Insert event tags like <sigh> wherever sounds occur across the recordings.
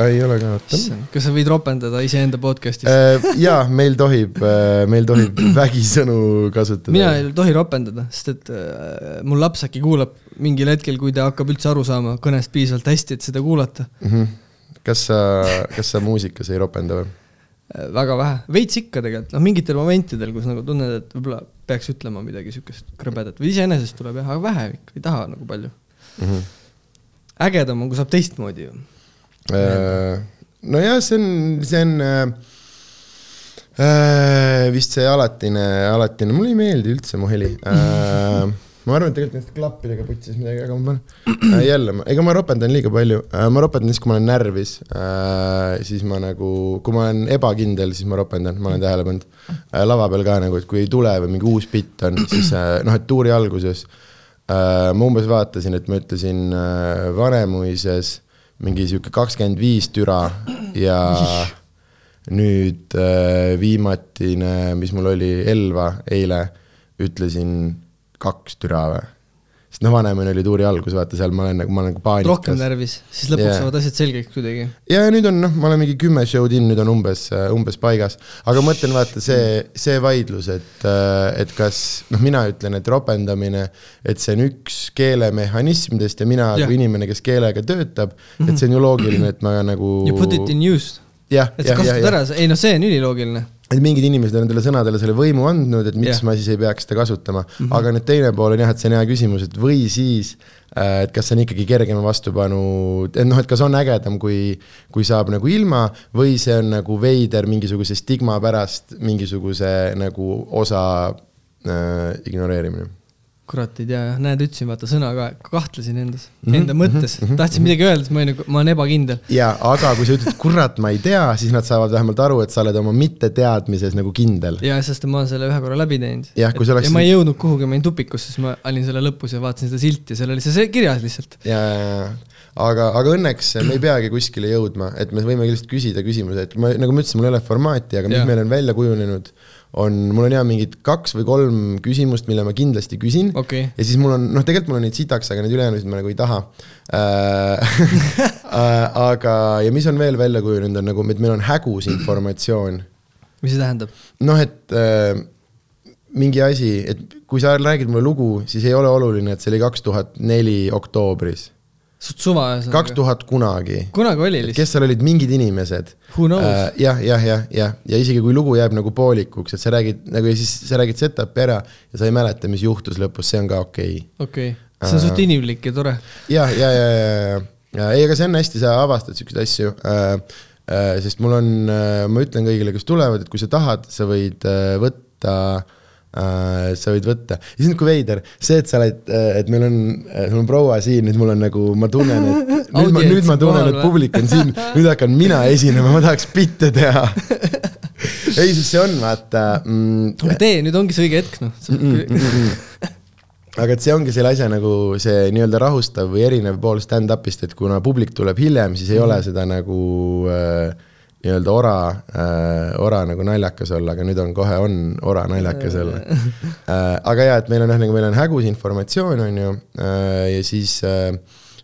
ei ole ka, oota. kas sa võid ropendada iseenda podcast'is äh,? jaa, meil tohib äh,, meil tohib <clears throat> vägisõnu kasutada. mina ei tohi ropendada, sest et äh, mul laps äkki kuulab mingil hetkel, kui ta hakkab üldse aru saama kõnest piisavalt hästi, et seda kuulata mm. -hmm. kas sa, kas sa muusikas ei ropenda või? Äh, väga vähe, veits ikka tegelikult, noh mingitel momentidel, kus nagu tunned, et võib-olla peaks ütlema midagi sihukest krõbedat või iseenesest tuleb jah, aga vähe ikka, ei taha nagu palju mm. -hmm. ägedam on, kui saab teistmoodi ju. Nojah, see on, see on äh, äh, vist see alatine, alatine, mulle ei meeldi üldse mu heli. Äh, <laughs> ma arvan, et tegelikult nende klappidega putsis midagi, aga ma panen. Äh,, jälle, ega ma ropendan liiga palju. Äh,, ma ropendan siis, kui ma olen närvis. Äh,, siis ma nagu, kui ma olen ebakindel, siis ma ropendan, ma olen tähele pannud. Äh,. lava peal ka nagu, et kui ei tule või mingi uus bitt on, siis äh, noh, et tuuri alguses äh, ma umbes vaatasin, et ma ütlesin äh, Vanemuises mingi sihuke kakskümmend viis türa ja nüüd äh, viimatine, mis mul oli, Elva eile, ütlesin kaks türa või? Sest noh, vanemani oli tuuri algus, vaata seal ma olen nagu, ma olen nagu paanikas. rohkem närvis, siis lõpuks yeah. saavad asjad selgeks kuidagi. ja nüüd on noh, ma olen mingi kümme show'd in, nüüd on umbes, umbes paigas. aga ma mõtlen, vaata see, see vaidlus, et, et kas noh, mina ütlen, et ropendamine, et see on üks keelemehhanismidest ja mina yeah. kui inimene, kes keelega töötab et see on ju loogiline, et ma nagu. You put it in use. et sa kasutad ära, ei noh, see on üliloogiline et mingid inimesed on nendele sõnadele selle võimu andnud, et miks yeah. ma siis ei peaks seda kasutama mm. -hmm. aga nüüd teine pool on jah, et see on hea küsimus, et või siis äh, et kas see on ikkagi kergema vastupanu, et noh, et kas on ägedam, kui, kui saab nagu ilma või see on nagu veider mingisuguse stigma pärast mingisuguse nagu osa äh, ignoreerimine kurat ei tea jah, näed, ütlesin vaata sõna ka, kahtlesin endas mm, -hmm. enda mõttes mm, -hmm. tahtsin midagi öelda, siis ma olin nagu, ma olen ebakindel. ja, aga kui sa ütled, kurat, ma ei tea, siis nad saavad vähemalt aru, et sa oled oma mitteteadmises nagu kindel. ja, sest ma olen selle ühe korra läbi teinud. sa oleks. ja ma ei jõudnud kuhugi, ma olin tupikus, siis ma olin selle lõpus ja vaatasin seda silti ja seal oli see kirjas lihtsalt. ja, ja, ja aga, aga õnneks me ei peagi kuskile jõudma, et me võime lihtsalt küsida küsimuse, et ma, nagu ma ütlesin, mul ei ole formaati, aga mis ja. meil on välja kujunenud on, mul on hea mingid kaks või kolm küsimust, mille ma kindlasti küsin okay. ja siis mul on, noh, tegelikult mul on neid sitaks, aga neid ülejäänuid ma nagu ei taha äh, <laughs> äh, aga, ja mis on veel välja kujunenud, on nagu, et meil on hägus informatsioon. mis see tähendab? noh, et äh, mingi asi, et kui sa räägid mulle lugu, siis ei ole oluline, et see oli kaks tuhat neli oktoobris suht suva ühesõnaga. kaks tuhat kunagi. kunagi oli lihtsalt. kes seal olid, mingid inimesed. Uh,? jah, jah, jah, jah, ja isegi kui lugu jääb nagu poolikuks, et sa räägid nagu ja siis sa räägid setup'i ära ja sa ei mäleta, mis juhtus lõpus, see on ka okei okay.. okei okay., see on uh, suht inimlik ja tore. ja, ja, ja, ja, ja, ei, aga see on hästi, sa avastad siukseid asju uh, uh, sest mul on uh,, ma ütlen kõigile, kes tulevad, et kui sa tahad, sa võid uh, võtta uh, Uh, sa võid võtta, ja siis on nagu veider, see, et sa oled, äh, et meil on, äh, sul on proua siin, nüüd mul on nagu, ma tunnen, et <laughs> nüüd ma, nüüd ma tunnen, et publik on siin, nüüd hakkan mina esinema, ma tahaks bitte teha <laughs> ei, sest see on, vaata mm,. aga tee, nüüd ongi see õige hetk, noh. -mm, mm, mm. aga et see ongi selle asja nagu see nii-öelda rahustav või erinev pool stand-up'ist, et kuna publik tuleb hiljem, siis ei mm. ole seda nagu äh, nii-öelda ora äh,, ora nagu naljakas olla, aga nüüd on kohe on ora naljakas olla <laughs> äh,. aga jaa, et meil on jah, nagu meil on hägus informatsioon, on ju äh,, ja siis äh,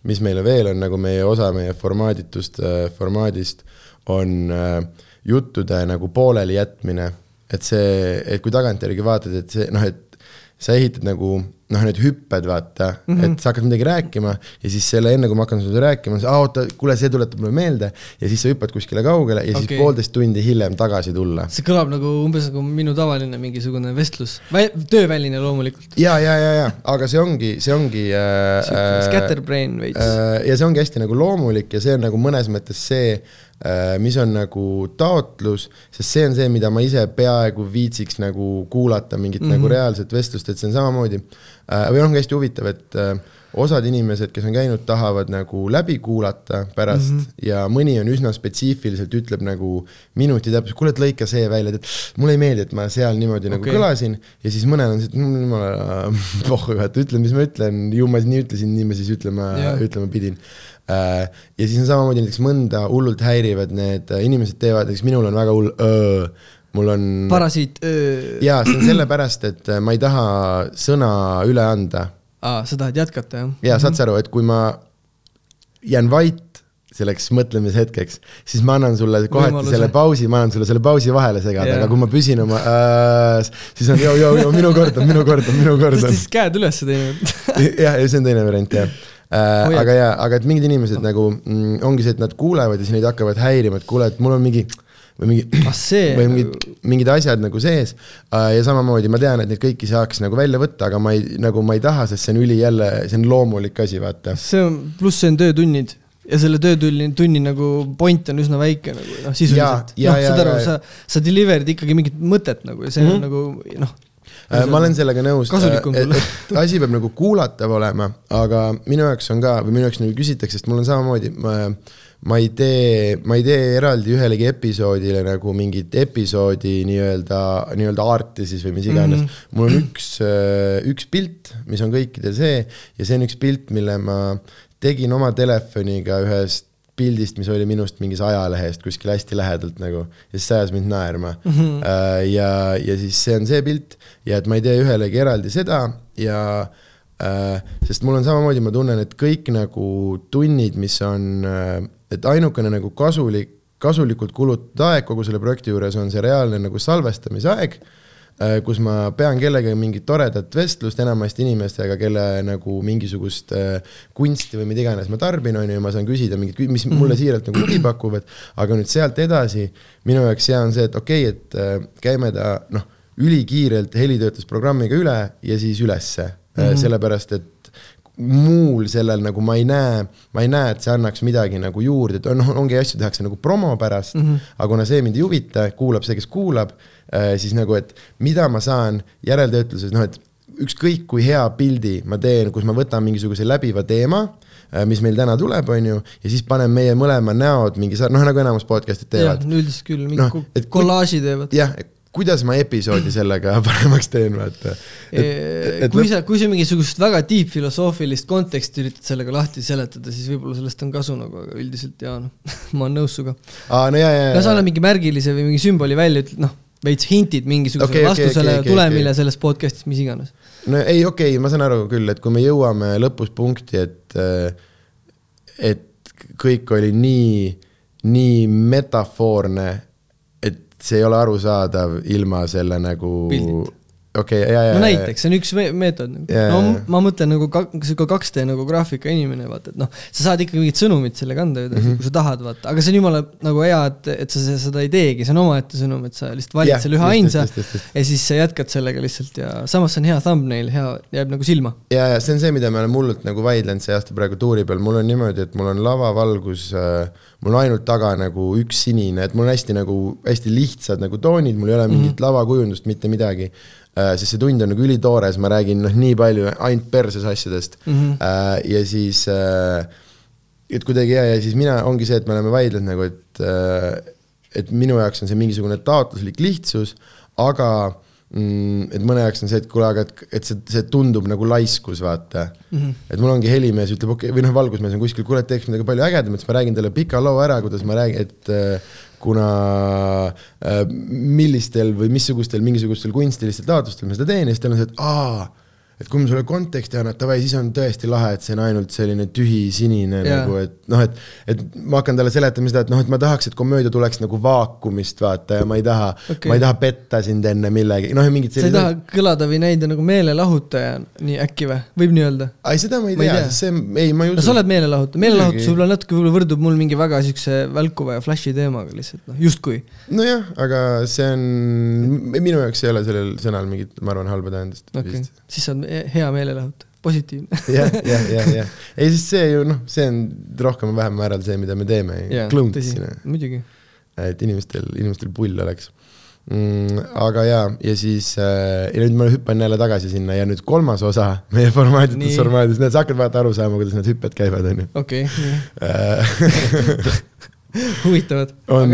mis meile veel on nagu meie osa meie formaaditust äh,, formaadist, on äh, juttude nagu pooleli jätmine. et see, et kui tagantjärgi vaatad, et see noh, et sa ehitad nagu noh, need hüpped, vaata mm, -hmm. et sa hakkad midagi rääkima ja siis selle enne, kui ma hakkan sulle rääkima, sa, oota, kuule, see tuletab mulle meelde ja siis sa hüppad kuskile kaugele ja okay. siis poolteist tundi hiljem tagasi tulla. see kõlab nagu umbes nagu minu tavaline mingisugune vestlus, tööväline loomulikult. ja, ja, ja, ja, aga see ongi, see ongi äh,. Scatterbrain veits äh,. ja see ongi hästi nagu loomulik ja see on nagu mõnes mõttes see Äh, mis on nagu taotlus, sest see on see, mida ma ise peaaegu viitsiks nagu kuulata, mingit mm -hmm. nagu mhm. reaalset vestlust, et see on samamoodi. Äh, või noh, hästi huvitav, et äh, osad inimesed, kes on käinud, tahavad nagu läbi kuulata pärast mm -hmm. ja mõni on üsna spetsiifiliselt, ütleb nagu minuti täpselt, kuule, et lõika see välja, et mulle ei meeldi, et ma seal niimoodi okay. nagu kõlasin ja siis mõnel on see, et jumala <laughs> pohhu, et ütlen, mis ma ütlen, ju ma nii ütlesin, nii ma siis ütlema ütlema pidin Äh, ja siis on samamoodi näiteks mõnda hullult häirivad need äh, inimesed teevad, näiteks minul on väga hull öö, mul on. parasiit. jaa, see on sellepärast, et äh, ma ei taha sõna üle anda. aa, sa tahad jätkata, jah? jaa, saad sa aru, et kui ma jään vait selleks mõtlemishetkeks, siis ma annan sulle kohati Võimaluse. selle pausi, ma annan sulle selle pausi vahele segada Jaa. aga kui ma püsin oma äh,, siis on joo, joo, joo, minu kord on, minu kord on, minu kord on. siis käed üles teinud. <laughs> jah, ja see on teine variant jah äh,. Hoiad. aga jaa, aga et mingid inimesed nagu mm, ongi see, et nad kuulevad ja siis neid hakkavad häirima, et kuule, et mul on mingi või mingi ah või mingid, mingid asjad nagu sees äh, ja samamoodi ma tean, et neid kõiki saaks nagu välja võtta, aga ma ei, nagu ma ei taha, sest see on üli jälle, see on loomulik asi, vaata. see on, pluss see on töötunnid ja selle töötunni, tunni nagu point on üsna väike nagu noh, sisuliselt. noh, saad aru sa, sa deliver'id ikkagi mingit mõtet nagu ja see Mhm. on nagu noh. Äh, ma olen sellega nõus, et asi peab nagu kuulatav olema, aga minu jaoks on ka või minu jaoks nagu küsitakse, sest mul on samamoodi, ma ma ei tee, ma ei tee eraldi ühelegi episoodile nagu mingit episoodi nii-öelda, nii-öelda arti siis või mis iganes mm. -hmm. mul on üks, üks pilt, mis on kõikidel see ja see on üks pilt, mille ma tegin oma telefoniga ühest pildist, mis oli minust mingis ajalehest kuskil hästi lähedalt nagu ja siis see ajas mind naerma mm. -hmm. ja, ja siis see on see pilt ja et ma ei tee ühelegi eraldi seda ja äh, sest mul on samamoodi, ma tunnen, et kõik nagu tunnid, mis on äh,, et ainukene nagu kasulik, kasulikult kulutatud aeg kogu selle projekti juures on see reaalne nagu salvestamisaeg äh, kus ma pean kellegagi mingit toredat vestlust enamasti inimestega, kelle nagu mingisugust äh, kunsti või mida iganes ma tarbin, on ju, ma saan küsida mingit, mis mulle siiralt nagu huvi pakuvad, aga nüüd sealt edasi minu jaoks hea on see, et okei okay,, et äh, käime ta noh, ülikiirelt helitöötlusprogrammiga üle ja siis ülesse. Mm, -hmm. sellepärast et muul sellel nagu ma ei näe, ma ei näe, et see annaks midagi nagu juurde, et noh, ongi asju tehakse nagu promo pärast mm, -hmm. aga kuna see mind ei huvita, kuulab see, kes kuulab, siis nagu, et mida ma saan järeltöötluses, noh et ükskõik kui hea pildi ma teen, kus ma võtan mingisuguse läbiva teema, mis meil täna tuleb, on ju, ja siis panen meie mõlema näod mingi noh nagu enamus podcast'id jah teevad,. üldiselt küll, mingi no, kollaaži teevad. jah, kuidas ma episoodi sellega <laughs> paremaks teen, vaata. kui sa, kui sa mingisugust väga deep filosoofilist konteksti üritad sellega lahti seletada, siis võib-olla sellest on kasu nagu, aga üldiselt jaa noh, <laughs> ma olen nõus sinuga. aa, no ja, ja, no sa annad mingi märgilise või mingi sümboli välja, ütled noh, veits hintid mingisugusele okay, vastusele okay, okei, tulemile okay. selles podcast'is, mis iganes. no ei, okei okay,, ma saan aru küll, et kui me jõuame lõpus punkti, et, et kõik oli nii, nii metafoorne, et see ei ole arusaadav ilma selle nagu Pildilt. okei okay,, ja, ja, no näiteks, see on üks me- meetod nagu. No ma mõtlen nagu ka, sihuke 2D nagu graafika inimene, vaata, et noh, sa saad ikkagi mingit sõnumit sellega anda edasi mm, -hmm. kui sa tahad, vaata, aga see on jumala nagu hea, et, et sa se- seda ei teegi, see on omaette sõnum, et sa lihtsalt valid Jah, selle ühe ainsa ja siis sa jätkad sellega lihtsalt ja samas see on hea thumbnail, hea, jääb nagu silma. ja, ja see on see, mida me oleme hullult nagu vaidlenud see aasta praegu tuuri peal, mul on niimoodi, et mul on lavavalgus äh,, mul on ainult taga nagu üks sinine, et mul on hästi nagu, hästi lihtsad nagu toonid, mul ei ole mingit mm -hmm. lavakujundust, mitte midagi äh,. sest see tund on nagu ülitoores, ma räägin noh, nii palju ainult perses asjadest mm. -hmm. äh, ja siis äh,, et kuidagi ja, ja siis mina, ongi see, et me oleme vaidlenud nagu, et äh, et minu jaoks on see mingisugune taotluslik lihtsus, aga et mõne jaoks on see, et kuule, aga et, et see, see tundub nagu laiskus, vaata mm. -hmm. et mul ongi helimees ütleb, okei okay,, või noh, valgusmees on kuskil, kuule, teeks midagi palju ägedamat, siis ma räägin talle pika loo ära, kuidas ma räägin, et äh, kuna äh, millistel või missugustel mingisugustel kunstilistel taotlustel ma seda teen ja siis tal on see, et aa et kui ma sulle konteksti annan, et davai, siis on tõesti lahe, et see on ainult selline tühi sinine yeah. nagu, et noh, et et ma hakkan talle seletama seda, et noh, et ma tahaks, et komöödia tuleks nagu vaakumist, vaata, ja ma ei taha okay., ma ei taha petta sind enne millegi, noh ja mingid sa ei taha kõlada või näida nagu meelelahutaja, nii äkki või, võib nii öelda? ei, seda ma ei tea, see, ei, ma ei no usu sa oled meelelahutus, meelelahutus võib-olla natuke võib-olla võrdub mul mingi väga siukse välkuva ja flash'i teemaga lihtsalt noh, justkui. nojah, aga see on, minu jaoks ei ole sellel sõnal mingit, ma arvan, halba tähendust okay., siis sa oled hea meelelahutaja, positiivne. <laughs> jah, jah, jah, jah, ei siis see ju noh, see on rohkem või vähem määral see, mida me teeme, jaa, klõunts tõsi sinna, muidugi. et inimestel, inimestel pull oleks mm,. aga jaa, ja siis äh, ja nüüd ma hüppan jälle tagasi sinna ja nüüd kolmas osa meie formaaditud Nii. formaadis, näed, sa hakkad vaata aru saama, kuidas need hüpped käivad, onju. okei okay,, Äh, <laughs> huvitavad. on on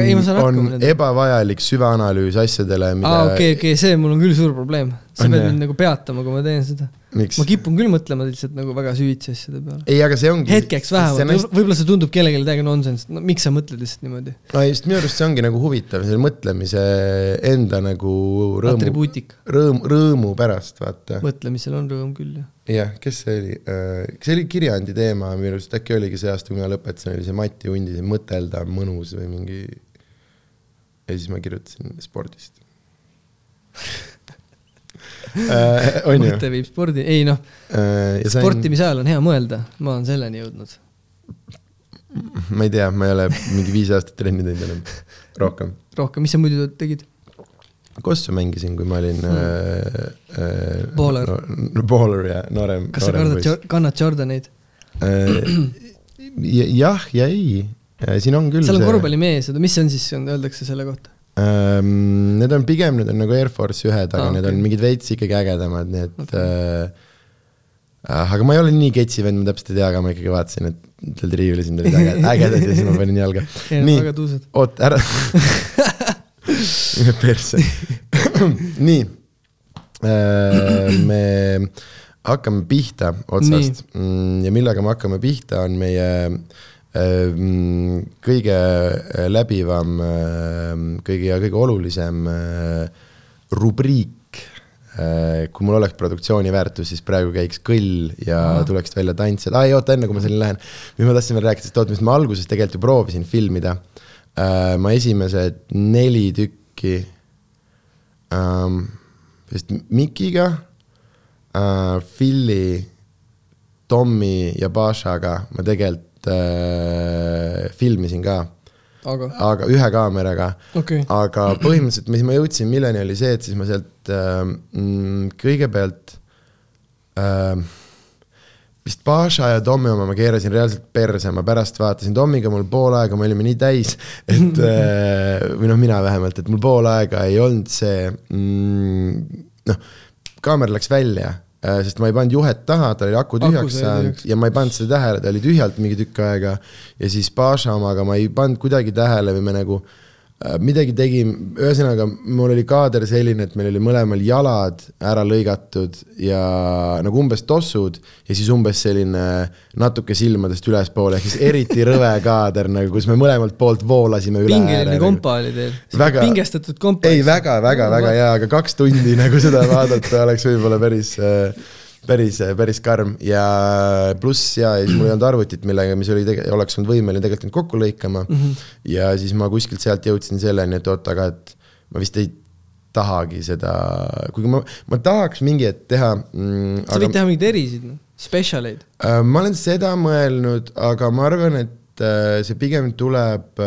nendega. ebavajalik süvaanalüüs asjadele, mida aa, okei, okei, see mul on küll suur probleem. Sa pead mind nagu peatama, kui ma teen seda. ma? kipun küll mõtlema lihtsalt nagu väga süvitsi asjade peale. ei, aga see ongi. hetkeks vähemalt, võib-olla see tundub kellelegi täiega nonsense, no miks sa mõtled lihtsalt niimoodi? no just minu arust see ongi nagu huvitav, selle mõtlemise enda nagu rõõmu, rõõm, rõõmu pärast, vaata. mõtlemisel on rõõm küll, jah. jah, kes see oli, see oli kirjandi teema minu arust, äkki oligi see aasta, kui mina lõpetasin, oli see Mati Undi, see mõtelda on mõnus või mingi. ja siis ma kirjutasin spordist. <laughs> on ju? mõte viib spordi, ei noh, sportimise ajal on hea mõelda, ma olen selleni jõudnud. ma ei tea, ma ei ole mingi viis aastat trenni teinud enam, rohkem. rohkem, mis sa muidu tegid? kossu mängisin, kui ma olin mm. äh, Baller. no,. Baller ja noorem. kas sa kardad, kannad Jordaneid? <clears throat> jah ja ei, siin on küll seal on see- korvpallimees, oota, mis see on siis, öeldakse selle kohta? Ähm, Need on pigem, need on nagu Air Force ühed, aga ah, need okei. on mingid veits ikkagi ägedamad, nii et okay. äh, aga ma ei ole nii ketsi vend, ma täpselt ei tea, aga ma ikkagi vaatasin, et seal riiulis olid ägedad, ägedad ja siis ma panin jalga. <laughs> nii oot, ära <laughs> perse. <clears throat> nii, me hakkame pihta otsast nii. ja millega me hakkame pihta, on meie äh, mm, kõige äh, läbivam, kõige ja kõige olulisem äh, rubriik. kui mul oleks produktsiooni väärtus, siis praegu käiks kõll ja Aa. tuleks välja tantsijad, aa ei oota, enne kui ma selleni lähen, mis ma tahtsin veel rääkida, sest oota, mis ma alguses tegelikult ju proovisin filmida Äh, ma esimesed neli tükki ähm, vist Mikiga äh,, Philly, Tommy ja Bashaga ma tegelikult äh, filmisin ka, aga, aga ühe kaameraga. Okay., aga põhimõtteliselt, mis ma jõudsin, milleni oli see, et siis ma sealt äh, mm, kõigepealt äh, vist Paša ja Tommi oma ma keerasin reaalselt perse, ma pärast vaatasin Tommiga mul pool aega, me olime nii täis, et <laughs> äh, või noh, mina vähemalt, et mul pool aega ei olnud see mm, noh, kaamera läks välja, sest ma ei pannud juhet taha, tal oli aku tühjaks saanud ja ma ei pannud seda tähele, ta oli tühjalt mingi tükk aega. Ja siis Paša omaga ma ei pannud kuidagi tähele või me nagu äh, midagi tegime, ühesõnaga mul oli kaader selline, et meil oli mõlemal jalad ära lõigatud ja nagu umbes tossud ja siis umbes selline natuke silmadest ülespoole, ehk siis eriti <laughs> rõve kaader nagu, kus me mõlemalt poolt voolasime üle pingeline kompa oli teil. Pingestatud kompa. ei, väga, väga, väga hea, aga kaks tundi nagu seda vaadata oleks võib-olla päris, päris, päris karm ja pluss ja siis mul ei olnud arvutit, millega, mis oli oleks olnud võimeline tegelikult neid kokku lõikama mm. -hmm. ja siis ma kuskilt sealt jõudsin selleni, et oot, aga et ma vist ei tahagi seda, kuigi ma, ma tahaks mingi hetk teha mm,. sa võid teha mingeid erisid, noh, spetsialeid. Äh, ma olen seda mõelnud, aga ma arvan, et äh, see pigem tuleb,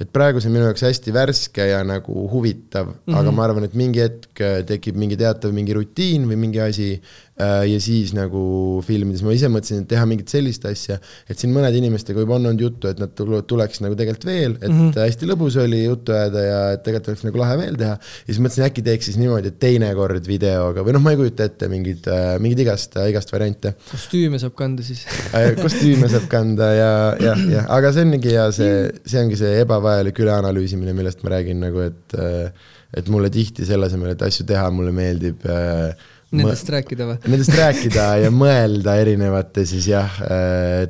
et praegu see on minu jaoks hästi värske ja nagu huvitav mm, -hmm. aga ma arvan, et mingi hetk äh, tekib mingi teatav mingi rutiin või mingi asi ja siis nagu filmides ma ise mõtlesin, et teha mingit sellist asja, et siin mõnede inimestega juba on olnud juttu, et nad tule- tuleks nagu tegelikult veel, et mm -hmm. hästi lõbus oli juttu ajada ja et tegelikult oleks nagu lahe veel teha. ja siis mõtlesin, äkki teeks siis niimoodi, et teinekord videoga või noh, ma ei kujuta ette mingit, mingeid igast, igast variante kostüüme saab kanda siis. Äh, kostüüme saab kanda ja, jah, jah, aga see ongi ja see, see ongi see ebavajalik üleanalüüsimine, millest ma räägin nagu, et et mulle tihti selle asemel, et asju teha, mulle meeldib äh, Nendest rääkida või? Nendest rääkida ja mõelda erinevate siis jah,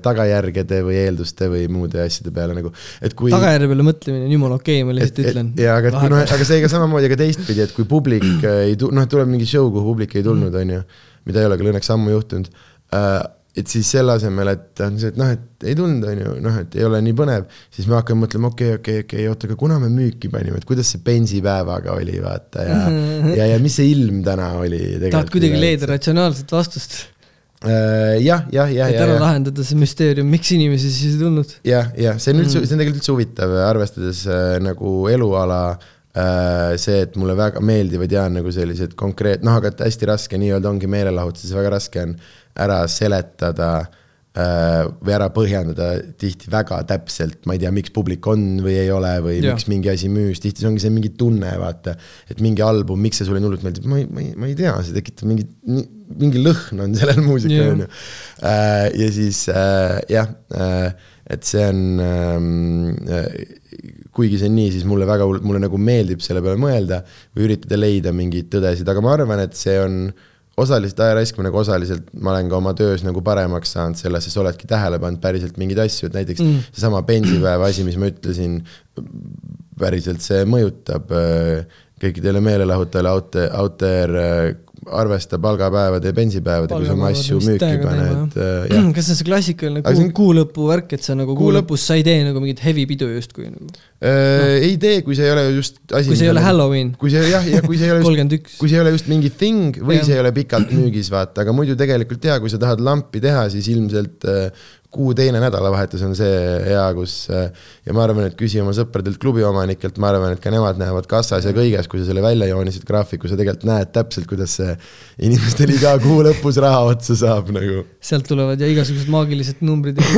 tagajärgede või eelduste või muude asjade peale nagu, et kui tagajärje peale mõtlemine on jumala okei okay,, ma lihtsalt ütlen. ja aga, et kui noh, aga see ka samamoodi ka teistpidi, et kui publik äh, ei tu-, noh, tuleb mingi show, kuhu publik ei tulnud, on ju, mida ei ole küll õnneks ammu juhtunud äh,, et siis selle asemel, et on see, et noh, et ei tulnud, on ju, noh, et ei ole nii põnev, siis me hakkame mõtlema, okei okay,, okei okay,, okei okay,, oota, aga kuna me müüki panime, et kuidas see bensipäevaga oli, vaata ja ja, ja mis see ilm täna oli tahad kuidagi leida ratsionaalset vastust, äh, jah, jah, jah, et ära jah. lahendada see müsteerium, miks inimesi siis ei tulnud? jah, jah, see on üldse, see on tegelikult üldse huvitav, arvestades äh, nagu eluala äh, see, et mulle väga meeldivad ja nagu sellised konkreet-, noh, aga hästi raske nii-öelda ongi meelelahutuses, väga raske on ära seletada äh, või ära põhjendada tihti väga täpselt, ma ei tea, miks publik on või ei ole või ja. miks mingi asi müüs, tihti see ongi see mingi tunne, vaata. et mingi album, miks see sulle nii hullult meeldib, ma ei, ma ei, ma ei tea, see tekitab mingi, mingi lõhn on sellel muusikal, on ju. ja siis äh, jah äh,, et see on ähm,, kuigi see on nii, siis mulle väga, mulle nagu meeldib selle peale mõelda või üritada leida mingeid tõdesid, aga ma arvan, et see on osaliselt aja raiskamine, aga osaliselt ma olen ka oma töös nagu paremaks saanud selles, sest oledki tähele pannud päriselt mingeid asju, et näiteks mm. seesama pensipäeva asi, mis ma ütlesin, päriselt see mõjutab äh, kõikidele meelelahutajale out there äh, arvesta palgapäevade ja pensipäevadega, kui sa oma asju müüki paned äh,. <clears throat> kas see on see klassikaline kuu, on... kuu lõpu värk, et sa nagu kuu, lõpus sa ei tee nagu mingit heavy pidu justkui nagu no.? ei tee, kui see ei ole just asi. kui see ei ole Halloween. kui see jah, ja kui see ei ole just <laughs> kui see ei ole just mingi thing või ja. see ei ole pikalt müügis, vaata, aga muidu tegelikult jaa, kui sa tahad lampi teha, siis ilmselt äh, kuu teine nädalavahetus on see hea, kus ja ma arvan, et küsi oma sõpradelt klubiomanikelt, ma arvan, et ka nemad näevad kassas ja kõiges, kui sa selle välja joonisid graafiku, sa tegelikult näed täpselt, kuidas see inimestel iga kuu lõpus raha otsa saab nagu. sealt tulevad ja igasugused maagilised numbrid ja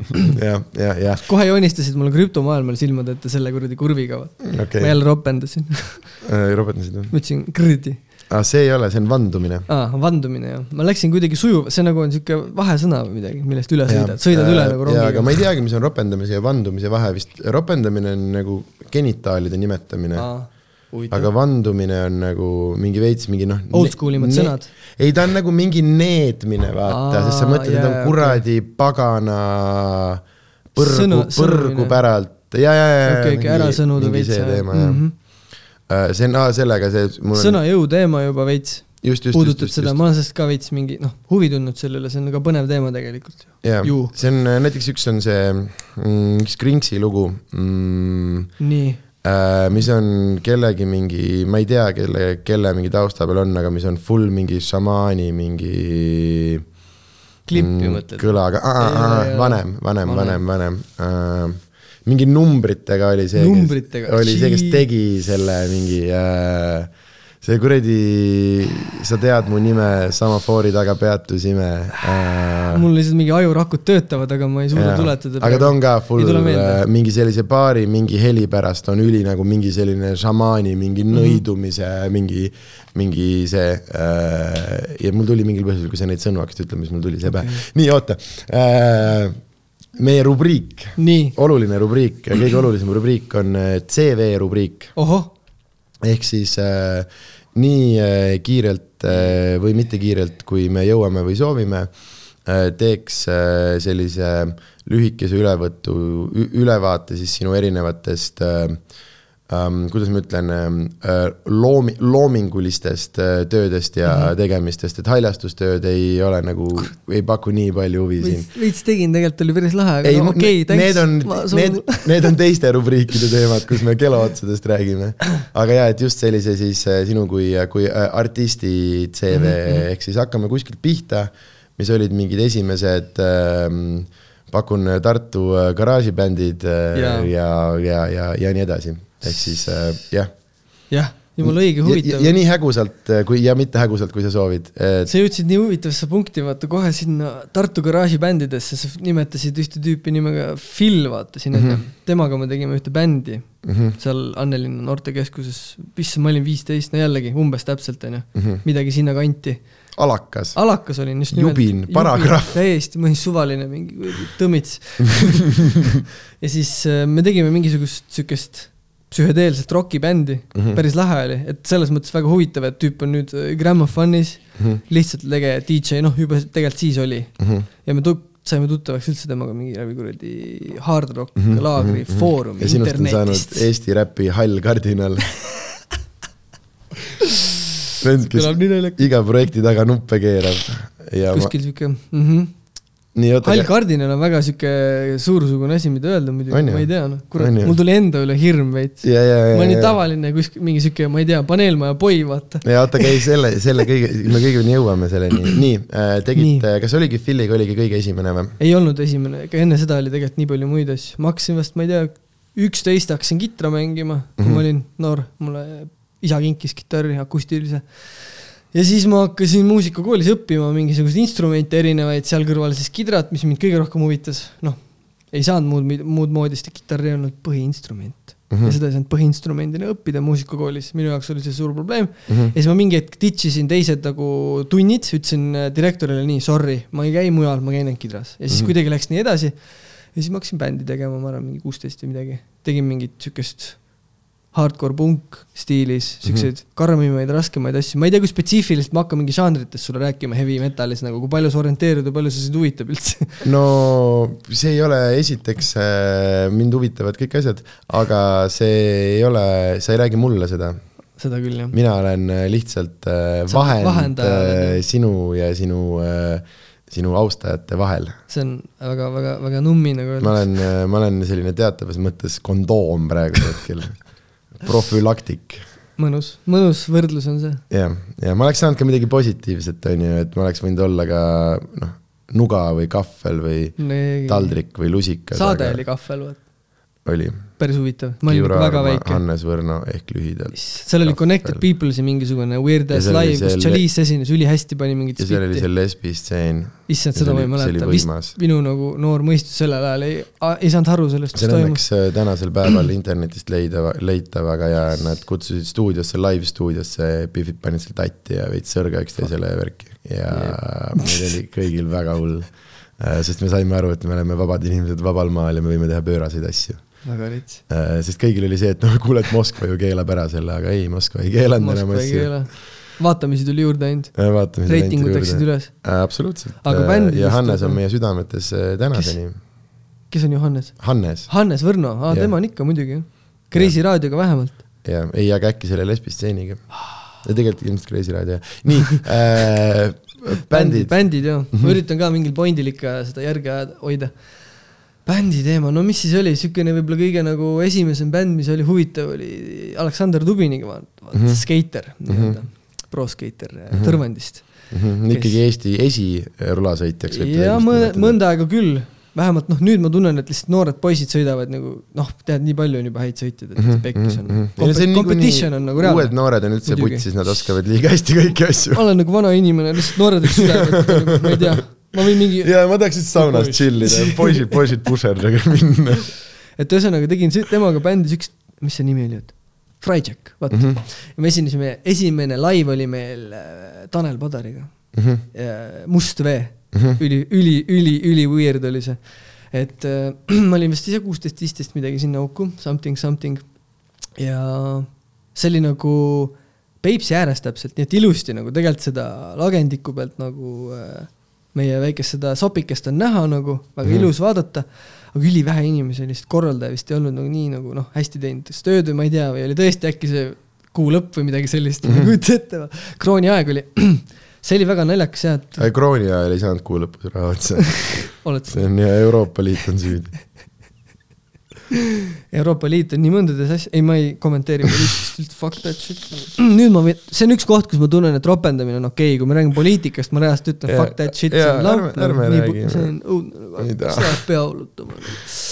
<laughs> jah, jah, jah. kohe joonistasid mulle krüptomaailmal silmade ette selle kuradi kurviga okay.. ma jälle ropendasin ropendasid või? ma ütlesin krõdi aa, see ei ole, see on vandumine. aa, vandumine jah, ma läksin kuidagi sujuv, see nagu on sihuke vahesõna või midagi, millest üle sõidad, sõidad äh, üle nagu rongiga. aga ma ei teagi, mis on ropendamise ja vandumise vahe vist, ropendamine on nagu genitaalide nimetamine. aga vandumine on nagu mingi veits mingi noh. Oldschool imad sõnad. ei, ta on nagu mingi needmine, vaata, sest sa mõtled, et on kuradi okay. pagana põrgu, põrgu päralt ja, ja, ja. okei, okei, ära sõnuda veits. mm -hmm Äh, see on ah, sellega see on... sõna jõu teema juba veits just, just, puudutab seda, ma olen sellest ka veits mingi noh, huvi tundnud selle üle, see on ka põnev teema tegelikult. jaa, see on näiteks üks on see mm, üks Kringsi lugu mm,. nii äh,. mis on kellegi mingi, ma ei tea, kelle, kelle mingi tausta peal on, aga mis on full mingi šamaani mingi klippi mm, mõtled? kõlaga, vanem, vanem, vanem, vanem äh, mingi numbritega oli see, oli see, kes tegi selle mingi äh, see kuradi, sa tead mu nime, samafoori taga peatusime äh,. mul lihtsalt mingi ajurakud töötavad, aga ma ei suuda tuletada. aga ta on ka full äh, mingi sellise paari mingi heli pärast on üli nagu mingi selline šamaani mingi mm -hmm. nõidumise mingi, mingi see äh,. ja mul tuli mingil põhjusel, kui sa neid sõnu hakkasid ütlema, siis mul tuli see pähe okay.. nii, oota äh, meie rubriik, oluline rubriik, kõige olulisem rubriik on äh, CV rubriik. ehk siis äh, nii äh, kiirelt äh, või mitte kiirelt, kui me jõuame või soovime äh,, teeks äh, sellise lühikese ülevõtu, ülevaate siis sinu erinevatest äh, ähm, kuidas ma ütlen äh,, loomi-, loomingulistest äh, töödest ja mm -hmm. tegemistest, et haljastustööd ei ole nagu, ei paku nii palju huvi siin. veits tegin, tegelikult oli päris lahe, aga no, okei okay,, need on, need, need on teiste rubriikide teemad, kus me kellaotsadest räägime. aga jaa, et just sellise siis äh, sinu kui, kui äh, artisti CV mm -hmm. ehk siis hakkame kuskilt pihta, mis olid mingid esimesed äh, pakun Tartu äh, garaažibändid ja, ja, ja, ja, ja nii edasi ehk siis äh, jah. jah, jumala õige, huvitav. ja nii hägusalt äh, kui, ja mitte hägusalt, kui sa soovid et.... sa jõudsid nii huvitavasse punkti, vaata kohe sinna Tartu garaažibändidesse, sa nimetasid ühte tüüpi nimega Phil, vaata siin mm, -hmm. temaga me tegime ühte bändi mm -hmm. seal Annelinna noortekeskuses, issand, ma olin viisteist, no jällegi umbes täpselt, onju, mhm. midagi sinnakanti alakas. alakas olin just nimelt. jubin, paragrahv. täiesti mõni suvaline mingi tõmits <laughs> ja siis äh, me tegime mingisugust siukest psühhedeelset rokibändi mm, -hmm. päris lahe oli, et selles mõttes väga huvitav, et tüüp on nüüd äh, Gramophonis mm, -hmm. lihtsalt lege DJ, noh, juba tegelikult siis oli mm. -hmm. ja me tu-, saime tuttavaks üldse temaga mingi läbi kuradi hard rock mm -hmm. laagri mm -hmm. foorumi ja sinust on saanud Eesti räpi hall kardinal <laughs> vend, kes iga projekti taga nuppe keerab. kuskil sihuke mm -hmm hall kardinal on väga sihuke suursugune asi, mida öelda muidugi, ma ei tea, noh, kurat, mul tuli enda üle hirm veits. ma olin nii tavaline kuskil mingi sihuke, ma ei tea, paneelmaja poi, vaata. ja oota, käi selle, selle kõige, me kõigeni jõuame selleni, <clears throat> nii äh,, tegite, kas oligi Philly'ga oligi kõige esimene või? ei olnud esimene, ega enne seda oli tegelikult nii palju muid asju, ma hakkasin vast, ma ei tea, üksteist hakkasin kitra mängima, kui mm -hmm. ma olin noor, mulle isa kinkis kitarri akustilise ja siis ma hakkasin muusikakoolis õppima mingisuguseid instrumente erinevaid, seal kõrval siis kidrat, mis mind kõige rohkem huvitas, noh, ei saanud muud, muud moodi, sest kitarr ei olnud põhiinstrument mm. -hmm. ja seda ei saanud põhiinstrumendina õppida muusikakoolis, minu jaoks oli see suur probleem mm. -hmm. ja siis ma mingi hetk ditch isin teised nagu tunnid, ütlesin äh, direktorile nii, sorry, ma ei käi mujal, ma käin ainult kidras. ja siis mm -hmm. kuidagi läks nii edasi. ja siis ma hakkasin bändi tegema, ma arvan, mingi kuusteist või midagi tegin mingit siukest hardcore punk stiilis, siukseid mm -hmm. karmimaid, raskemaid asju, ma ei tea, kui spetsiifiliselt ma hakkan mingi žanritest sulle rääkima heavy metalis nagu, kui palju sa orienteerud ja palju see sind huvitab üldse <laughs> no see ei ole, esiteks äh, mind huvitavad kõik asjad, aga see ei ole, sa ei räägi mulle seda. seda küll jah. mina olen äh, lihtsalt äh, vahend vahendaja, äh, sinu ja sinu, sinu austajate vahel. see on väga, väga, väga nummi nagu ma öeldakse. olen, ma olen selline teatavas mõttes kondoom praegusel hetkel. <laughs> profülaktik mõnus, mõnus võrdlus on see. jah, ja ma oleks saanud ka midagi positiivset, on ju, et ma oleks võinud olla ka noh, nuga või kahvel või taldrik või lusikas. saade oli kahvel, vaat, oli. Päris huvitav, ma olin ikka väga väike. Hannes Võrno ehk lühidalt. seal oli Connected. Peoples'i mingisugune weird ass live, kus Chalice esines ülihästi, pani mingit ja seal oli see. lesbistseen. issand, seda ma ei mäleta, vist minu nagu noor mõistus sellel ajal ei, ei saanud aru sellest, mis toimus. äh, tänasel päeval <clears throat> internetist leida, leitav, aga ja nad kutsusid stuudiosse, live stuudiosse, Biffid panid seal tatti ja veits sõrga üksteisele ja värki ja meil oli <laughs> kõigil väga hull. sest me saime aru, et me oleme vabad inimesed vabal maal ja me võime teha pööraseid asju. Väga rits. sest kõigil oli see, et noh, kuule, et Moskva ju keelab ära selle, aga ei, Moskva ei keelanud enam asju. vaatamisi tuli juurde ainult, vaatame. reitingud läksid. üles. absoluutselt. Aga bändidest ja Hannes on meie südametes äh, tänaseni. kes on Johannes? Hannes Hannes Võrno, aa Jah. tema on ikka muidugi jah. Kreisi raadioga vähemalt. ja ei, aga äkki selle lesbistseeniga. ja tegelikult ilmselt Crazy Ride jah. nii äh, <laughs> bändid. bändid jah, ma üritan ka mingil pointil ikka seda järge hoida. Bändi teema, no mis siis oli, siukene võib-olla kõige nagu esimesem bänd, mis oli huvitav, oli Aleksander Dubiniga, vaata mm, Mhm. -hmm. skeiter nii-öelda, pro-skeiter mm -hmm. Tõrvandist. Mhm, ikkagi Eesti esirulasõitjaks. ja mõnda, mõnda aega küll, vähemalt noh, nüüd ma tunnen, et lihtsalt noored poisid sõidavad nagu noh, tead, nii palju on juba häid sõitjaid, et pekkis on. Competition on nagu uued reaalne. noored on üldse putsis, nad oskavad liiga hästi kõiki asju. ma olen nagu vana inimene, lihtsalt noored võiks üle võtta, ma ei tea, ma võin mingi ja ma tahaks lihtsalt saunas Poiss. chill ida, poisid, poisid pušerdage minna. et ühesõnaga tegin temaga bändi siukest, mis see nimi oli, et Fryjack, vaata mm. -hmm. ja me esinesime, esimene live oli meil äh, Tanel Padariga, Must vee mm, -hmm. üli, üli, üli, üli weird oli see. et äh, <clears throat> ma olin vist ise kuusteist, viisteist midagi sinna auku, something, something. ja see oli nagu Peipsi ääres täpselt, nii et ilusti nagu tegelikult seda lagendiku pealt nagu äh, meie väikest seda sopikest on näha nagu, väga mm Mhm. -hmm. ilus vaadata aga ülivähe inimesi oli, lihtsalt korraldaja vist ei olnud nagu nii nagu noh, hästi teinud kas tööd või ma ei tea, või oli tõesti äkki see kuu lõpp või midagi sellist mm, -hmm. ei kujuta ette, krooni aeg oli, <clears throat> see oli väga naljakas jah, et krooni ajal ei saanud kuu lõpus raha otsa. <laughs> see on ja Euroopa Liit on süüdi. Euroopa Liit on nii mõndades asjades, ei ma ei kommenteeri <laughs> poliitikast üldse, fuck that shit. nüüd ma see on üks koht, kus ma tunnen, et ropendamine on okei okay., kui ma räägin poliitikast, ma reaalselt ütlen Jaa, fuck that shit, see jaa, on lamp ärme-, ärme räägi. see on õudne Mida? nagu, sa läheb pea hullutama.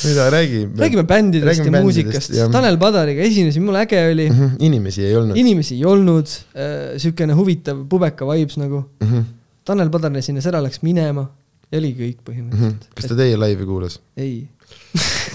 mida, räägi. räägime bändidest Räägime ja muusikast Tanel Padariga esinesin, mul äge oli mm, Mhm, inimesi ei olnud. inimesi ei olnud äh,, siukene huvitav pubeka vibes nagu. Mhm, Tanel Padar esines ära, läks minema ja oli kõik põhimõtteliselt. kas ta teie laivi kuulas? ei, <laughs>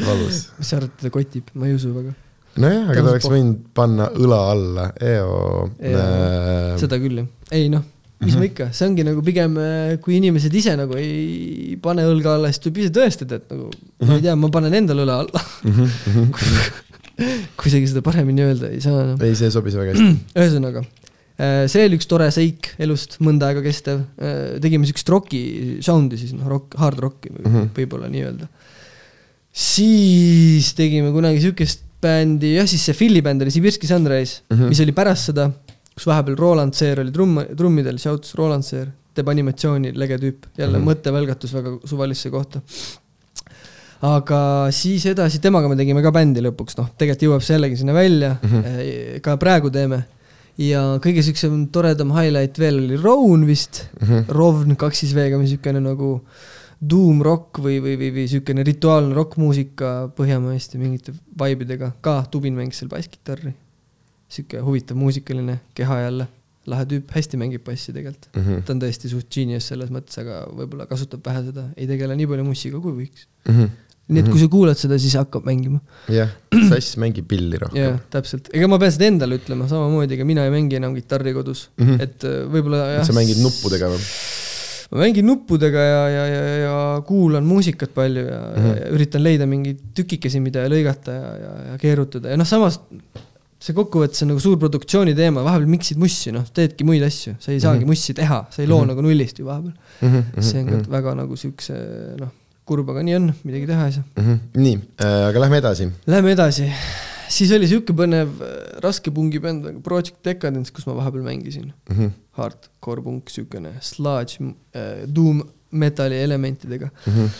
valus. mis sa arvad, teda kotib, ma ei usu väga. nojah, aga Ta oleks võinud panna õla alla, Eo. äh, seda küll jah, ei noh, mis ma ikka, see ongi nagu pigem, kui inimesed ise nagu ei pane õlga alla, siis tuleb ise tõestada, et nagu ma ei tea, ma panen endale õla alla. kui isegi seda paremini öelda ei saa noh. ei, see sobis väga hästi. <clears throat> ühesõnaga, see oli üks tore seik elust, mõnda aega kestev. tegime siukest roki sound'i siis noh, rock, hard rock'i Mhm. võib-olla nii-öelda. Siis tegime kunagi siukest bändi, jah, siis see Philly bänd oli Sibirski Sunrise mm. -hmm. mis oli pärast seda, kus vahepeal Roland Seer oli trumm, trummidel, shouts Roland Seer, teeb animatsiooni, lege tüüp, jälle mm. -hmm. mõttevälgatus väga suvalisse kohta aga siis edasi, temaga me tegime ka bändi lõpuks, noh, tegelikult jõuab see jällegi sinna välja mm. -hmm. ka praegu teeme. ja kõige siuksem toredam highlight veel oli Roun vist mm. -hmm. Rovn kaksis V-ga, siukene nagu doom rock või, või, või, või siukene rituaalne rokkmuusika Põhjamaiste mingite vibeidega, ka Tubin mängis seal basskitarri. sihuke huvitav muusikaline keha jälle, lahe tüüp, hästi mängib bassi tegelikult. Mhm. ta on tõesti suht genius selles mõttes, aga võib-olla kasutab vähe seda, ei tegele nii palju mussiga kui võiks. Mhm. nii et kui sa kuulad seda, siis hakkab mängima. jah, sass mängib pilli jah rohkem., täpselt, ega ma pean seda endale ütlema samamoodi, ega mina ei mängi enam kitarri kodus mm, Mhm. -hmm. et äh, võib-olla jah. sa mängid nuppudega või? Ma mängin nuppudega ja, ja, ja, ja kuulan muusikat palju ja mm, -hmm. ja üritan leida mingeid tükikesi, mida lõigata ja, ja, ja keerutada ja noh, samas see kokkuvõttes on nagu suur produktsiooni teema, vahepeal miksid mussi, noh, teedki muid asju, sa ei saagi mm -hmm. mussi teha, sa ei loo mm -hmm. nagu nullist ju vahepeal mm. -hmm. see on ka väga nagu siukse, noh, kurb, aga nii on, midagi teha ei saa mm. -hmm. nii äh,, aga lähme edasi. Lähme edasi siis oli sihuke põnev äh, raske pungibänd nagu Project Decadence, kus ma vahepeal mängisin mm. -hmm. Hardcore punk, siukene sludge äh,, doom metalli elementidega mm. -hmm.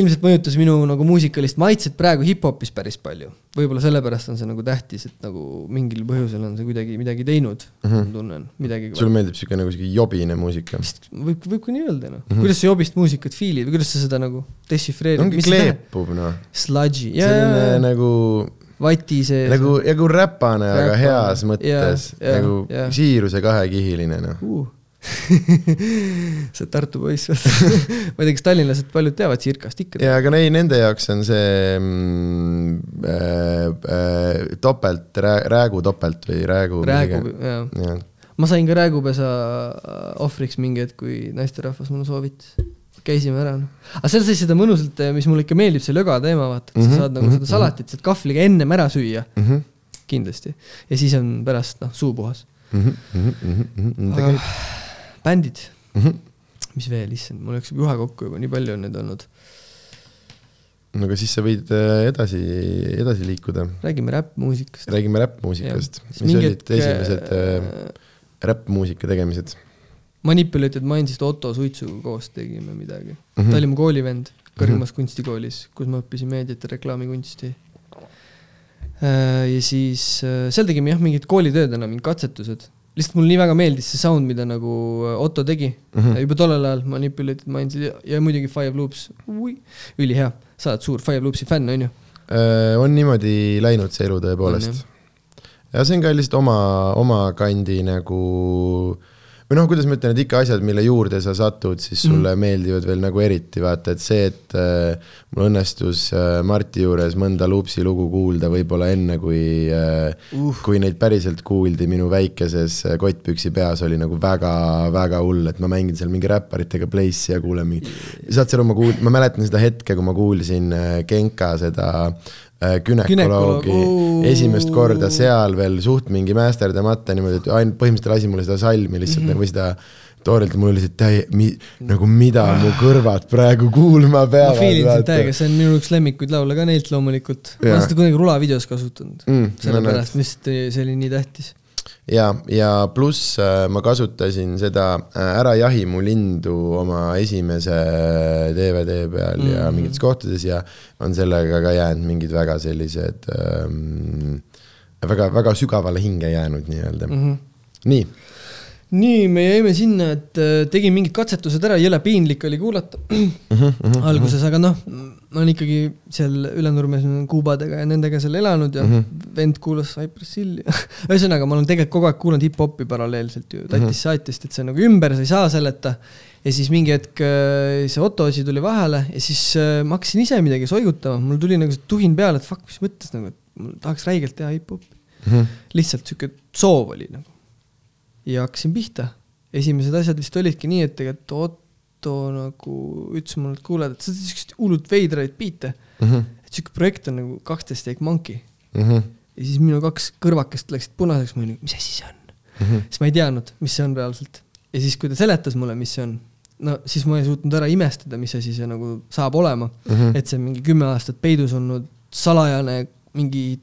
ilmselt mõjutas minu nagu muusikalist maitset praegu hip-hopis päris palju. võib-olla sellepärast on see nagu tähtis, et nagu mingil põhjusel on see kuidagi midagi teinud mm, -hmm. ma tunnen, midagi. sulle meeldib siuke nagu siuke jobine muusika? võib, võib ka nii öelda, noh mm -hmm.. kuidas sa jobist muusikat fiilid või kuidas sa seda nagu dešifreerid? ongi kleepuv, noh. Sludge'i. selline nagu vati sees. nagu, nagu räpane, aga heas mõttes, nagu ja. siiruse kahekihiline, noh uh. sa oled Tartu poiss <laughs> ma ei tea, kas tallinlased paljud teavad Sirkast ikka? jaa, aga ei, nende jaoks on see mm, äh, äh, topelt rää,, räägu topelt või räägu. räägu, jaa ja. ma sain ka räägupesa ohvriks mingi hetk, kui naisterahvas mulle soovitas käisime ära, noh. aga seal sai seda mõnusalt, eh, mis mulle ikka meeldib, see löga teema, vaata, et mm -hmm, sa saad nagu mm -hmm, seda salatit sealt kahvliga ennem ära süüa mm. -hmm. kindlasti. ja siis on pärast, noh, suu puhas mm. -hmm, mm -hmm, aga bändid mm, -hmm. mis veel, issand, mul jooksev juhe kokku juba, nii palju on neid olnud. no aga siis sa võid eh, edasi, edasi liikuda. räägime räppmuusikast. räägime räppmuusikast. mis olid esimesed äh, räppmuusika tegemised? Manipulated Mindsist Otto Suitsuga koos tegime midagi mm. -hmm. ta oli mu koolivend kõrgemas mm -hmm. kunstikoolis, kus ma õppisin meediat ja reklaamikunsti. Äh, ja siis äh, seal tegime jah, mingid koolitöödena, mingid katsetused. lihtsalt mulle nii väga meeldis see sound, mida nagu äh, Otto tegi mm. -hmm. juba tollel ajal Manipulated Mindsid ja, ja muidugi Five Loops, ülihea. sa oled suur Five Loopsi fänn, on ju? on niimoodi läinud see elu tõepoolest. ja see on ka lihtsalt oma, oma kandi nagu äh, või noh, kuidas ma ütlen, et ikka asjad, mille juurde sa satud, siis sulle mm. meeldivad veel nagu eriti, vaata, et see, et äh, mul õnnestus äh, Marti juures mõnda Loopsi lugu kuulda võib-olla enne, kui äh, uh., kui neid päriselt kuuldi minu väikeses äh, kottpüksi peas, oli nagu väga-väga hull, et ma mängin seal mingi räpparitega Place'i ja kuulen mingi, saad sa aru, ma kuul-, ma mäletan seda hetke, kui ma kuulsin äh, Genka seda Äh, günekoloogi Günekoloog. esimest korda seal veel suht mingi mäesterdamata niimoodi, et ainult põhimõtteliselt lasi mulle seda salmi lihtsalt mm -hmm. nagu seda toorilt, mul oli lihtsalt täie- mi,, nagu mida ah. mu kõrvad praegu kuulma peavad. ma feelin sind täiega, see on minu üks lemmikuid laule ka neilt loomulikult. ma olen seda kunagi rulavideos kasutanud mm,. sellepärast, mis see oli nii tähtis ja, ja pluss äh, ma kasutasin seda äh, Ära jahi mu lindu oma esimese DVD peal mm -hmm. ja mingites kohtades ja on sellega ka jäänud mingid väga sellised ähm,, väga, väga sügavale hinge jäänud nii-öelda mm. -hmm. nii nii, me jäime sinna, et äh, tegin mingid katsetused ära, jõle piinlik oli kuulata mm -hmm, alguses, aga noh, ma olen ikkagi seal Ülenurmes kuubadega ja nendega seal elanud ja mm -hmm. vend kuulas Cypress Hilli <laughs> ühesõnaga, ma olen tegelikult kogu aeg kuulanud hip-hopi paralleelselt ju, tatist mm -hmm. saatist, et see on nagu ümber, sa ei saa selleta. ja siis mingi hetk äh, see Otto asi tuli vahele ja siis äh, ma hakkasin ise midagi soigutama, mul tuli nagu see tuhin peale, et fuck, mis mõttes nagu, et ma tahaks räigelt teha hip-hopi mm. -hmm. lihtsalt sihuke soov oli nagu ja hakkasin pihta. esimesed asjad vist olidki nii, et tegelikult Otto nagu ütles mulle, et kuule, et sa teed siukseid hullult veidraid biite mm. -hmm. et siuke projekt on nagu kaksteist Take Monkey mm. -hmm. ja siis minu kaks kõrvakest läksid punaseks, ma olin, mis asi see on mm. -hmm. siis ma ei teadnud, mis see on reaalselt. ja siis, kui ta seletas mulle, mis see on, no siis ma ei suutnud ära imestada, mis asi see nagu saab olema mm. -hmm. et see on mingi kümme aastat peidus olnud salajane mingi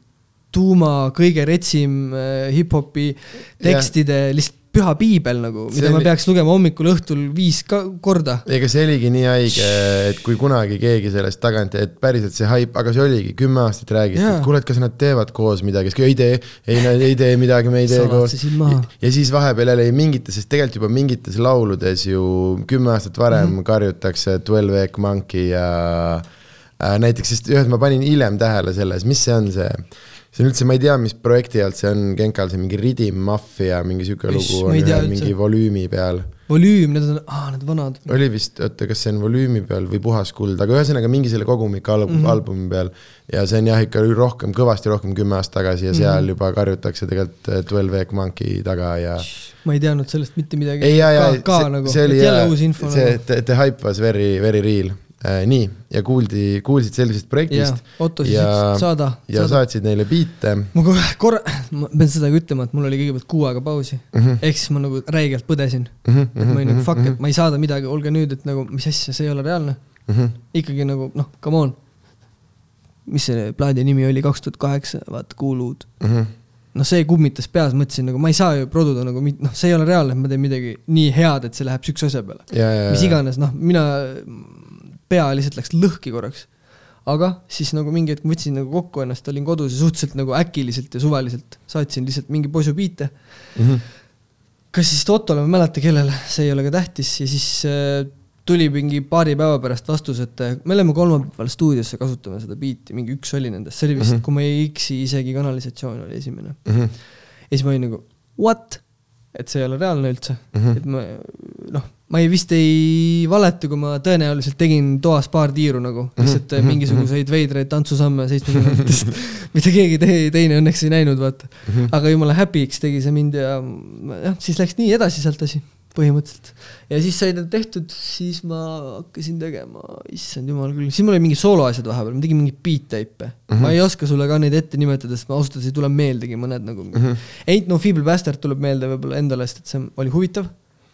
tuuma kõige retsim äh, hip-hopi tekstide yeah. lihtsalt püha piibel nagu, mida see ma peaks lugema hommikul, õhtul viis ka korda. ega see oligi nii haige, et kui kunagi keegi sellest tagant, et päriselt see haip, aga see oligi, kümme aastat räägiti, et kuule, et kas nad teevad koos midagi, siis ei tee, ei nad ei tee midagi, me ei tee koos. ja siis vahepeal jälle mingites, sest tegelikult juba mingites lauludes ju kümme aastat varem mm -hmm. karjutakse Twelve Egg Monkey ja äh, näiteks, sest ühes ma panin hiljem tähele selles, mis see on see see on üldse, ma ei tea, mis projekti alt see on, Genkal, see mingi Ridim Mafia, mingi sihuke lugu on ühe mingi volüümi peal. volüüm, need on, aa, need vanad. oli vist, oota, kas see on volüümi peal või puhas kuld, aga ühesõnaga mingi selle kogumik album mm, Mhm. -hmm. albumi peal. ja see on jah, ikka rohkem, kõvasti rohkem kümme aastat tagasi ja seal mm Mhm. -hmm. juba karjutakse tegelikult äh, Twelve Egg Monkey taga ja. ma ei teadnud sellest mitte midagi. ei, ja, ja see, nagu, see oli info see nagu. the, the hype was very, very real. nii, ja kuuldi, kuulsid sellisest projektist, Otto siis ja- ütles, saada, ja saada. saatsid neile biite ma kohe korra, ma pean seda ka ütlema, et mul oli kõigepealt kuu aega pausi. mm. -hmm. ehk siis ma nagu räigelt põdesin. Mm -hmm. et ma olin nagu fuck, et ma ei saada midagi, olge nüüd, et nagu mis asja, see ei ole reaalne. mm. -hmm. ikkagi nagu noh, come on. mis see plaadi nimi oli, kaks tuhat kaheksa, vaata Kuuluud. Mm -hmm. noh, see kummitas peas, mõtlesin nagu ma ei saa ju produda nagu noh, see ei ole reaalne, et ma teen midagi nii head, et see läheb siukse asja peale. mis iganes, noh, mina, pea lihtsalt läks lõhki korraks. aga siis nagu mingi hetk ma võtsin nagu kokku ennast, olin kodus ja suhteliselt nagu äkiliselt ja suvaliselt saatsin lihtsalt mingi poisu biite. mm. -hmm. kas siis Ottole, ma ei mäleta, kellele, see ei ole ka tähtis ja siis äh, tuli mingi paari päeva pärast vastus, et äh, me oleme kolmapäeval stuudiosse, kasutame seda biiti, mingi üks oli nendest, see oli vist mm. -hmm. kui ma ei eksi, isegi kanalisatsioon oli esimene. Mm -hmm. ja siis ma olin nagu what? et see ei ole reaalne üldse mm. -hmm. et ma noh, ma ei vist ei valeta, kui ma tõenäoliselt tegin toas paar tiiru nagu, lihtsalt Mhm. mingisuguseid veidraid tantsusamme seitsmekümnendatest, <laughs> mida keegi te, teine õnneks ei näinud, vaata. Mhm. aga jumala happy'ks tegi see mind ja jah, siis läks nii edasi sealt asi, põhimõtteliselt. ja siis sai ta tehtud, siis ma hakkasin tegema, issand jumal küll, siis mul oli mingi sooloasjad vahepeal, ma tegin mingeid beat tape'e mm. -hmm. ma ei oska sulle ka neid ette nimetada, sest ma ausalt öeldes ei tule meeldegi mõned nagu mm. -hmm. Ain't no feeble bastard tuleb meelde võib-olla endale, sest et see oli huvitav,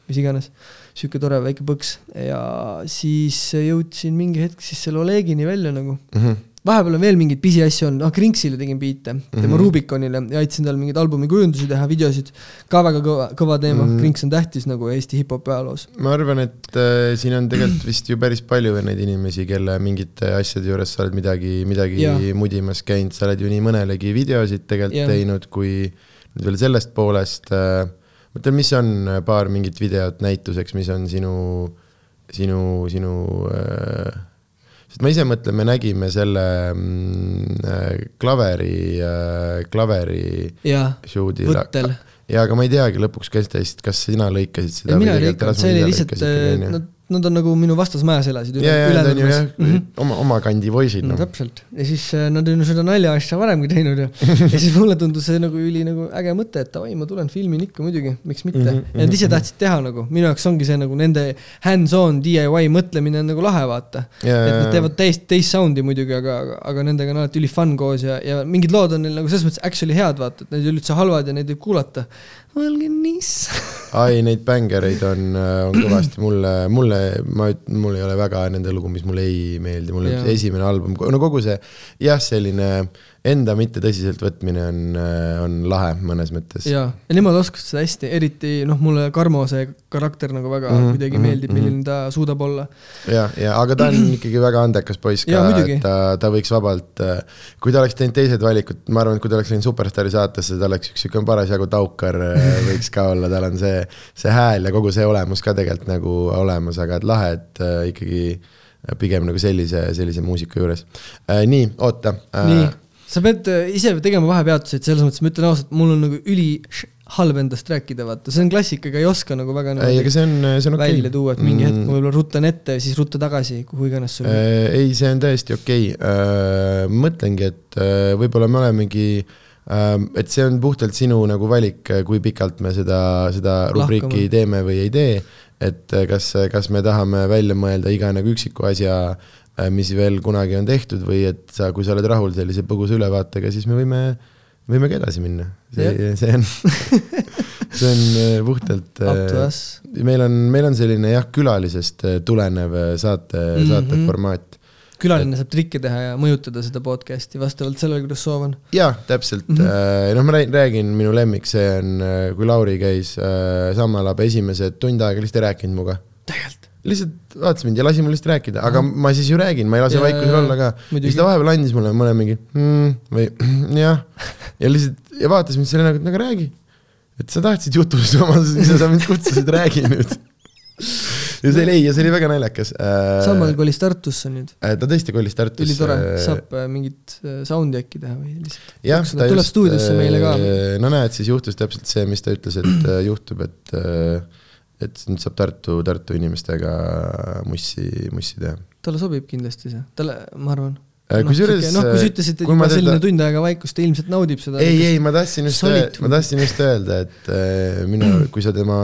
mis iganes. sihuke tore väike põks ja siis jõudsin mingi hetk siis selle Olegini välja nagu Mm -hmm. vahepeal on veel mingeid pisiasju olnud, noh Krinksile tegin biite mm, -hmm. tema Mhm. Rubiconile ja aitasin tal mingeid albumi kujundusi teha, videosid. ka väga kõva, kõva teema mm. -hmm. Krinks on tähtis nagu Eesti hip-hopi ajaloos. ma arvan, et äh, siin on tegelikult vist ju päris palju veel neid inimesi, kelle mingite asjade juures sa oled midagi, midagi Jaa. mudimas käinud, sa oled ju nii mõnelegi videosid tegelikult Jaa. teinud, kui nüüd veel sellest poolest äh,, mõtlen, mis on paar mingit videot näituseks, mis on sinu, sinu, sinu äh, sest ma ise mõtlen, me nägime selle mm, äh, klaveri äh,, klaveri võttel. ja aga ma ei teagi lõpuks, kes teist, kas sina lõikasid seda mina ei Rasmus see oli lihtsalt onju? nad, nad on nagu minu vastasmajas elasid. ja, ja nad on ju jah Mhm. oma, oma kandi poisid no noh. täpselt ja siis äh, nad on ju seda naljaasja varemgi teinud ja, ja siis mulle tundus see nagu üli nagu äge mõte, et davai, ma tulen filmin ikka muidugi, miks mitte mm. Mhm, -hmm, ja nad ise tahtsid teha nagu, minu jaoks ongi see nagu nende hands-on DIY mõtlemine on nagu lahe, vaata. et nad teevad täiesti teist sound'i muidugi, aga, aga, aga nendega on alati üli fun koos ja, ja mingid lood on neil nagu selles mõttes actually head, vaata, et need ei ole üldse halvad ja neid võib kuulata. Olge niss. ai, neid bängereid on, on kõvasti. Mulle, mulle, ma, mul ei ole väga nende lugu, mis mulle ei meeldi, mulle esimene album, no kogu see jah, selline enda mitte tõsiselt võtmine on, on lahe mõnes mõttes. ja, ja nemad oskavad seda hästi, eriti noh, mulle Karmo see karakter nagu väga mm Mhm, -hmm, kuidagi mhm, meeldib, mhm. milline ta suudab olla. ja, ja aga ta on <clears throat> ikkagi väga andekas poiss ka Jaa,, et ta, ta võiks vabalt, kui ta oleks teinud teised valikud, ma arvan, et kui ta oleks läinud Superstaari saatesse, ta oleks üks sihuke parasjagu taukar äh, <laughs> võiks ka olla, tal on see, see hääl ja kogu see olemus ka tegelikult nagu olemas, aga et lahe, et äh, ikkagi pigem nagu sellise, sellise muusika juures äh,. nii, oota äh,. nii, sa pead äh, ise tegema vahepeatuseid, selles mõttes ma ütlen ausalt, mul on nagu üli halb endast rääkida, vaata, see on klassika, ega ei oska nagu väga ei, aga see on, see on okei välja tuua, et mingi hetk ma võib-olla rutan ette ja siis rutta tagasi, kuhu iganes sul äh,. Äh, ei, see on täiesti okei okay.. mõtlengi, et äh, võib-olla me olemegi, et see on puhtalt sinu nagu valik, kui pikalt me seda, seda rubriiki Lahkame. teeme või ei tee. et äh, kas, kas me tahame välja mõelda iga nagu üksiku asja, mis veel kunagi on tehtud või et sa, kui sa oled rahul sellise põgusa ülevaatega, siis me võime, võimegi edasi minna. see, <laughs> see on, see on äh, puhtalt äh, meil on, meil on selline jah, külalisest äh, tulenev äh, saate mm. -hmm. saate formaat. külaline saab trikke teha ja mõjutada seda podcast'i vastavalt sellele, kuidas soov on. jah, täpselt mm. -hmm. noh, ma räägin, räägin, minu lemmik, see on, kui Lauri käis äh, Sammalabe esimesed tund aega lihtsalt ei rääkinud minuga. tegelikult. Lihtsalt vaatas mind ja lasi mul lihtsalt rääkida, aga ma siis ju räägin, ma ei lase vaikusel olla ka. siis ta vahepeal andis mulle mõne mingi mm, või <clears throat> jah, ja lihtsalt ja vaatas mind selle näoga, et no aga räägi. et sa tahtsid jutustama, siis sa mind kutsusid, räägi nüüd. <laughs> ja see oli, ei, ja see oli väga naljakas äh,. Sammal kolis Tartusse nüüd. ta tõesti kolis Tartusse. ülitore, saab äh, mingit äh, sound'i äkki teha või lihtsalt. jah, Lõksuda, tuleb stuudiosse meile ka. no näed, siis juhtus täpselt see, mis ta ütles, et äh, juhtub, et äh, et nüüd saab Tartu, Tartu inimestega mussi, mussi teha talle sobib kindlasti see, talle, ma arvan Äh, kusjuures. noh, kui sa ütlesid, et juba selline teda... tund aega vaikust, ta ilmselt naudib seda. ei, ei, ma tahtsin just, ma tahtsin just öelda, et äh, mina, <clears throat> kui sa tema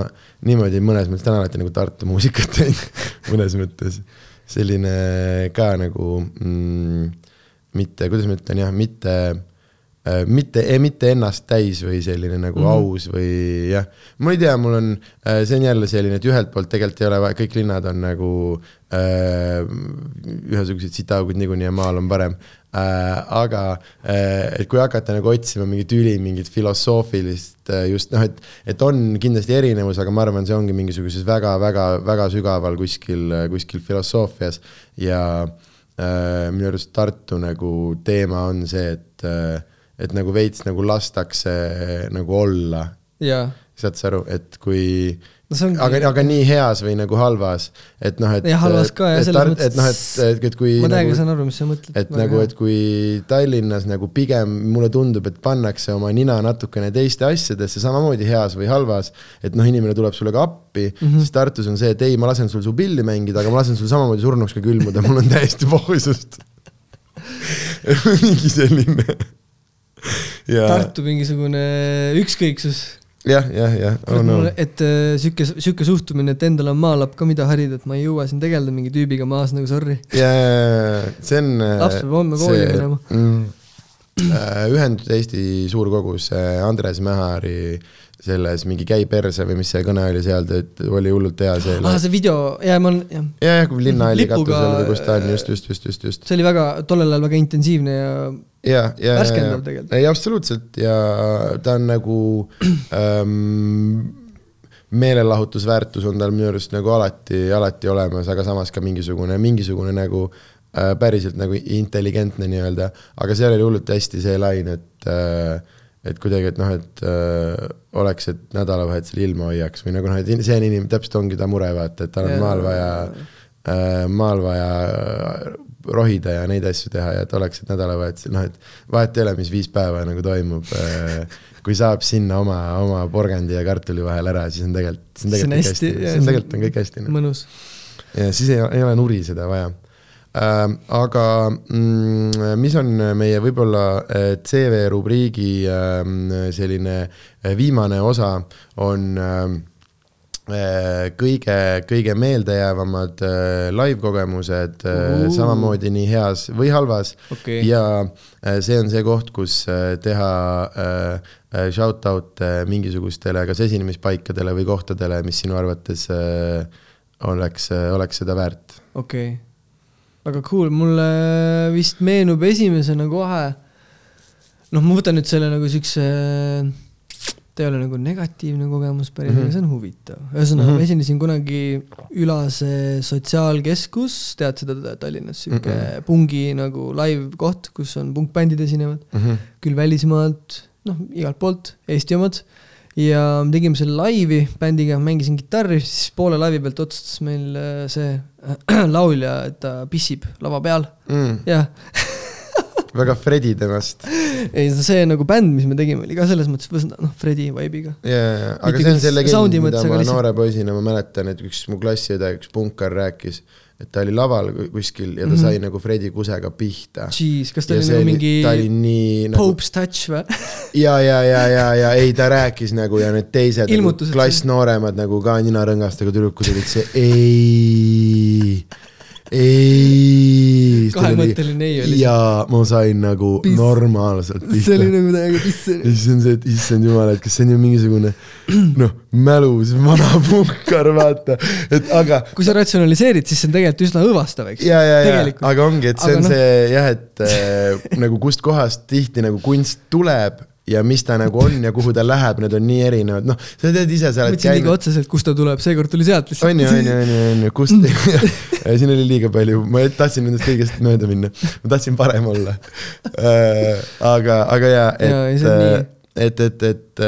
niimoodi mõnes mõttes, ta on alati nagu Tartu muusikat teinud <laughs> mõnes mõttes. selline ka nagu mm, mitte, kuidas ma ütlen jah, mitte Äh, mitte, mitte ennast täis või selline nagu mm -hmm. aus või jah, ma ei tea, mul on, äh, see on jälle selline, et ühelt poolt tegelikult ei ole, kõik linnad on nagu äh, ühesugused sitaaugud niikuinii ja maal on parem äh,. aga äh, et kui hakata nagu otsima mingit üli, mingit filosoofilist äh, just noh, et, et on kindlasti erinevus, aga ma arvan, see ongi mingisuguses väga-väga-väga sügaval kuskil, kuskil filosoofias ja äh, minu arust Tartu nagu teema on see, et äh, et nagu veits nagu lastakse nagu olla. saad sa aru, et kui no ongi... aga, aga nii heas või nagu halvas, et noh, et. jah, halvas ka jah, selles mõttes. et noh, et, et, et kui. ma täiega nagu, saan aru, mis sa mõtled. et nagu, et kui Tallinnas nagu pigem mulle tundub, et pannakse oma nina natukene teiste asjadesse, samamoodi heas või halvas. et noh, inimene tuleb sulle ka appi mm, -hmm. siis Tartus on see, et ei, ma lasen sul su pilli mängida, aga ma lasen sul samamoodi surnuks ka külmuda, mul on täiesti <laughs> pohusust <laughs> mingi selline ja.... Tartu mingisugune ükskõiksus. jah, jah, jah oh,. No. et äh, sihuke, sihuke suhtumine, et endal on maalapp ka, mida harida, et ma ei jõua siin tegeleda mingi tüübiga maas nagu sorry. ja, ja, ja see on. Äh, laps peab homme kooli minema mm,. Äh, ühendatud Eesti Suurkogus Andres Mähari selles mingi käi perse või mis see kõne oli seal, ta oli hullult hea see. aa, see video, jaa, ma olen, jah. ja, ja kui linnahalli katusel või kus ta on, just, just, just, just, just. see oli väga, tollel ajal väga intensiivne ja ja, ja, värskendav tegelikult. ei, absoluutselt ja ta on nagu ähm, meelelahutusväärtus on tal minu arust nagu alati, alati olemas, aga samas ka mingisugune, mingisugune nagu äh, päriselt nagu intelligentne nii-öelda, aga seal oli hullult hästi see lain, et äh, et kuidagi, et noh, et äh, oleks, et nädalavahetusel ilma hoiaks või nagu noh, et see on inimene, täpselt ongi ta mure, vaata, et tal on maal vaja äh,, maal vaja rohida ja neid asju teha ja et oleks, et nädalavahetusel, noh, et vahet ei ole, mis viis päeva nagu toimub. Äh, kui saab sinna oma, oma porgandi ja kartuli vahel ära, siis on tegelikult, siis on tegelikult kõik hästi, siis on tegelikult on kõik hästi. Noh. mõnus. ja siis ei, ei ole nuri seda vaja äh,. Aga mm, mis on meie võib-olla äh, CV rubriigi äh, selline äh, viimane osa, on äh, Äh, kõige, kõige meeldejäävamad äh, live kogemused uh, samamoodi nii heas või halvas okay. ja äh, see on see koht, kus teha shout out mingisugustele kas esinemispaikadele või kohtadele, mis sinu arvates oleks, oleks seda väärt. okei okay., väga cool, mulle vist meenub esimesena kohe, noh, ma võtan nüüd selle nagu siukse ta ei ole nagu negatiivne kogemus päris mm, -hmm. aga see on huvitav. ühesõnaga mm, -hmm. ma esinesin kunagi Ülase Sotsiaalkeskus, tead seda Tallinnas, sihuke mm -hmm. pungi nagu live koht, kus on punkbändid esinevad mm, -hmm. küll välismaalt, noh, igalt poolt, Eesti omad. Ja me tegime selle laivi bändiga, mängisin kitarri, siis poole laivi pealt otsustas meil äh, see äh, <clears throat> laulja, et ta pissib lava peal mm., jah <laughs> väga Fredi temast. ei, see nagu bänd, mis me tegime, oli ka selles mõttes, noh, Fredi vibe'iga. jaa, aga see on see legend, mida ma noore poisina, ma mäletan, et üks mu klassiõde, üks punkar rääkis, et ta oli laval kuskil ja ta mm -hmm. sai nagu Fredi kusega pihta. Jeez, kas ta ja oli nagu mingi ta oli nii nagu... Pope's touch või? <laughs> ja, ja, ja, ja, ja ei, ta rääkis nagu ja need teised nagu, klass nooremad nagu ka ninarõngastega tüdrukud olid see ei ei. kahemõtteline ei oli. ja ma sain nagu Piss. normaalselt pihta. see oli nagu täiega piss. ja siis on see, et issand jumal, et kas see on ju mingisugune noh, mälus vana puhkar, vaata, et aga. kui sa ratsionaliseerid, siis see on tegelikult üsna õõvastav, eks. ja, ja, ja, aga ongi, et see aga on no. see jah, et äh, nagu kustkohast tihti nagu kunst tuleb ja mis ta nagu on ja kuhu ta läheb, need on nii erinevad, noh, sa tead ise, sa oled käinud. otseselt, kust ta tuleb, seekord tuli sealt lihtsalt. on ju, on ju, on ju, on ju, kust <laughs> siin oli liiga palju, ma tahtsin nendest kõigest mööda minna, ma tahtsin parem olla. Äh, aga, aga jaa, et ja, et, et, et,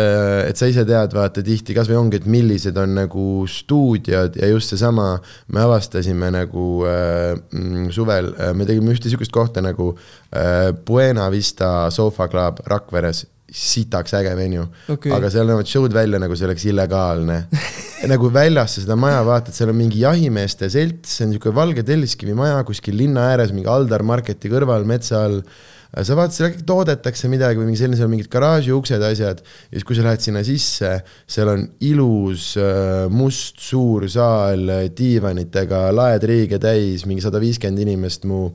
et sa ise tead, vaata tihti kasvõi ongi, et millised on nagu stuudiod ja just seesama, me avastasime nagu äh, mm, suvel äh,, me tegime ühte sihukest kohta nagu äh, Buena Vista Sofa Club Rakveres sitaks äge venue. Okei. aga seal näevad show'd välja nagu see oleks illegaalne. Nagu väljas sa seda maja vaatad, seal on mingi jahimeeste selts, see on niisugune valge telliskivi maja kuskil linna ääres, mingi Aldar Marketi kõrval metsa all sa vaatad, seal äkki toodetakse midagi või mingi selline, seal on mingid garaaži uksed, asjad. ja siis, kui sa lähed sinna sisse, seal on ilus äh, must suur saal äh, diivanitega, laed-riige täis, mingi sada viiskümmend inimest. mu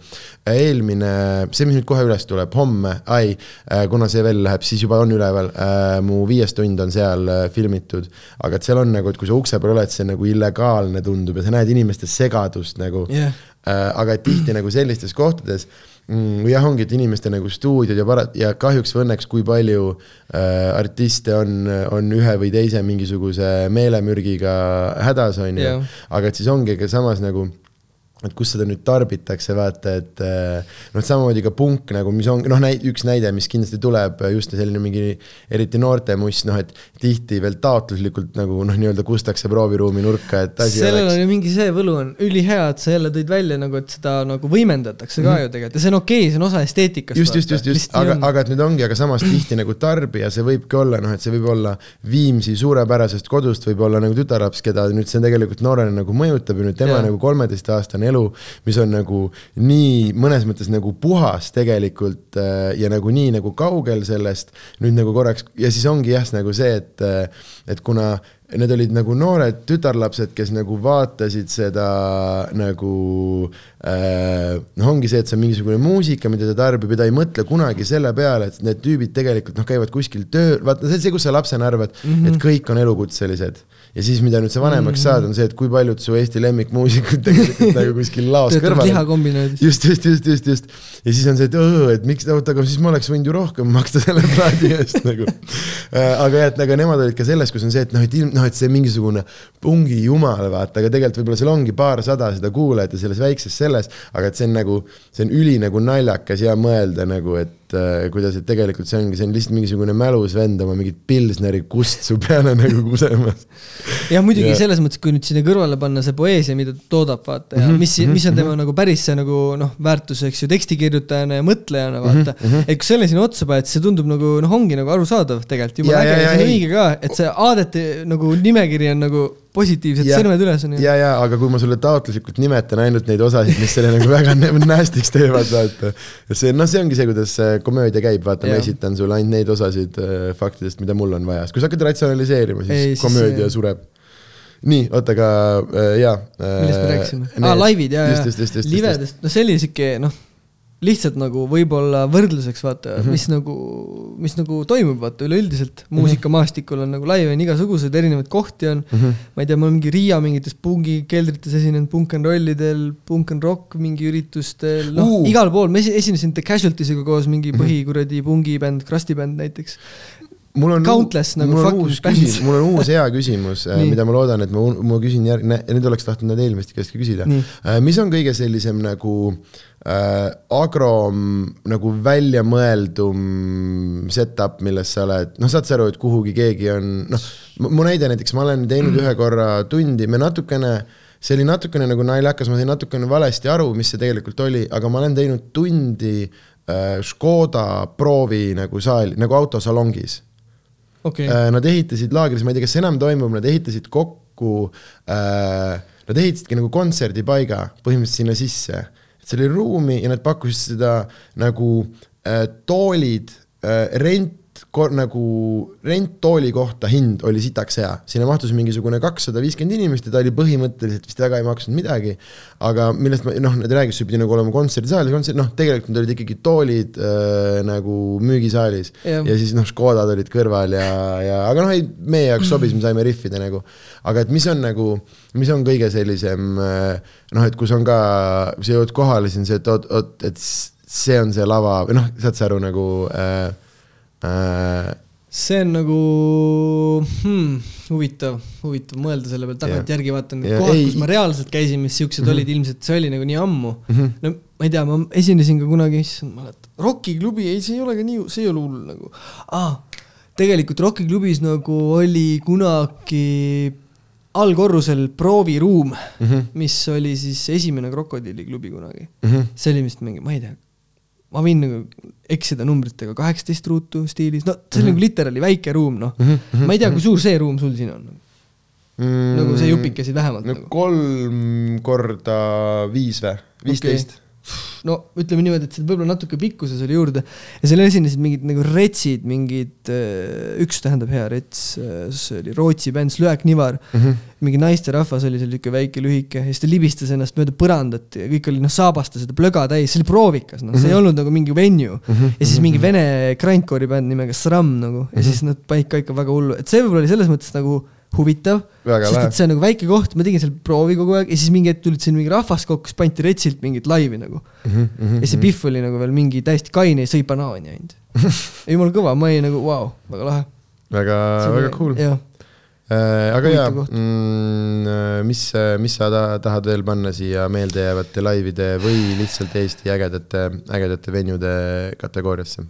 eelmine, see, mis nüüd kohe üles tuleb, homme, ai, kuna see veel läheb, siis juba on üleval. mu viies tund on seal äh, filmitud, aga et seal on nagu, et kui sa ukse peal oled, see nagu illegaalne tundub ja sa näed inimeste segadust nagu yeah.. aga et tihti nagu sellistes kohtades jah, ongi, et inimeste nagu stuudiod ja para- ja kahjuks või õnneks, kui palju äh, artiste on, on ühe või teise mingisuguse meelemürgiga hädas, on ju. Aga et siis ongi ka samas nagu et kus seda nüüd tarbitakse, vaata, et äh, noh, samamoodi ka punk nagu, mis on noh, näid-, üks näide, mis kindlasti tuleb just selline mingi eriti noorte must, noh, et tihti veel taotluslikult nagu noh, nii-öelda kustakse prooviruumi nurka, et asi sellel oleks on mingi see võlu on ülihea, et sa jälle tõid välja nagu, et seda nagu võimendatakse ka ju tegelikult ja see on okei okay,, see on osa esteetikast. just, just, just, just, aga, aga et nüüd ongi, aga samas tihti nagu tarbija, see võibki olla noh, et see võib olla Viimsi suurepärasest kodust võib olla nagu tütarlaps, keda nüüd see tegelikult noorena nagu mõjutab ja nüüd tema yeah. nagu kolmeteistaastane elu, mis on nagu nii mõnes mõttes nagu puhas tegelikult äh, ja nagu nii nagu kaugel sellest nüüd nagu korraks ja siis ongi jah, nagu see, et, et kuna need olid nagu noored tütarlapsed, kes nagu vaatasid seda nagu äh, noh, ongi see, et see on mingisugune muusika, mida ta tarbib ja ta ei mõtle kunagi selle peale, et need tüübid tegelikult noh, käivad kuskil tööl, vaata see on see, kus sa lapsena arvad mm, -hmm. et kõik on elukutselised. Ja siis, mida nüüd sa vanemaks mm -hmm. saad, on see, et kui paljud su Eesti lemmikmuusikud <laughs> tegelikult <laughs> nagu kuskil laos kõrval just, just, just, just, just. ja siis on see, et õõ, et miks, oota, aga siis ma oleks võinud ju rohkem maksta selle plaadi eest <laughs> nagu. aga jah, et aga nemad olid ka selles, kus on see, et noh, et ilm-, noh, et see mingisugune pungi jumal, vaata, aga tegelikult võib-olla seal ongi paarsada seda kuulajat ja selles väikses selles, aga et see on nagu, see on üli nagu naljakas ja mõelda nagu, et äh, kuidas, et tegelikult see ongi, see on lihtsalt mingisugune mälus vend oma mingit pilsneri kust su peale <laughs> nagu kusemas. jah, muidugi Ja- selles mõttes, kui nüüd sinna kõrvale panna see poeesia, mida ta toodab, vaata ja Mhm, mis, mis on tema nagu päris see nagu noh, väärtus, eks ju, tekstikirjutajana ja mõtlejana, vaata. Mhm, et kui selle sinna otsa paned, see tundub nagu noh, ongi nagu arusaadav tegelikult, jumala äge see on õige ka, et see aadete nagu nimekiri on nagu positiivsed Ja. sõrmed üles on ju. ja, ja aga kui ma sulle taotluslikult nimetan ainult neid osasid, mis selle nagu väga nä- nastiks teevad, vaata. see, noh, see ongi see, kuidas komöödia käib, vaata, ma esitan sulle ainult neid osasid äh, faktidest, mida mul on vaja, sest kui sa hakkad ratsionaliseerima, siis Ei, ei, siis komöödia see- sureb. nii, oota, aga äh, jaa äh,. millest me rääkisime? aa, laivid ja, just, ja just, just, just, just, livedest, no see oli sihuke noh, lihtsalt nagu võib-olla võrdluseks vaata mm, Mhm. -hmm. mis nagu, mis nagu toimub, vaata üleüldiselt muusikamaastikul on nagu on igasuguseid erinevaid kohti on mm. Mhm. -hmm. ma ei tea, ma olen mingi Riia mingites pungikeldrites esinenud, punk n rollidel, punk n rock mingi üritustel, noh Uh. igal pool, ma esi- esinesin The Casualties'iga koos mingi põhikuradi pungibänd, Krusty bänd näiteks. mul on Countless nagu mul on uus küsimus, mul on uus hea küsimus, Nii. mida ma loodan, et ma, ma küsin järg-, nüüd oleks tahtnud need eelmiste käest ka küsida Nii.. mis on kõige sellisem nagu äh, agrom nagu väljamõeldum setup, milles sa oled, noh, saad sa aru, et kuhugi keegi on, noh, mu näide näiteks, ma olen teinud ühe korra tundi, me natukene see oli natukene nagu naljakas, ma sain natukene valesti aru, mis see tegelikult oli, aga ma olen teinud tundi äh, Škoda proovi nagu saali, nagu autosalongis okay., Äh, Nad ehitasid laagris, ma ei tea, kas see enam toimub, nad ehitasid kokku äh,, nad ehitasidki nagu kontserdipaiga põhimõtteliselt sinna sisse. Seal oli ruumi ja nad pakkusid seda nagu äh, toolid äh,, rent, nagu renttooli kohta hind oli sitaks hea, sinna mahtus mingisugune kakssada viiskümmend inimest ja ta oli põhimõtteliselt vist väga ei maksnud midagi. aga millest ma noh, nad rääkisid, see pidi nagu olema kontserdisaal ja kontsert, noh, tegelikult need olid ikkagi toolid äh, nagu müügisaalis Jah. ja siis noh, Škodad olid kõrval ja, ja aga noh, ei meie jaoks sobis, me saime riffida nagu. aga et mis on nagu, mis on kõige sellisem äh, noh, et kus on ka, sa jõuad kohale, siis on see, et oot, oot, et see on see lava või noh, saad sa aru nagu äh, äh, see on nagu hmm, huvitav, huvitav mõelda selle peale, tagantjärgi vaatan need Ja kohad, kus ma reaalselt käisin, mis siuksed mm -hmm. olid ilmselt, see oli nagu nii ammu mm. -hmm. no ma ei tea, ma esinesin ka kunagi, issand, ma mäletan, Rocki klubi, ei, see ei ole ka nii, see ei ole hull nagu ah,. tegelikult Rocki klubis nagu oli kunagi allkorrusel prooviruum mm. -hmm. mis oli siis esimene krokodilliklubi kunagi. Mhm. see oli vist mingi, ma ei tea, ma võin nagu eksida numbritega, kaheksateist ruutu stiilis, no see oli Mhm. nagu literaali väike ruum, noh. ma ei tea, kui suur see ruum sul siin on. mm, nagu see jupikesid vähemalt no nagu. kolm korda viis või, viisteist no ütleme niimoodi, et võib-olla natuke pikkuses oli juurde ja seal esinesid mingid nagu retsid, mingid, üks tähendab hea rets, see oli Rootsi bänd Slöak Nivar mm, Mhm. -hmm. mingi naisterahvas oli seal niisugune väike lühike ja siis ta libistas ennast mööda põrandat ja kõik oli noh, saabastas seda plöga täis, see oli proovikas, noh, see ei olnud nagu mingi venue mm. -hmm. ja siis mingi vene grindcore'i bänd nimega Sram nagu ja siis nad panid ka ikka väga hullu, et see võib-olla oli selles mõttes nagu huvitav, sest et see on nagu väike koht, ma tegin seal proovi kogu aeg ja siis mingi hetk tulid siin mingi rahvas kokku, siis pandi retsilt mingit laivi nagu Mhm, ja see Pihv oli nagu veel mingi täiesti kaine ja sõi banaani ainult. <laughs> jumala kõva, ma olin nagu vau wow,, väga lahe. väga, väga cool. jah, aga jaa mm,, mis, mis sa ta, tahad veel panna siia meeldejäävate laivide või lihtsalt Eesti ägedate, ägedate venjude kategooriasse?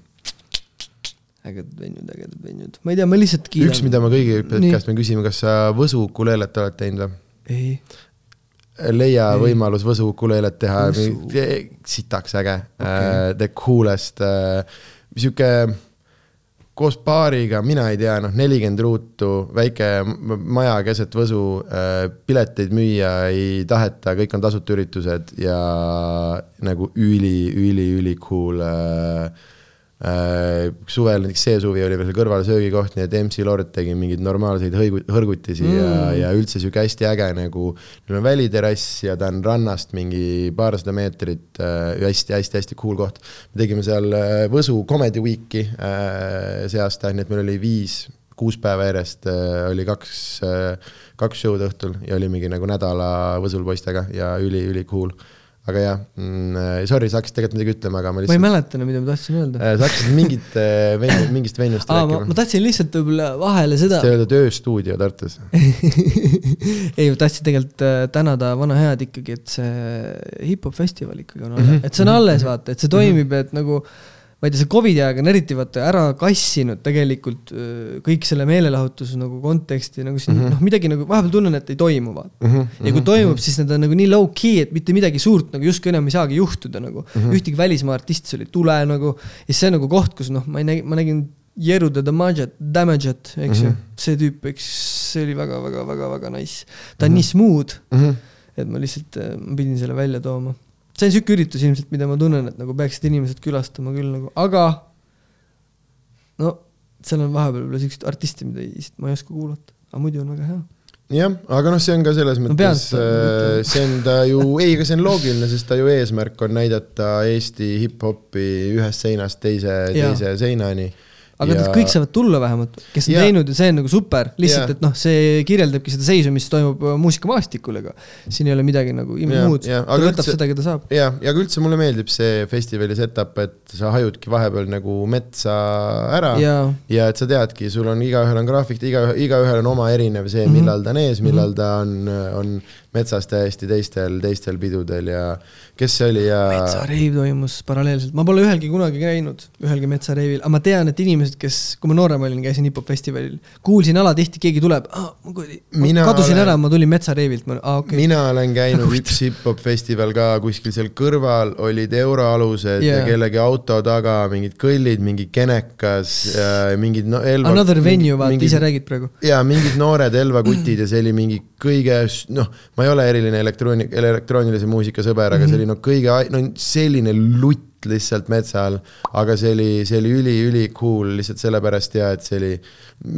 Ägedad venjud, ägedad venjud, ma ei tea, ma lihtsalt kiidan. üks, mida ma kõigi käest me küsime, kas sa Võsu ukuleelet oled teinud või? ei, leia Ei. võimalus Võsu ukuleelet teha sitaks äge okay., the coolest äh,, sihuke koos baariga, mina ei tea, noh, nelikümmend ruutu, väike maja keset Võsu äh,, pileteid müüa ei taheta, kõik on tasuta üritused ja nagu üli, üli, üli cool äh, äh, suvel näiteks see suvi oli veel seal kõrval söögikoht, nii et MC Lord tegi mingeid normaalseid hõigu-, hõrgutisi mm. ja, ja üldse sihuke hästi äge nagu, neil on väliterrass ja ta on rannast mingi paarsada meetrit äh,, hästi-hästi-hästi cool koht. me tegime seal äh, Võsu Comedy Weeki äh, see aasta, nii et meil oli viis, kuus päeva järjest äh, oli kaks äh,, kaks show'd õhtul ja olimegi nagu nädala Võsul poistega ja üli-üli cool. Aga jah mm,, sorry, sa hakkasid tegelikult midagi ütlema, aga ma ma ei lihtsalt mäleta enam, mida ma tahtsin öelda. Äh, sa hakkasid mingit äh, venju, mingist venjust aa, ma, ma rääkima. tahtsin lihtsalt võib-olla vahele seda sa, öelda tööstuudio Tartus. <laughs> ei, ma tahtsin tegelikult äh, tänada vana head ikkagi, et see hip-hop festival ikkagi on alles, et see on alles, vaata, et see toimib, et nagu ma ei tea, see Covidi aeg on eriti vaata ära kassinud tegelikult öö, kõik selle meelelahutuse nagu konteksti nagu siin mm -hmm. noh, midagi nagu vahepeal tunnen, et ei toimu, vaata. Mhm, ja kui toimub, siis need on nagu nii low-key, et mitte midagi suurt nagu justkui enam ei saagi juhtuda nagu mm. -hmm. ühtegi välismaa artisti sul ei tule nagu ja see on nagu koht, kus noh, ma ei nägi, ma nägin Jeru the Damage'it, Damage'it, eks ju, see tüüp, eks see oli väga-väga-väga-väga nice. ta on nii smooth, Mhm. et ma lihtsalt, ma pidin selle välja tooma. See on sihuke üritus ilmselt, mida ma tunnen, et nagu peaksid inimesed külastama küll nagu, aga no seal on vahepeal võib-olla siukseid artiste, mida ei, ma ei oska kuulata, aga muidu on väga hea. jah, aga noh, see on ka selles mõttes seda äh,, see on ta ju, <laughs> ei, aga see on loogiline, sest ta ju eesmärk on näidata Eesti hip-hopi ühest seinast teise, teise seinani. Aga ja... kõik saavad tulla vähemalt, kes on Jaa. teinud ja see on nagu super, lihtsalt Jaa. et noh, see kirjeldabki seda seisu, mis toimub äh, muusikamaastikul, ega siin ei ole midagi nagu muud, ta aga võtab üldse- seda, keda saab. ja, ja ka üldse mulle meeldib see festivali setup, et sa hajudki vahepeal nagu metsa ära ja ja et sa teadki, sul on igaühel on graafik, iga, igaühel on oma erinev see, Mhm. millal ta on ees, millal ta on, on metsas täiesti teistel, teistel pidudel ja kes see oli ja metsareiv toimus paralleelselt, ma pole ühelgi kunagi käinud, ühelgi metsareivil, aga ma tean, et inimesed, kes, kui ma noorem olin, käisin hip-hop festivalil, kuulsin alatihti, keegi tuleb, ma kadusin olen- ära, ma tulin metsareivilt, ma, aa okei okay.. mina olen <laughs> käinud üks hip-hop festival ka kuskil seal kõrval, olid euroalused yeah. Jaa. ja kellegi auto taga mingid kõllid, mingi kenekas, mingid no, Elva. Another venue, vaata, ise räägid praegu. ja mingid noored Elva-kutid <clears throat> ja see oli mingi kõige, noh, ma ei ole eriline elektrooni-, elektroonilise muusika sõber, aga see oli no kõige, no selline lutt lihtsalt metsa all, aga see oli, see oli üli-üli cool lihtsalt sellepärast ja et see oli,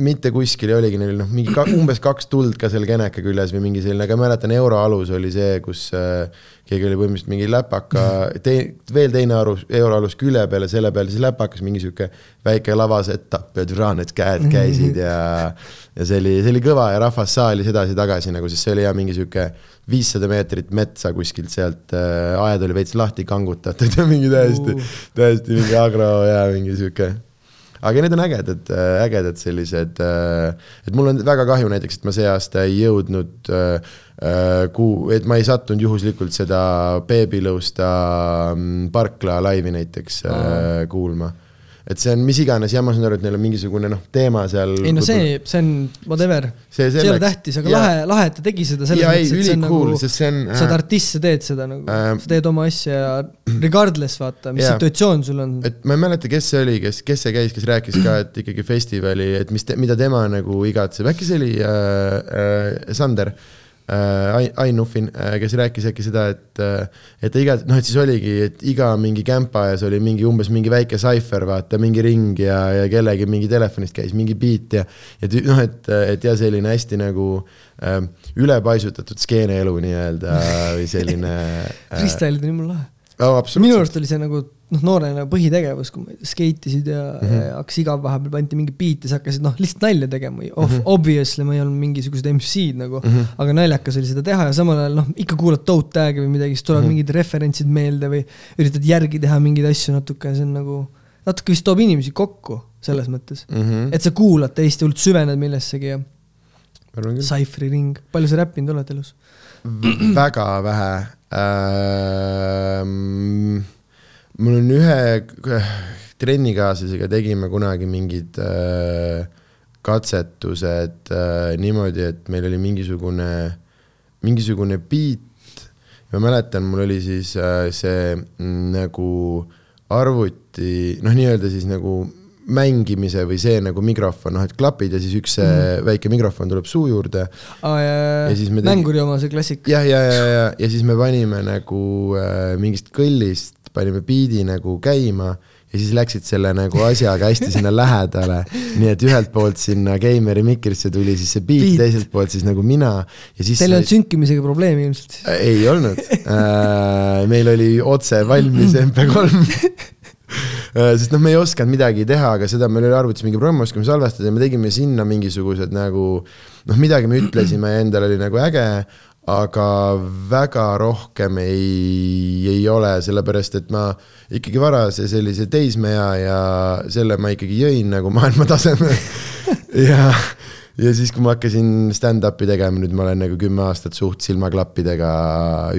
mitte kuskil ei oligi, neil oli noh, mingi ka, umbes kaks tuld ka seal keneka küljes või mingi selline, aga ma mäletan, euroalus oli see, kus äh, keegi oli põhimõtteliselt mingi läpaka, tei-, veel teine arus, euroalus külje peal ja selle peal siis läpakas mingi sihuke väike lavasetapp ja türa need käed käisid ja ja see oli, see oli kõva ja rahvas saalis edasi-tagasi nagu, sest see oli jah, mingi sihuke viissada meetrit metsa kuskilt sealt äh,, aed oli veits lahti kangutatud ja mingi täiesti Uh., täiesti mingi agro ja mingi sihuke aga need on ägedad, ägedad sellised, et mul on väga kahju näiteks, et ma see aasta ei jõudnud äh, äh, kuu, et ma ei sattunud juhuslikult seda Babylõusta mm, Parkla laivi näiteks äh, kuulma. Et see on mis iganes jama, ma saan aru, et neil on mingisugune noh, teema seal. ei no see, see on whatever, see ei ole tähtis, aga ja, lahe, lahe, et ta tegi seda selles mõttes, et see on cool, nagu, see on, sa oled artist, sa teed seda nagu äh,, sa teed oma asja ja <clears throat> regardless vaata, mis ja, situatsioon sul on. et ma ei mäleta, kes see oli, kes, kes see käis, kes rääkis ka, et ikkagi festivali, et mis, mida tema nagu igatseb, äkki see oli äh, äh, Sander? äh, äh, Ain Nuffin, äh, kes rääkis äkki seda, et, äh, et iga, noh, et siis oligi, et iga mingi kämpa ees oli mingi umbes mingi väike saifer, vaata, mingi ring ja, ja kellegi mingi telefonist käis mingi beat ja, ja noh, et, et ja selline hästi nagu äh, ülepaisutatud skeeneelu nii-öelda või selline <laughs> äh,. Freestyle'id on jumala lahe oh,. minu arust oli see nagu noh, noorena põhitegevus, kui skeitisid ja mm -hmm. hakkas igav vahepeal pandi mingi beat ja siis hakkasid noh, lihtsalt nalja tegema mm. -hmm. Obviously ma ei olnud mingisugused MC-d nagu mm, -hmm. aga naljakas oli seda teha ja samal ajal noh, ikka kuulad toe tag'i või midagi, siis tulevad mm -hmm. mingid referentsid meelde või üritad järgi teha mingeid asju natuke see on nagu, natuke vist toob inimesi kokku selles mõttes mm. -hmm. et sa kuulad teist ja hullult süvened millessegi ja. Cypher'i ring, palju sa räppinud oled elus? väga vähe ähm mul on ühe trennikaaslasega tegime kunagi mingid äh, katsetused äh, niimoodi, et meil oli mingisugune, mingisugune beat. ma mäletan, mul oli siis äh, see mm, nagu arvuti, noh, nii-öelda siis nagu mängimise või see nagu mikrofon, noh, et klapid ja siis üks see mm. väike mikrofon tuleb suu juurde ah,. ja siis me mänguri oma, see klassik. jah, ja, ja, ja, ja, ja siis me panime nagu äh, mingist kõllist panime biidi nagu käima ja siis läksid selle nagu asjaga hästi sinna <laughs> lähedale. nii et ühelt poolt sinna Keimeri mikrisse tuli siis see beat, beat., teiselt poolt siis nagu mina. Teil ei olnud sünkimisega probleemi ilmselt? Ei olnud äh,. meil oli otse valmis <laughs> MP3 äh, sest noh, me ei osanud midagi teha, aga seda meil oli arvutis mingi programm, oskame salvestada ja me tegime sinna mingisugused nagu noh, midagi me ütlesime ja endal oli nagu äge, aga väga rohkem ei, ei ole, sellepärast et ma ikkagi varase sellise teismeea ja selle ma ikkagi jõin nagu maailma tasemel <laughs> ja ja siis, kui ma hakkasin stand-up'i tegema, nüüd ma olen nagu kümme aastat suht silmaklappidega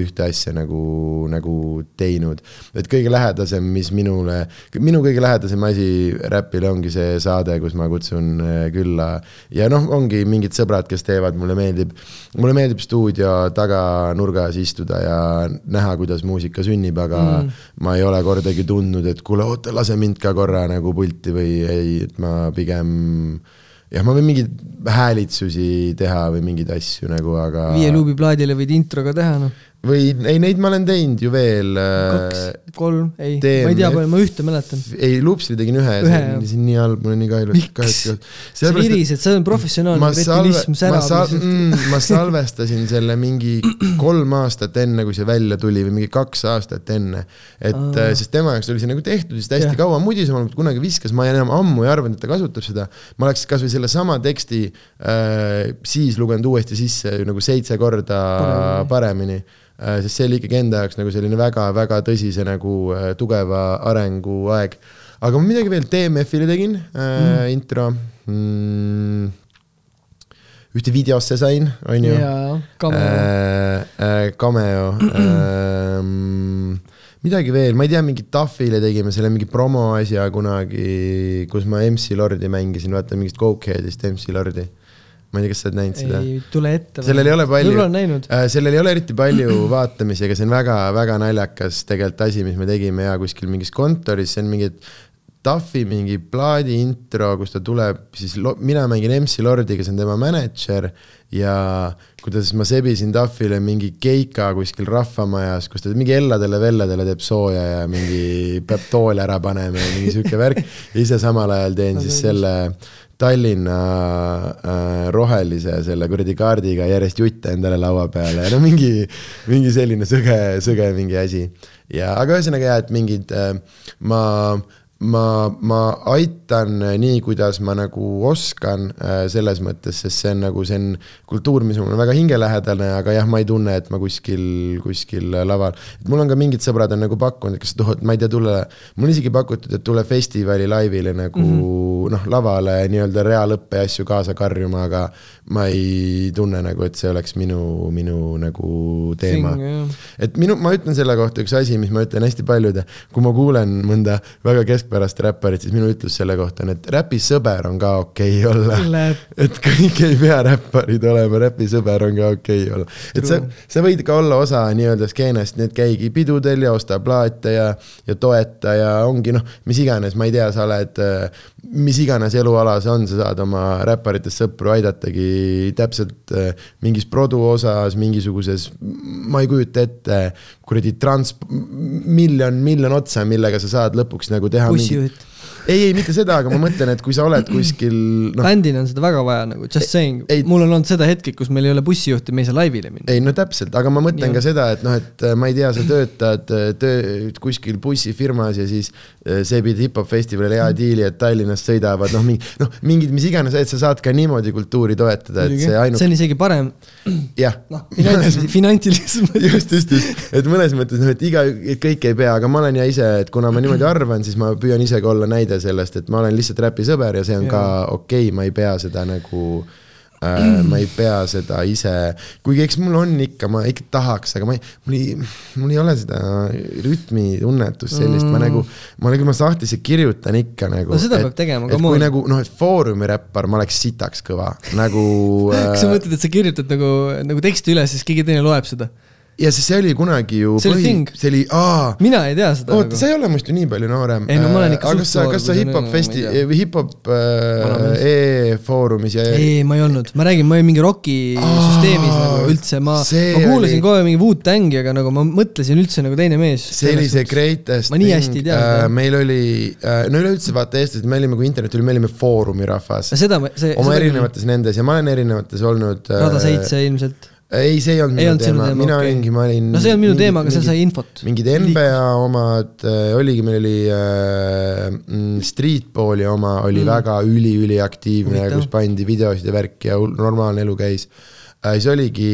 ühte asja nagu, nagu teinud. et kõige lähedasem, mis minule, minu kõige lähedasem asi räpile ongi see saade, kus ma kutsun äh, külla ja noh, ongi mingid sõbrad, kes teevad, mulle meeldib, mulle meeldib stuudio taganurgas istuda ja näha, kuidas muusika sünnib, aga mm. ma ei ole kordagi tundnud, et kuule, oota, lase mind ka korra nagu pulti või ei, et ma pigem jah, ma võin mingeid häälitsusi teha või mingeid asju nagu, aga. viie luubi plaadile võid intro ka teha, noh või ei, neid ma olen teinud ju veel. kaks, äh, kolm, ei, ma ei tea, palju, ma ühte mäletan. ei, Lupsile tegin ühe, ühe, see on siin nii halb, mul on nii kahju. miks? sa virised, see on professionaalne retilism, lihtsalt. Mm, ma salvestasin selle mingi <clears throat> kolm aastat enne, kui see välja tuli või mingi kaks aastat enne. et Aa. sest tema jaoks oli see nagu tehtud, siis ta hästi ja. kaua mudis, ma kunagi viskas, ma enam ammu ei arvanud, et ta kasutab seda. ma oleks kasvõi sellesama teksti äh, siis lugenud uuesti sisse nagu seitse korda paremini, paremini Äh, sest see oli ikkagi enda jaoks nagu selline väga-väga tõsise nagu äh, tugeva arenguaeg. aga ma midagi veel DMF-ile tegin äh, mm. intro mm,. ühte videosse sain, on ju. Cameo äh,. Äh, cameo äh, midagi veel, ma ei tea, mingit Duffile tegime selle mingi promo asja kunagi, kus ma MC Lordi mängisin, vaata mingist Cokeheadist MC Lordi ma ei tea, kas sa oled näinud seda? ei tule ette. sellel ei ole palju, äh, sellel ei ole eriti palju <clears throat> vaatamisi, aga see on väga-väga naljakas tegelikult asi, mis me tegime ja kuskil mingis kontoris, see on mingi Duffy mingi plaadi intro, kus ta tuleb, siis lo, mina mängin MC Lordi, kes on tema mänedžer ja kuidas ma sebisin Duffile mingi keika kuskil rahvamajas, kus ta mingi elladele velladele teeb sooja ja mingi peab tooli ära panema ja mingi sihuke värk. ise samal ajal teen siis selle Tallinna äh, rohelise selle kuradi kaardiga järjest jutte endale laua peale ja no mingi, mingi selline sõge, sõge mingi asi. ja, aga ühesõnaga jah, et mingid äh, ma ma, ma aitan nii, kuidas ma nagu oskan äh, selles mõttes, sest see on nagu, see on kultuur, mis mulle väga hingelähedane, aga jah, ma ei tunne, et ma kuskil, kuskil laval. et mul on ka mingid sõbrad on nagu pakkunud, et kas tohid, ma ei tea, tule, mul on isegi pakutud, et tule festivali laivile nagu mm -hmm. noh, lavale nii-öelda reaalõppe asju kaasa karjuma, aga ma ei tunne nagu, et see oleks minu, minu nagu teema. et minu, ma ütlen selle kohta üks asi, mis ma ütlen hästi paljude, kui ma kuulen mõnda väga kesk-, keskpärast räpparit, siis minu ütlus selle kohta on, et räpisõber on ka okei okay olla. <laughs> Et kõik ei pea räpparid olema, räpisõber on ka okei okay olla. et sa sa võid ka olla osa nii-öelda skeenest, nii et käigi pidudel ja osta plaate ja, ja toeta ja ongi noh, mis iganes, ma ei tea, sa oled, mis iganes eluala see on, sa saad oma räpparitest sõpru aidatagi täpselt äh, mingis produ osas, mingisuguses, ma ei kujuta ette, kuradi trans-, miljon, miljon otsa, millega sa saad lõpuks nagu teha mingi bussijuht. ei, ei mitte seda, aga ma mõtlen, et kui sa oled kuskil noh, bändil on seda väga vaja nagu, just saying. mul on olnud seda hetki, kus meil ei ole bussijuhti, me ei saa laivile minna. ei no täpselt, aga ma mõtlen Jah. ka seda, et noh, et äh, ma ei tea, sa töötad äh, töö kuskil bussifirmas ja siis äh, see pidi hip-hop festivalil hea diili, et Tallinnast sõidavad noh, mingi noh, mingid mis iganes, et sa saad ka niimoodi kultuuri toetada, et see ainult see on isegi parem, jah, noh, <laughs> finantsilises mõttes. just, just, just, et mõnes mõttes noh, et iga, et kõik ei pea, aga ma olen ja ise, et kuna ma niimoodi arvan, siis ma püüan ise ka olla näide sellest, et ma olen lihtsalt räpisõber ja see on ka okei okay,, ma ei pea seda nagu äh, ma ei pea seda ise, kuigi eks mul on ikka, ma ikka tahaks, aga ma ei, mul ei, mul ei ole seda rütmitunnetust sellist mm., ma nagu, ma nagu, ma sahtlisse kirjutan ikka nagu. No seda peab tegema, et come on. nagu noh, et Foorumi räppar, ma oleks sitaks kõva, nagu <laughs> kas sa äh, mõtled, et sa kirjutad nagu, nagu teksti üles, siis keegi teine loeb seda? Ja siis see oli kunagi ju See oli thing. see oli, aa mina ei tea seda oota, nagu. sa ei ole muistu nii palju noorem. Ei, no ma olen ikka aga suht noor, kas sa hip-hop festi ma hip-hop äh, e-foorumis ja ei, ma ei olnud, ma räägin, ma olin mingi roki süsteemis nagu üldse, ma, ma kuulasin kogu aeg mingi Wu-Tangi, aga nagu ma mõtlesin üldse nagu teine mees. see oli see greatest Ma nii hästi ei tea seda. meil oli, no üleüldse vaata eestlased, me olime, kui internet oli, me olime Foorumi rahvas. seda, see. oma erinevates nendes ja ma olen erinevates olnud. Rada seitse ilmselt. ei, see ei olnud Ei minu olnud sinu teema, mina okei. olingi, ma olin. no see on minu teema, aga seal sai infot. mingid NBA omad äh, oligi, meil oli äh, mm, Streetballi oma oli mm. väga üli-üliaktiivne, kus pandi videosid ja värki ja normaalne elu käis äh,. siis oligi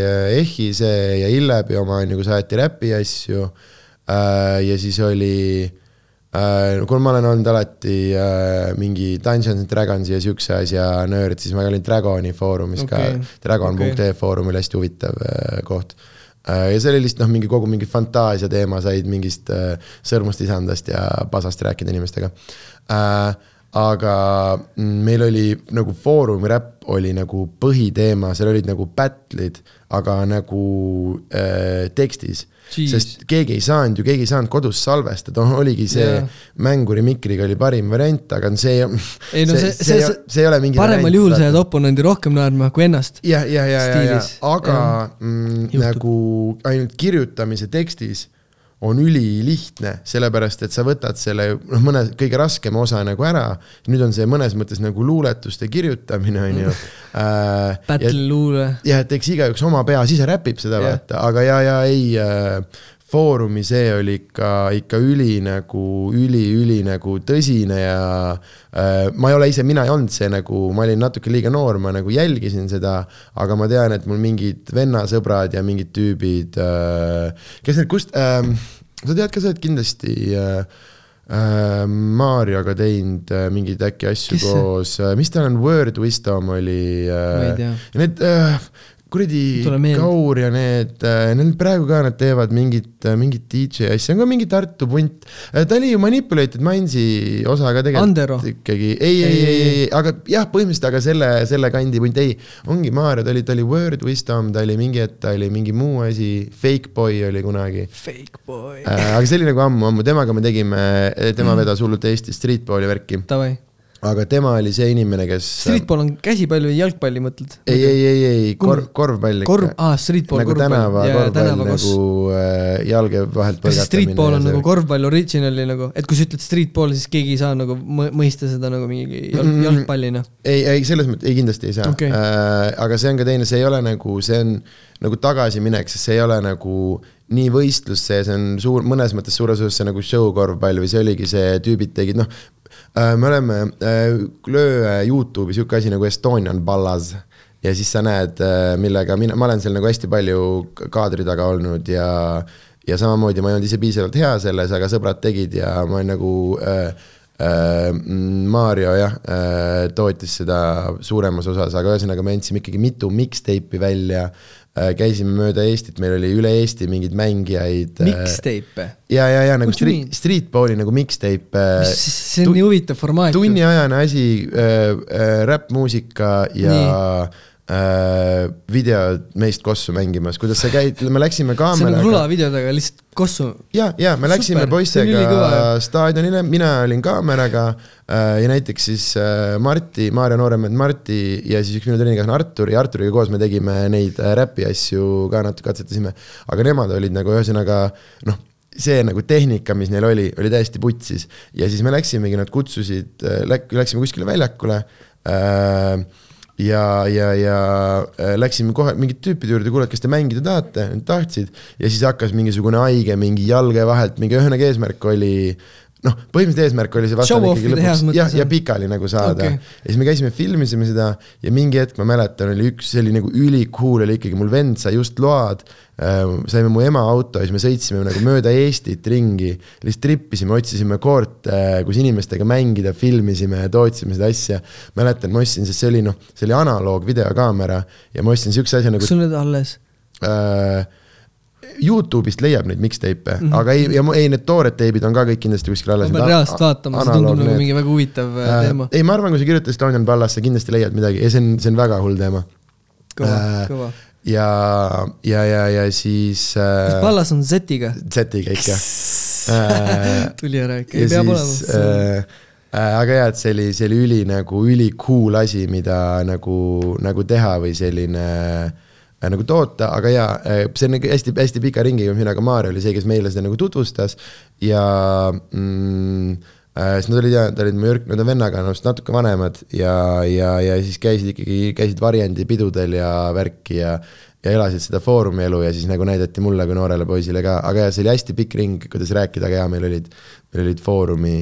äh, Ehhi see ja Illebi oma on ju, kus aeti räpi asju äh,. ja siis oli äh,, kuna ma olen olnud alati äh, mingi Dungeons and Dragonsi ja siukse asja nörd, siis ma olin Dragoni foorumis okay. Ka, dragon.ee foorum oli hästi huvitav äh, koht Äh, ja see oli lihtsalt noh, mingi kogu mingi fantaasia teema, said mingist äh, sõrmust isandast ja pasast rääkida inimestega äh,. aga mm, meil oli nagu Foorumi räpp oli nagu põhiteema, seal olid nagu battle'id, aga nagu äh, tekstis. Sest keegi ei saanud ju, keegi ei saanud kodus salvestada, oligi see yeah. mänguri mikriga oli parim variant, aga see, ei no see, see, see, see ei ole mingi paremal variant, juhul sa jääd oponendi rohkem naerma kui ennast. jah, ja, ja, ja, ja stiilis., aga Jah. mm, nagu ainult kirjutamise tekstis on ülilihtne, sellepärast et sa võtad selle noh, mõne kõige raskema osa nagu ära. nüüd on see mõnes mõttes nagu luuletuste kirjutamine on ju <laughs> äh,. Battle luule. jah, et eks igaüks oma peas ise räpib seda Jah. vaata, aga ja, ja ei äh, Foorumi see oli ikka, ikka üli nagu, üli-üli nagu tõsine ja äh, ma ei ole ise, mina ei olnud see nagu, ma olin natuke liiga noor, ma nagu jälgisin seda, aga ma tean, et mul mingid vennasõbrad ja mingid tüübid äh,, kes need, kust äh,, sa tead ka, sa oled kindlasti äh, äh, Marioga teinud äh, mingeid äkki asju Kes koos, mis tal on, Word Wisdom oli äh, need äh, kuradi. Kaur ja need äh,, neil praegu ka nad teevad mingit, mingit DJ asja, on ka mingi Tartu punt. ta oli ju Manipulated Mindsi osa ka tegelikult ikkagi, ei, ei, ei, ei, aga jah, põhimõtteliselt, aga selle, selle kandi punt, ei, ongi Maarja, ta oli, ta oli Word Wisdom, ta oli mingi hetk, ta oli mingi muu asi, Fake Boy oli kunagi Fake boy. äh,. aga see oli nagu ammu-ammu, temaga me tegime, tema vedas hullult Eesti streetball'i värki, Davai. Aga tema oli see inimene, kes Streetball on käsipall või jalgpalli mõtled? ei, ei, ei, ei, korv, korvpall ikka. korv, aa, streetball, nagu korvpall. tänava jaa, korvpall tänava nagu äh, jalge vahelt see streetball on ja nagu korvpall originali nagu, et kui sa ütled streetball, siis keegi ei saa nagu mõ- mõista seda nagu mingi jalg, jalgpallina. ei, ei selles mõttes, ei kindlasti ei saa okay. äh,. aga see on ka teine, see ei ole nagu, see on nagu tagasiminek, sest see ei ole nagu nii võistlus see, see on suur, mõnes mõttes suures osas see nagu show korvpall või see oligi see, tüübid tegid, noh. Me oleme äh,, löö äh, Youtube'i sihuke asi nagu Estonian Ballas. Ja siis sa näed, millega mina, ma olen seal nagu hästi palju kaadri taga olnud ja ja samamoodi ma ei olnud ise piisavalt hea selles, aga sõbrad tegid ja ma olen nagu äh, äh, mm, Mario jah äh, tootis seda suuremas osas, aga ühesõnaga me andsime ikkagi mitu mixtape'i välja käisime mööda Eestit, meil oli üle Eesti mingeid mängijaid. Mixtape, ja, ja, ja nagu you street, streetball'i nagu mixtape. see on nii huvitav formaat. tunniajane asi äh,, äh, räppmuusika ja äh, video meist kossu mängimas, kuidas sa käid, me läksime <laughs> see on nagu kaameraga. rulavideodega lihtsalt kossu. ja, ja me läksime Super, poistega staadionile, mina olin kaameraga äh, ja näiteks siis äh, Marti, Maarja nooremad Marti ja siis üks minu treenikaaslane Artur ja Arturiga koos me tegime neid äh, räpi asju ka natuke katsetasime. aga nemad olid nagu ühesõnaga noh, see nagu tehnika, mis neil oli, oli täiesti putsis ja siis me läksimegi, nad kutsusid, läk-, läksime kuskile väljakule äh, ja, ja, ja äh, läksime kohe mingite tüüpide juurde, kuule, kas te mängida tahate, nad tahtsid. Ja siis hakkas mingisugune haige mingi jalge vahelt, mingi ühesõnaga eesmärk oli noh, põhimõtteliselt eesmärk oli see vastane ikkagi lõpuks jah, ja pikali nagu saada okay.. ja siis me käisime, filmisime seda ja mingi hetk ma mäletan, oli üks, see oli nagu ülikool oli ikkagi, mul vend sai just load äh,. saime mu ema auto ja siis me sõitsime nagu mööda Eestit ringi, lihtsalt trippisime, otsisime koorte, kus inimestega mängida, filmisime ja tootsime seda asja. mäletan, ma ostsin, sest see oli noh, see oli analoog videokaamera ja ma ostsin siukse asja nagu kas sul need alles? äh, Youtube'ist leiab neid mixtape'e mm. -hmm. aga ei, ja ei, need toored teibid on ka kõik kindlasti kuskil alles. ma pean reaalselt vaatama, see tundub nagu mingi väga huvitav äh, teema. ei, ma arvan, kui sa kirjutad Estonian Ballas, sa kindlasti leiad midagi ja see on, see on väga hull teema. kõva äh,, kõva. ja, ja, ja, ja siis kas äh,. Pallas on Z-iga? Z-iga ikka äh. <laughs> tuli ära ikka, ei pea olema. äh, äh, aga jaa, et see oli, see oli üli nagu üli cool asi, mida nagu, nagu teha või selline äh, nagu toota, aga jaa, see on nagu hästi-hästi pika ringiga, mina ka Maarja oli see, kes meile seda nagu tutvustas. Ja mm, äh, siis nad olid ja, nad olid mu Jürk-nõude vennaga, minust natuke vanemad ja, ja, ja siis käisid ikkagi, käisid varjendipidudel ja värki ja ja elasid seda Foorumi elu ja siis nagu näidati mulle kui noorele poisile ka, aga jaa, see oli hästi pikk ring, kuidas rääkida, aga jaa, meil olid, meil olid Foorumi,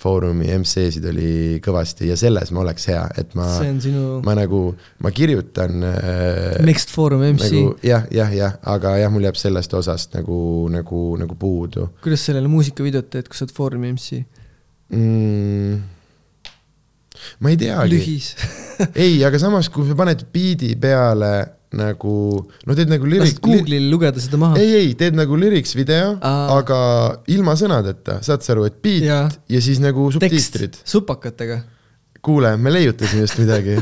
Foorumi MC-sid oli kõvasti ja selles ma oleks hea, et ma, sinu ma nagu, ma kirjutan äh, Next Forum MC nagu. jah, jah, jah, aga jah, mul jääb sellest osast nagu, nagu, nagu puudu kuidas sellele muusikavideot teed, kui sa oled Foorumi MC? mm,. ma ei teagi, ei, aga samas, kui sa paned biidi peale nagu, no teed nagu lirik-, Google'il lugeda seda maha. ei, ei, teed nagu lyrics video, aga ilma sõnadeta, saad sa aru, et beat ja, ja siis nagu subtiitrid. supakatega. kuule, me leiutasime just midagi.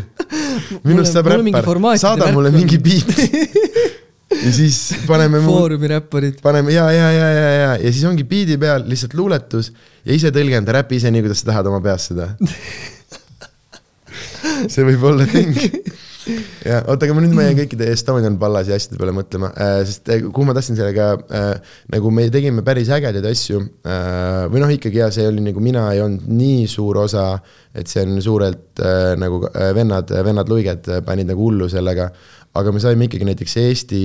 Minust saab räppar, saada mulle mingi beat. <laughs> ja siis paneme Foorumi räpparid. paneme ja, ja, ja, ja, ja, ja siis ongi beat'i peal lihtsalt luuletus ja ise tõlgenda, räpi ise nii, kuidas sa tahad oma peas seda. <laughs> see võib olla thing. <laughs> <laughs> ja oota, aga ma nüüd ma jäin kõikide Estonian Ballasi asjade peale mõtlema äh,, sest äh, kuhu ma tahtsin sellega äh,, nagu me tegime päris ägedaid asju äh, või noh, ikkagi ja see oli nagu mina ei olnud nii suur osa, et see on suurelt äh, nagu äh, vennad, vennad luiged äh, panid nagu hullu sellega, aga me saime ikkagi näiteks Eesti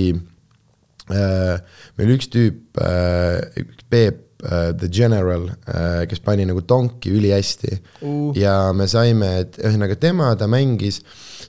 äh,, meil üks tüüp äh,, Peep äh, The General äh,, kes pani nagu tonki ülihästi Uh. ja me saime, et ühesõnaga tema, ta mängis,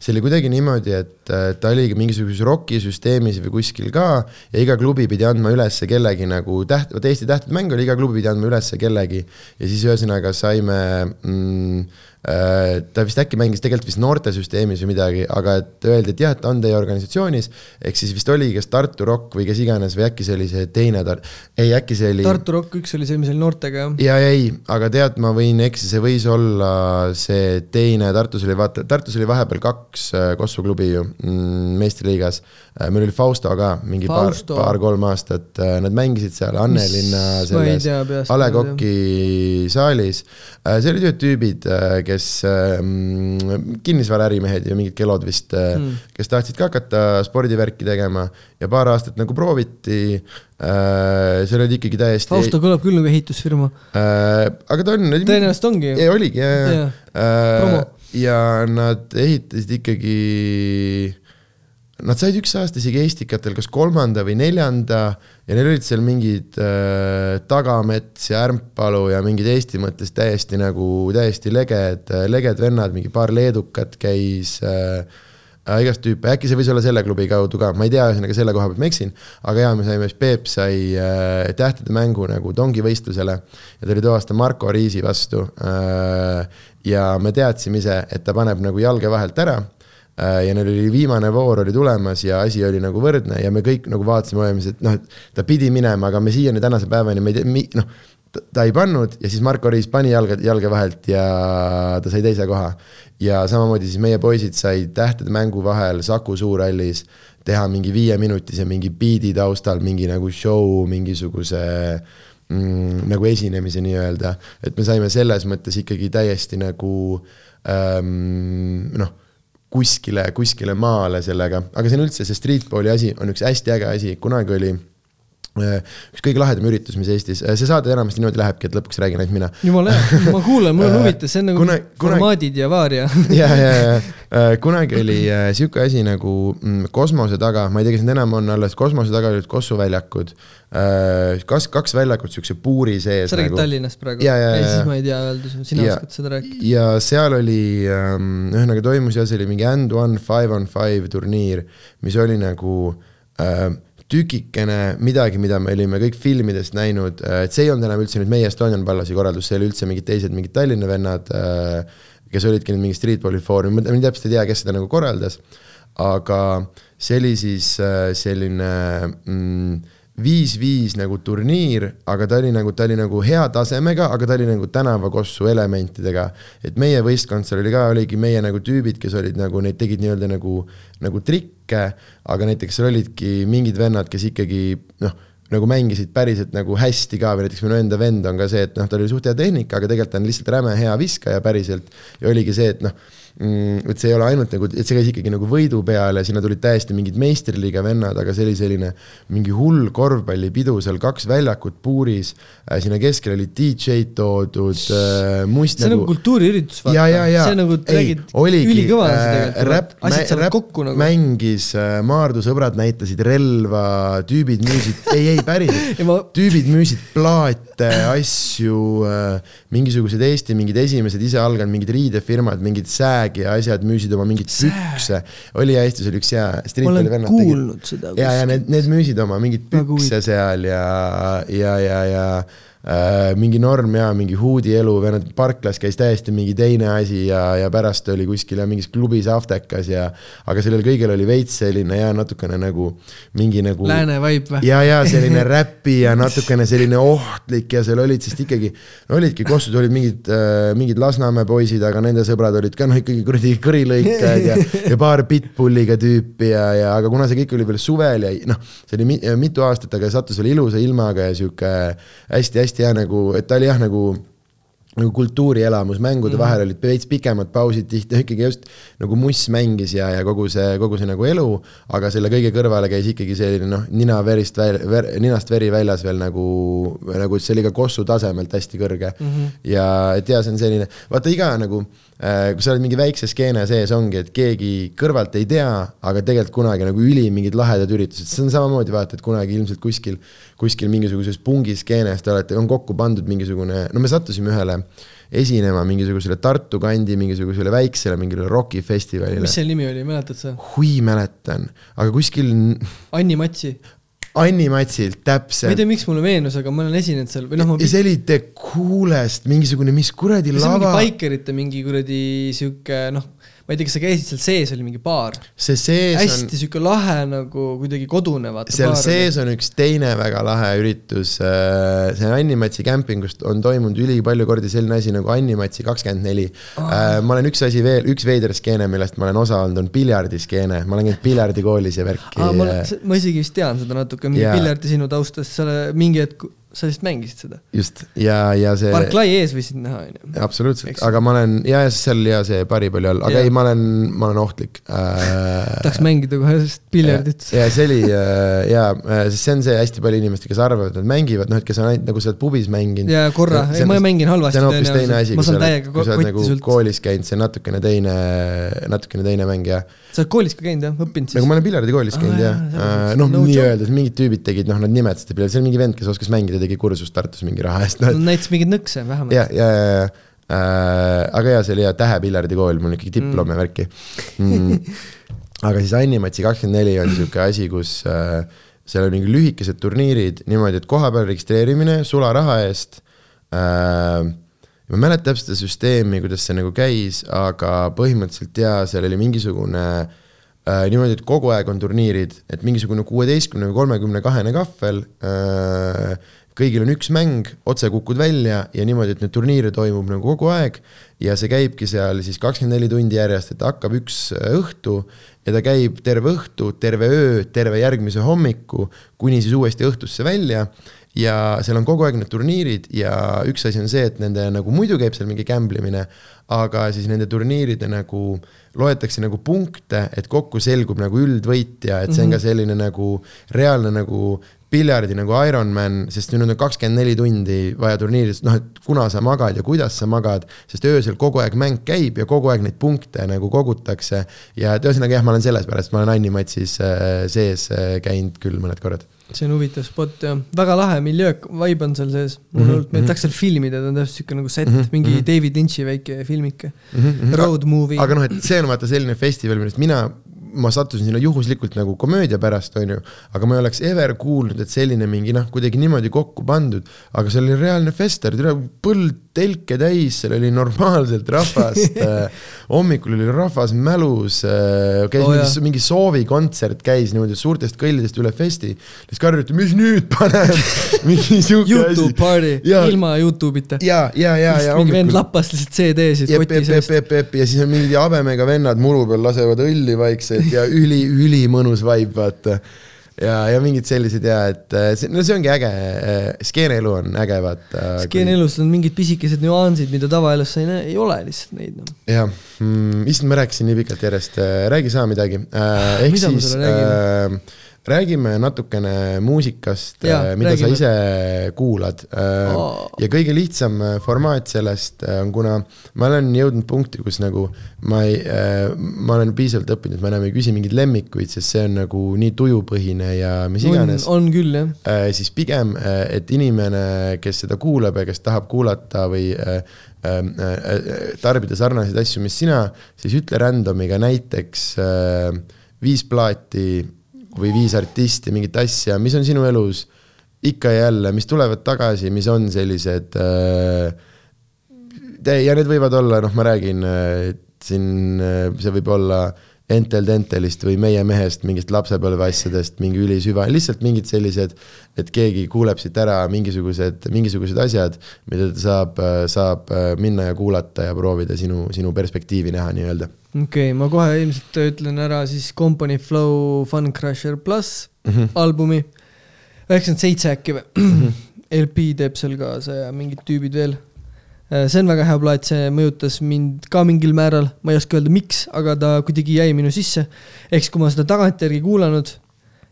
see oli kuidagi niimoodi, et äh, ta oligi mingisuguses rokisüsteemis või kuskil ka ja iga klubi pidi andma üles kellegi nagu täht, vot Eesti tähtede mäng oli, iga klubi pidi andma üles kellegi. Ja siis ühesõnaga saime mm, ta vist äkki mängis tegelikult vist noortesüsteemis või midagi, aga et öeldi, et jah, et ta on teie organisatsioonis, ehk siis vist oli kas Tartu Rock või kes iganes või äkki see oli see teine tar-, ei äkki see oli Tartu Rock üks oli see, mis oli noortega, jah? ja ei, aga tead, ma võin eksida, see võis olla see teine, Tartus oli vaata, Tartus oli vahepeal kaks äh, Kossu klubi ju mm, meistriliigas. meil oli Fausto ka mingi Fausto. paar, paar-kolm aastat, nad mängisid seal Annelinna selles. A Le Coq'i saalis. see ühed tüübid, kes mm, kinnisvaraärimehed ja mingid kelod vist mm., kes tahtsid ka hakata spordivärki tegema ja paar aastat nagu prooviti. seal olid ikkagi täiesti. Fausto kõlab küll nagu ehitusfirma. Äh, aga ta on. tõenäoliselt ongi ju. ja oligi ja, ja Jaa., Promo. ja nad ehitasid ikkagi, nad said üks aasta isegi Estikatel kas kolmanda või neljanda ja neil olid seal mingid äh, Tagamets ja Ärmpalu ja mingid Eesti mõttes täiesti nagu täiesti leged, leged vennad, mingi paar leedukat käis äh, äh, igast tüüpe, äkki see võis olla selle klubi kaudu ka, ma ei tea, ühesõnaga selle koha pealt ma eksin, aga jaa, me saime, siis Peep sai äh, tähtede mängu nagu tongivõistlusele ja ta oli too aasta Marko Riisi vastu äh, ja me teadsime ise, et ta paneb nagu jalge vahelt ära ja neil oli viimane voor oli tulemas ja asi oli nagu võrdne ja me kõik nagu vaatasime olemas, et noh, et ta pidi minema, aga me siiani tänase päevani me ei tea, noh, ta ei pannud ja siis Marko Riis pani jalga, jalge vahelt ja ta sai teise koha. ja samamoodi siis meie poisid said tähtede mängu vahel Saku Suurhallis teha mingi viieminutise mingi biidi taustal mingi nagu show, mingisuguse mm, nagu esinemise nii-öelda, et me saime selles mõttes ikkagi täiesti nagu ähm, noh kuskile, kuskile maale sellega, aga see on üldse, see streetball'i asi on üks hästi äge asi, kunagi oli üks kõige lahedam üritus, mis Eestis, äh, see saade enamasti niimoodi lähebki, et lõpuks räägin ainult mina. jumala hea, ma kuulan, mul on huvitav, see on nagu kuna, formaadid ja vaaria <laughs> ja, ja, ja Äh, kunagi oli äh, sihuke asi nagu mm, kosmose taga, ma ei tea, kas need enam on alles, kosmose taga olid Kossu väljakud. Äh, kas kaks väljakut siukse puuri sees. sa räägid nagu. Tallinnast praegu? ei, siis ma ei tea öelda, sina ja, oskad seda rääkida. ja seal oli ähm,, ühesõnaga toimus jah, see oli mingi and one five on five turniir, mis oli nagu äh, tükikene midagi, mida me olime kõik filmidest näinud, et see ei olnud enam üldse nüüd meie Estonian Pallasi korraldus, see oli üldse mingid teised, mingid Tallinna vennad äh, kes olidki nüüd mingi streetballi foorumi, ma täpselt ei tea, kes seda nagu korraldas, aga see oli siis äh, selline mm, viis-viis nagu turniir, aga ta oli nagu, ta oli nagu hea tasemega, aga ta oli nagu tänavakossu elementidega. et meie võistkond seal oli ka, oligi meie nagu tüübid, kes olid nagu, neid tegid nii-öelda nagu, nagu trikke, aga näiteks seal olidki mingid vennad, kes ikkagi noh nagu mängisid päriselt nagu hästi ka või näiteks minu enda vend on ka see, et noh, tal oli suht hea tehnika, aga tegelikult ta on lihtsalt räme hea viskaja päriselt. ja oligi see, et noh et see ei ole ainult nagu, et see käis ikkagi nagu võidu peale, sinna tulid täiesti mingid meistriliiga vennad, aga see oli selline mingi hull korvpallipidu seal, kaks väljakut puuris äh,, sinna keskele olid DJ-d toodud äh,, must see nagu. nagu kultuuriüritus, vaata. see nagu räägid ülikõva äh, tegelikult, asjad saavad kokku nagu. mängis Maardu sõbrad näitasid relva, tüübid müüsid ei, ei päriselt <laughs> ma... tüübid müüsid plaate, asju äh,, mingisugused Eesti mingid esimesed ise alganud mingid riidefirmad, mingid sää Sääg ja asjad müüsid oma mingeid pükse. oli ja Eestis oli üks hea streetballi vennad. tegid. ja, ja need, need müüsid oma mingeid pükse seal ja, ja, ja, ja äh, mingi norm ja mingi huudi elu, vennad parklas käis täiesti mingi teine asi ja, ja pärast oli kuskil ja mingis klubis Aftekas ja aga sellel kõigel oli veits selline ja natukene nagu mingi nagu lääne vibe või? ja, ja selline räpi ja natukene selline ohtlik ja seal olid sest ikkagi, no olidki Kossus olid mingid äh,, mingid Lasnamäe poisid, aga nende sõbrad olid ka noh, ikkagi kuradi kõrilõikajad ja, ja paar pitbulliga tüüpi ja, ja aga kuna see kõik oli veel suvel ja noh, see oli mitu aastat, aga sattus veel ilusa ilmaga ja sihuke hästi-hästi hästi hea nagu, et ta oli jah, nagu nagu kultuurielamus, mängude mm -hmm. vahel olid veits pikemad pausid tihti, ikkagi just nagu Muss mängis ja, ja kogu see, kogu see nagu elu, aga selle kõige kõrvale käis ikkagi selline noh, nina verist väl-, ver, ninast veri väljas veel nagu, nagu see oli ka Kossu tasemelt hästi kõrge mm. -hmm. ja et jaa, see on selline, vaata iga nagu kui sa oled mingi väikse skeene sees, ongi, et keegi kõrvalt ei tea, aga tegelikult kunagi nagu ülim mingid lahedad üritused, see on samamoodi vaata, et kunagi ilmselt kuskil, kuskil mingisuguses pungiskeenes te olete, on kokku pandud mingisugune, no me sattusime ühele esinema mingisugusele Tartu kandi mingisugusele väiksele mingile rokifestivalile. mis selle nimi oli, mäletad sa? hui mäletan, aga kuskil. Anni Matsi Anni Matsilt, täpselt. ma ei tea, miks mulle meenus, aga ma olen esinenud seal või noh, ma. ja see oli The Coolest, mingisugune, mis kuradi lava. mingi baikerite mingi kuradi sihuke noh ma ei tea, kas sa käisid seal sees, oli mingi baar? see sees hästi on... sihuke lahe nagu kuidagi kodune, vaata. seal sees on üks teine väga lahe üritus, äh, see Annimatsi kämpingust on toimunud ülipalju kordi selline asi nagu Annimatsi kakskümmend neli. Äh, ma olen üks asi veel, üks veider skeene, millest ma olen osa olnud, on piljardiskeene, ma olen käinud piljardikoolis ja värki. ma, ma isegi vist tean seda natuke, mingi piljardi sinu taustas, sa mingi hetk sa vist mängisid seda? just, ja, ja see. Park Lai ees võisid näha, on ju. absoluutselt, aga ma olen ja, ja seal ja see paripalli all, aga ja. ei, ma olen, ma olen ohtlik äh,. tahaks mängida kohe piljardit. ja see oli äh, ja, äh, sest see on see hästi palju inimesi, kes arvavad, et nad mängivad, noh, et kes on ainult nagu sa oled pubis mänginud. ja korra, ei ma mängin halvasti. see on hoopis teine asi, kui sa oled, kui sa oled nagu sult. koolis käinud, see on natukene teine, natukene teine mäng ja. sa oled koolis ka käinud jah, õppinud siis? nagu ma olen piljardikoolis käinud jah, äh, noh, nii-öelda mingid tüübid tegid, noh, nad nimetasid see on mingi vend, kes oskas mängida, tegi kursust Tartus mingi raha eest no,. näitas mingeid nõkse vähemalt. ja, ja, ja, ja äh,, aga jaa, see oli hea tähepiljardikool, mul ikkagi diplom ja mm. värki mm. <laughs> aga siis Annimatsi kakskümmend neli on sihuke asi, kus äh, seal on mingi lühikesed turniirid niimoodi, et kohapeal registreerimine sularaha eest äh,. ma ei mäleta täpselt seda süsteemi, kuidas see nagu käis, aga põhimõtteliselt jaa, seal oli mingisugune äh, niimoodi, et kogu aeg on turniirid, et mingisugune kuueteistkümne või kolmekümne kahene kahvel äh,, kõigil on üks mäng, otse kukud välja ja niimoodi, et neid turniire toimub nagu kogu aeg ja see käibki seal siis kakskümmend neli tundi järjest, et hakkab üks äh, õhtu ja ta käib terve õhtu, terve öö, terve järgmise hommiku, kuni siis uuesti õhtusse välja ja seal on kogu aeg need turniirid ja üks asi on see, et nende nagu muidu käib seal mingi gamblimine, aga siis nende turniiride nagu loetakse nagu punkte, et kokku selgub nagu üldvõitja, et see on ka Mhm. selline nagu reaalne nagu piljardi nagu Ironman, sest nüüd on kakskümmend neli tundi vaja turniiris, noh, et kuna sa magad ja kuidas sa magad, sest öösel kogu aeg mäng käib ja kogu aeg neid punkte nagu kogutakse. ja et ühesõnaga jah, ma olen selles pärast, ma olen Anni Matsis äh, sees äh, käinud küll mõned korrad. see on huvitav spot jah, väga lahe miljöö, vibe on seal sees. mulle Mhm, hullult meeldib, mhm. tahaks seal filmida, ta on täpselt siuke nagu set mm, -hmm, mingi mm mhm. -hmm. David Lynch'i väike filmike mm. -hmm. road movie. aga noh, et see on vaata selline festival, millest mina, ma sattusin sinna juhuslikult nagu komöödia pärast, on ju, aga ma ei oleks ever kuulnud, et selline mingi noh, kuidagi niimoodi kokku pandud, aga see oli reaalne fester, põld telke täis, seal oli normaalselt rahvast <laughs> äh, hommikul oli rahvas mälus äh,, käis oh, mingi, mingi soovikontsert käis niimoodi suurtest kõllidest üle festi, siis karjuti, mis nüüd paneb <laughs> mingi siuke Youtube asi. party ilma Youtube'ita. ja, ja, ja, ja mingi vend lappas lihtsalt CD-sid koti seest. ja siis on mingid habemega vennad muru peal lasevad õlli vaikselt <laughs> ja üli, ülimõnus vibe, vaata. ja, ja mingid sellised ja et äh, see, no see ongi äge, skeeneelu on äge, vaata. skeeneelus on mingid pisikesed nüansid, mida tavaelus sa ei näe, ei ole lihtsalt neid noh. jah mm,, issand, ma rääkisin nii pikalt järjest, räägi sa midagi äh,, ehk Mida siis äh, räägime natukene muusikast Jaa,, mida räägime. sa ise kuulad äh, Aa. ja kõige lihtsam äh, formaat sellest äh, on, kuna ma olen jõudnud punkti, kus nagu ma ei äh,, ma olen piisavalt õppinud, ma enam ei küsi mingeid lemmikuid, sest see on nagu nii tujupõhine ja mis iganes. on küll jah. äh, siis pigem, et inimene, kes seda kuulab ja kes tahab kuulata või äh, äh, äh, tarbida sarnaseid asju, mis sina, siis ütle random'iga näiteks äh, viis plaati või viis artisti, mingit asja, mis on sinu elus ikka ja jälle, mis tulevad tagasi, mis on sellised äh, ja need võivad olla, noh, ma räägin äh, siin, see võib olla Entel Dentalist või Meie mehest, mingist lapsepõlve asjadest, mingi ülisüva, lihtsalt mingid sellised, et keegi kuuleb siit ära mingisugused, mingisugused asjad, mida ta saab, saab äh, minna ja kuulata ja proovida sinu, sinu perspektiivi näha nii-öelda okei okay,, ma kohe ilmselt ütlen ära siis Company Flow Fun Crusher pluss mm. -hmm. albumi. üheksakümmend seitse äkki või Mhm. <clears throat> LP teeb seal kaasa ja mingid tüübid veel. see on väga hea plaat, see mõjutas mind ka mingil määral, ma ei oska öelda, miks, aga ta kuidagi jäi minu sisse. ehk siis, kui ma seda tagantjärgi kuulanud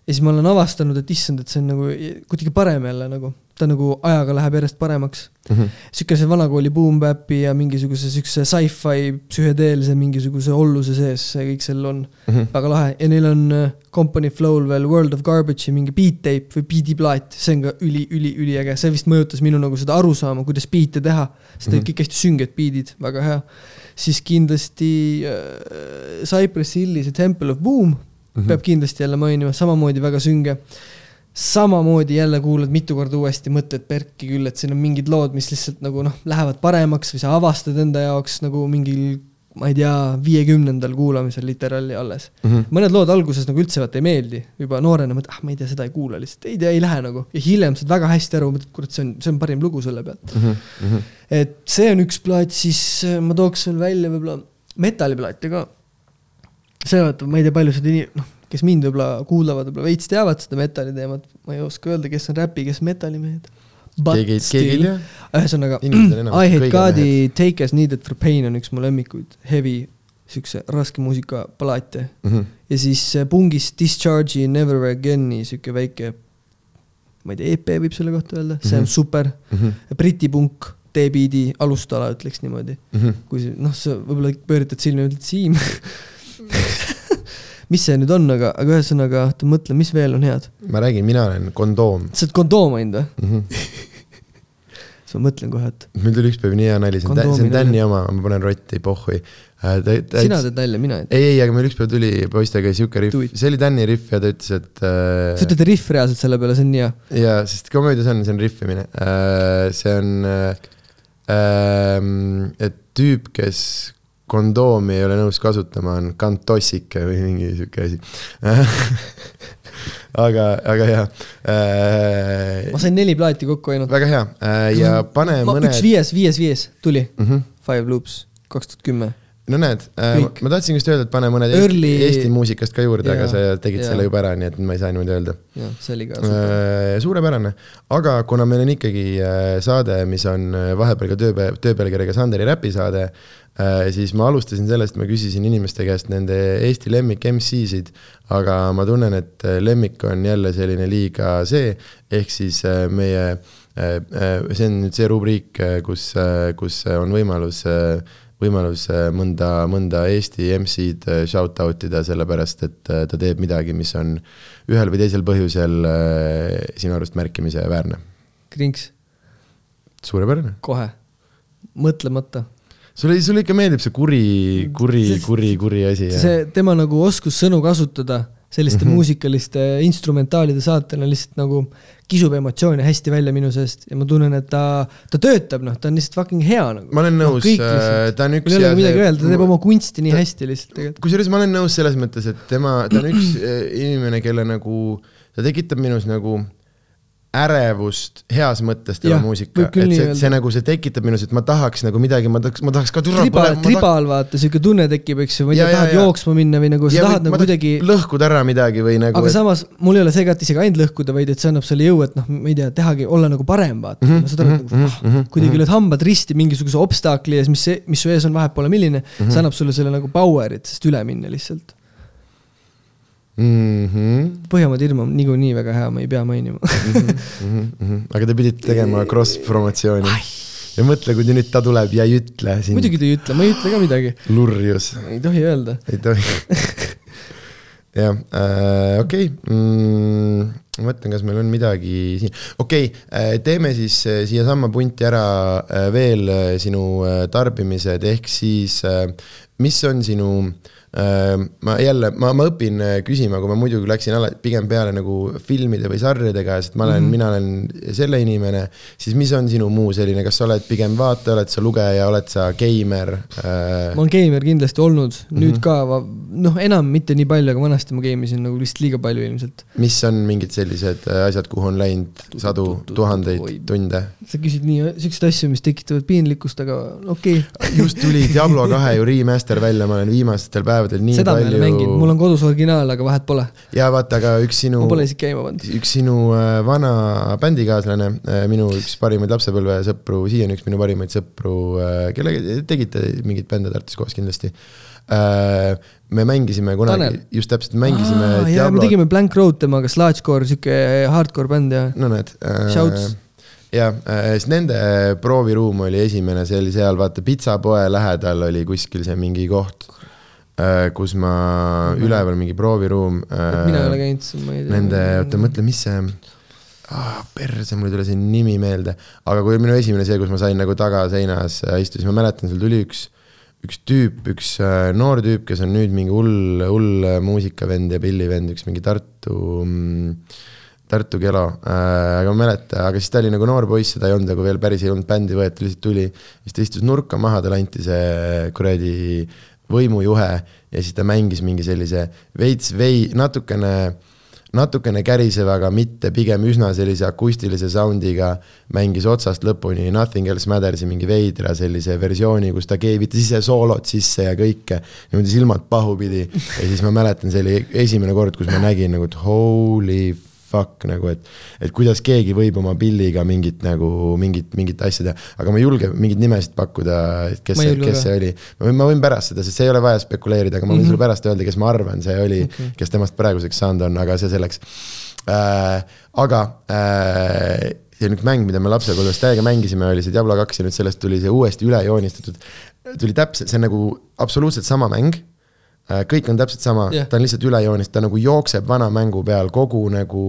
ja siis ma olen avastanud, et issand, et see on nagu kuidagi parem jälle nagu, ta nagu ajaga läheb järjest paremaks. Mm -hmm. sihukese vanakooli boom-bap'i ja mingisuguse siukse sci-fi psühhedeelse mingisuguse olluse sees, see kõik seal on Mm -hmm. väga lahe ja neil on äh, Company Flow'l veel World of Garbage'i mingi beat tape või beat'iplaat, see on ka üli, üli, üliäge, see vist mõjutas minu nagu seda arusaama, kuidas beat'e teha. sest need Mhm. kõik hästi sünged beat'id, väga hea. siis kindlasti äh, Cypress Hilli see Temple of Boom mm. -hmm. peab kindlasti jälle mainima, samamoodi väga sünge. samamoodi jälle kuulad mitu korda uuesti, mõtled perki küll, et siin on mingid lood, mis lihtsalt nagu noh, lähevad paremaks või sa avastad enda jaoks nagu mingil ma ei tea, viiekümnendal kuulamisel literaali alles Mm -hmm. mõned lood alguses nagu üldse vaata ei meeldi, juba noorena mõtled, ah ma ei tea, seda ei kuula lihtsalt, ei tea, ei lähe nagu. ja hiljem saad väga hästi aru, mõtled, kurat, see on, see on parim lugu selle pealt. Mm -hmm. et see on üks plaat, siis ma tooks veel välja võib-olla metalliplaate ka. See vaata, ma ei tea, palju seda ini-, noh, kes mind võib-olla kuulavad, võib-olla veits teavad seda metalli teemat, ma ei oska öelda, kes on räpi, kes metallimehed. keegi, keegi ei tea. ühesõnaga, I hate God'i Take as needed for pain on üks mu lemmikuid, heavy, siukse raske muusika plaate Mm -hmm. ja siis äh, pungist Discharge'i Never Again'i sihuke väike, ma ei tea, EP võib selle kohta öelda, see on Mhm. super. Mm -hmm. Briti punk, D-beat'i alustala, ütleks niimoodi. Mm -hmm. kui see, noh, sa võib-olla pööritad silma ja ütled Siim. <laughs> <laughs> mis see nüüd on, aga, aga ühesõnaga, oota mõtle, mis veel on head. ma räägin, mina olen kondoom sa oled kondoom ainult või? mm. -hmm. siis ma mõtlen kohe, et mul tuli üks päev nii hea nali, see on, see on Tänni oma, ma panen rotti, pohhui. sina teed nalja, mina ei tee. ei, ei, aga meil üks päev tuli poistega sihuke riff see oli Tänni riff ja ta ütles, et sa äh, ütled riff reaalselt selle peale, see on nii hea. ja sest komöödias on, see on riffimine, see on äh, ähm, et tüüp, kes kondoomi ei ole nõus kasutama, on kantossike või mingi sihuke asi <laughs> aga, aga jah äh,. ma sain neli plaati kokku ainult. väga hea äh, ja pane ma, mõned. üks viies, viies, viies tuli mm. -hmm. Five Loops, kaks tuhat kümme. No näed äh,, ma tahtsin just öelda, et pane mõned Early... Eesti, muusikast ka juurde, aga sa tegid ja. selle juba ära, nii et ma ei saa niimoodi öelda. jah, see oli ka äh, suurepärane, aga kuna meil on ikkagi äh, saade, mis on äh, vahepeal ka töö, tööpealkirjaga Sanderi räpisaade äh,, siis ma alustasin sellest, ma küsisin inimeste käest nende Eesti lemmik MC-sid, aga ma tunnen, et äh, lemmik on jälle selline liiga see, ehk siis äh, meie äh, see on nüüd see rubriik, kus, kus on võimalus võimalus mõnda, mõnda Eesti MC-d shout out ida, sellepärast et ta teeb midagi, mis on ühel või teisel põhjusel sinu arust märkimise väärne. Krinks. suurepärane. kohe, mõtlemata sulle, sulle ikka meeldib see kuri, kuri, kuri, kuri asi. see tema nagu oskus sõnu kasutada selliste mm -hmm. muusikaliste instrumentaalide saatena lihtsalt nagu kisub emotsioone hästi välja minu seest ja ma tunnen, et ta, ta töötab, noh, ta on lihtsalt fucking hea nagu. ma olen nõus no,, ta on üks. mul ei ole midagi öelda, ta teeb oma kunsti nii ta, hästi lihtsalt tegelikult. kusjuures ma olen nõus selles mõttes, et tema, ta on üks eh, inimene, kelle nagu, ta tekitab minus nagu ärevust heas mõttes tema muusika, et see, see nagu, see tekitab minus, et ma tahaks nagu midagi, ma tahaks, ma tahaks ka türa tribal, tribal vaata, sihuke tunne tekib, eks ju, ma ei tea, tahad ja, jooksma minna või nagu sa ja, tahad nagu kuidagi lõhkuda ära midagi või nagu aga et... samas, mul ei ole see ka, et isegi ainult lõhkuda, vaid et see annab sulle jõu, et noh, ma ei tea, tehagi, olla nagu parem, vaata. Mm. -hmm, saad aru, et nagu mm -hmm, kuidagi lööd hambad risti mingisuguse obstakli ees, mis, mis su ees on, vahet pole milline mm, -hmm. see annab sulle selle nagu power'it, sest üle minna lihtsalt mm. -hmm. Põhjamaade ilm on niikuinii väga hea, ma ei pea mainima mm. -hmm, mm -hmm. aga te pidite tegema cross-promotsiooni. ja mõtle, kui nüüd ta tuleb ja ei ütle sind. muidugi ta ei ütle, ma ei ütle ka midagi. lurjus. ei tohi öelda. ei tohi <laughs> jah äh,, okei okay. mm,, ma mõtlen, kas meil on midagi siin, okei okay, äh,, teeme siis äh, siiasamma punti ära äh, veel sinu tarbimised, ehk siis mis on sinu ma jälle, ma, ma õpin küsima, kui ma muidu läksin alati pigem peale nagu filmide või sarjadega, sest ma olen mm, -hmm. mina olen selle inimene, siis mis on sinu muu selline, kas sa oled pigem vaataja, oled sa lugeja, oled sa geimer ma olen geimer kindlasti olnud, nüüd mm -hmm. ka, noh, enam mitte nii palju, aga vanasti ma geimisin nagu lihtsalt liiga palju ilmselt. mis on mingid sellised äh, asjad, kuhu on läinud sadu, tuhandeid tunde? sa küsid nii, siukseid asju, mis tekitavad piinlikkust, aga okei okay. just tuli Diablo <laughs> kahe ju remaster välja, ma olen viimastel päevadel nii seda palju. seda ma ei ole mänginud, mul on kodus originaal, aga vahet pole. ja vaata, aga üks sinu. ma pole isegi käima pannud. üks sinu äh, vana bändikaaslane, äh, minu üks parimaid lapsepõlvesõpru, siiani üks minu parimaid sõpru, kellega tegite mingeid bände Tartus koos kindlasti me mängisime kunagi, just täpselt, mängisime Aa, jaa, me tegime Blank Road temaga, sludgecore, sihuke hardcore bänd ja. no näed äh,. Jah, siis nende prooviruum oli esimene, see oli seal, vaata pitsapoe lähedal oli kuskil see mingi koht. Äh, kus ma mm, üleval mingi prooviruum. mina ei ole käinud seal, ma ei tea. Nende, oota mõtle, mis see ah,, perse, mul ei tule see nimi meelde, aga kui minu esimene see, kus ma sain nagu tagaseinas äh, istusin, ma mäletan, seal tuli üks, üks tüüp, üks äh, noor tüüp, kes on nüüd mingi hull, hull muusikavend ja pillivend, üks mingi Tartu mm, Tartu Kelo äh,, aga ma ei mäleta, aga siis ta oli nagu noor poiss, seda ei olnud nagu veel päris ei olnud bändi võetud, lihtsalt tuli. siis ta istus nurka maha, talle anti see kuradi võimujuhe ja siis ta mängis mingi sellise veits vei-, natukene, natukene käriseva, aga mitte pigem üsna sellise akustilise sound'iga, mängis otsast lõpuni Nothing Else Matters'i mingi veidra sellise versiooni, kus ta keevitas ise soolot sisse ja kõike, niimoodi silmad pahupidi. ja siis ma mäletan, see oli esimene kord, kus ma nägin nagu, et holy fuck nagu, et, et kuidas keegi võib oma pilliga mingit nagu, mingit, mingit asja teha. aga ma ei julge mingeid nimesid pakkuda, et kes see, kes see oli. ma võin, pärast seda, sest see ei ole vaja spekuleerida, aga ma võin mm -hmm. sulle pärast öelda, kes ma arvan, see oli okay., kes temast praeguseks saanud on, aga see selleks äh,. aga äh, see üks mäng, mida me lapsepõlves täiega mängisime, oli see Diablo kaks ja nüüd sellest tuli see uuesti üle joonistatud. tuli täpselt, see on nagu absoluutselt sama mäng kõik on täpselt sama yeah., ta on lihtsalt üle joonist, ta nagu jookseb vana mängu peal, kogu nagu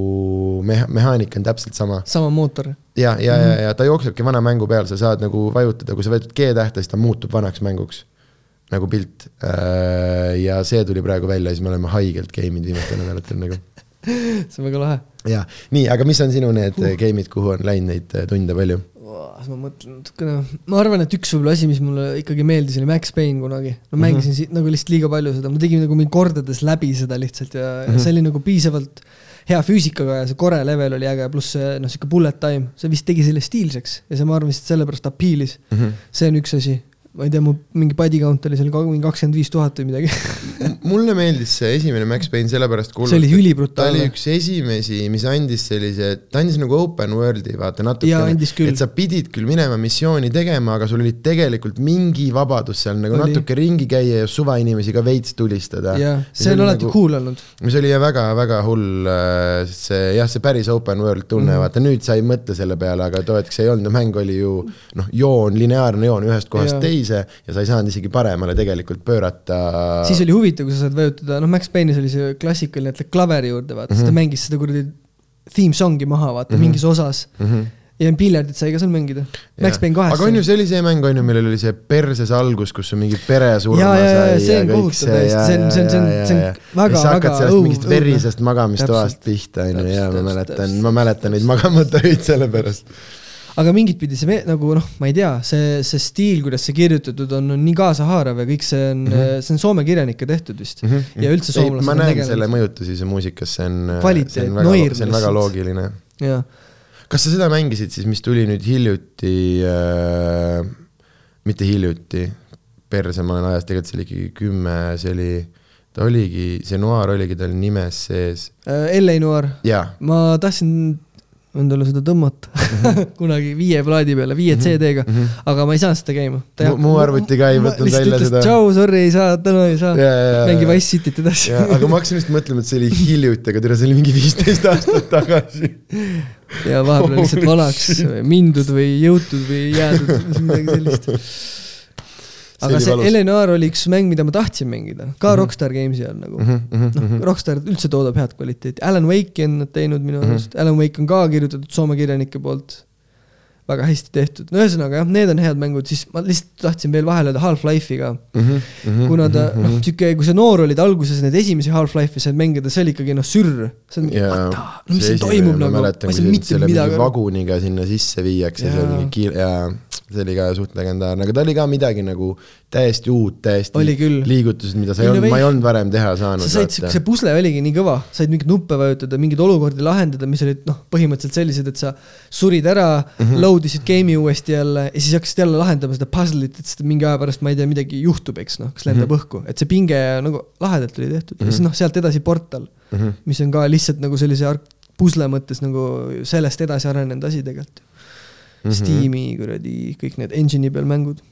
meha-, mehaanika on täpselt sama. sama mootor. ja, ja mm, -hmm. ja, ja ta jooksebki vana mängu peal, sa saad nagu vajutada, kui sa vajutad G-tähte, siis ta muutub vanaks mänguks. nagu pilt. Äh, ja see tuli praegu välja, siis me oleme haigelt game inud viimastel nädalatel nagu <laughs> see on väga lahe. ja, nii, aga mis on sinu need uh. game'id, kuhu on läinud neid tunde palju? Las ma mõtlen natukene, ma arvan, et üks võib-olla asi, mis mulle ikkagi meeldis, oli Max Payne kunagi. ma Mhm. mängisin mm -hmm. nagu lihtsalt liiga palju seda, ma tegin nagu mingi kordades läbi seda lihtsalt ja mm Mhm. -hmm. see oli nagu piisavalt hea füüsikaga ja see core level oli äge, pluss see noh, sihuke bullet time, see vist tegi selle stiilseks ja see, ma arvan, lihtsalt sellepärast appeal'is. see on üks asi, ma ei tea, mu mingi body count oli seal mingi kakskümmend viis tuhat või midagi <laughs> mulle meeldis see esimene Max Payne sellepärast see oli ta oli üks esimesi, mis andis sellise, ta andis nagu open world'i vaata natukene et sa pidid küll minema missiooni tegema, aga sul oli tegelikult mingi vabadus seal nagu Oli. natuke ringi käia ja suvainimesi ka veits tulistada. jah, see on alati cool olnud. mis oli väga-väga hull, äh, see jah, see päris open world tunne mm. -hmm. vaata nüüd sa ei mõtle selle peale, aga too hetk see ei olnud, no mäng oli ju noh, joon, lineaarne joon ühest kohast ja. teise ja sa ei saanud isegi paremale tegelikult pöörata. siis oli huvitav, kui sa saad vajutada, noh, Max Payne'is oli see klassikaline, et lähed klaveri juurde, vaata mm, -hmm. siis ta mängis seda kuradi theme song'i maha, vaata mm, -hmm. mingis osas mm. -hmm. ja piljardit sai ka seal mängida. Max Payne kaheksa. aga on ju, see oli see mäng on ju, millel oli see perses algus, kus sul mingi pere surma sai see on kohutav täiesti. See on- see on- see on- see on väga- väga sellest õudne- mingist verisest magamistoast pihta on ju ja ma mäletan, ma mäletan neid magamata öid selle pärast. Aga mingit pidi see me- nagu noh, ma ei tea, see, see stiil, kuidas see kirjutatud on, on nii kaasahaarav ja kõik see on mm. -hmm. see on Soome kirjanike tehtud vist mm. -hmm. ja üldse soomlased ma näen selle mõjutusi see muusikas, see on, Kvaliteet, on väga noir, see on väga loogiline. kas sa seda mängisid siis, mis tuli nüüd hiljuti äh,, mitte hiljuti, perse ma olen ajas, tegelikult see oli ikkagi kümme, see oli, ta oligi, see noir oligi tal nimes sees, L.A. Noir, ma tahtsin endale seda tõmmata <laughs> kunagi viie plaadi peale, viie CD-ga, aga ma ei saanud seda käima. Mhm. Mu- arvuti ka ei võtnud välja seda. tšau, sorry, ei saa, täna ei saa. Mängi Wise Cityt edasi. aga ma hakkasin just mõtlema, et see oli hiljuti, aga tere, see oli mingi viisteist aastat tagasi. ja vahepeal on lihtsalt vanaks mindud või jõutud või jäädud, midagi sellist. Aga see valus. Eleanor oli üks mäng, mida ma tahtsin mängida, ka Rockstar Games'i all nagu. Mhm, noh, Rockstar üldse toodab head kvaliteeti, Alan Wake'i on nad teinud minu Mhm. arust, Alan Wake on ka kirjutatud Soome kirjanike poolt. Väga hästi tehtud, no ühesõnaga jah, need on head mängud, siis ma lihtsalt tahtsin veel vahele öelda Half-Life'i ka. Mhm, kuna ta noh, sihuke, kui sa noor olid alguses neid esimesi Half-Life'e said mängida, see oli ikkagi noh, sürr. see on, jaa, no mis siin toimub nagu, ma ei saa mitte mingi midagi aru. vaguniga sinna sisse viiakse, see Jaa. mingi kiir- ja see oli ka suht legendaarne, aga ta oli ka midagi nagu täiesti uut, täiesti Oli liigutused, mida sa ei olnud, ma ei olnud varem teha saanud. sa said, see pusle oligi nii kõva, said mingeid nuppe vajutada, mingeid olukordi lahendada, mis olid noh, põhimõtteliselt sellised, et sa surid ära mm, -hmm. Load isid game'i uuesti jälle ja siis hakkasid jälle lahendama seda puzzle'it, et seda mingi aja pärast, ma ei tea, midagi juhtub, eks noh, kas lendab mm -hmm. õhku, et see pinge nagu lahedalt oli tehtud mm -hmm. ja siis noh, sealt edasi portal mm, -hmm. mis on ka lihtsalt nagu sellise ark- pusle mõttes nagu sellest edasi arenenud asi tegelikult mm. -hmm. Steam'i kuradi kõik need engine'i peal mängud,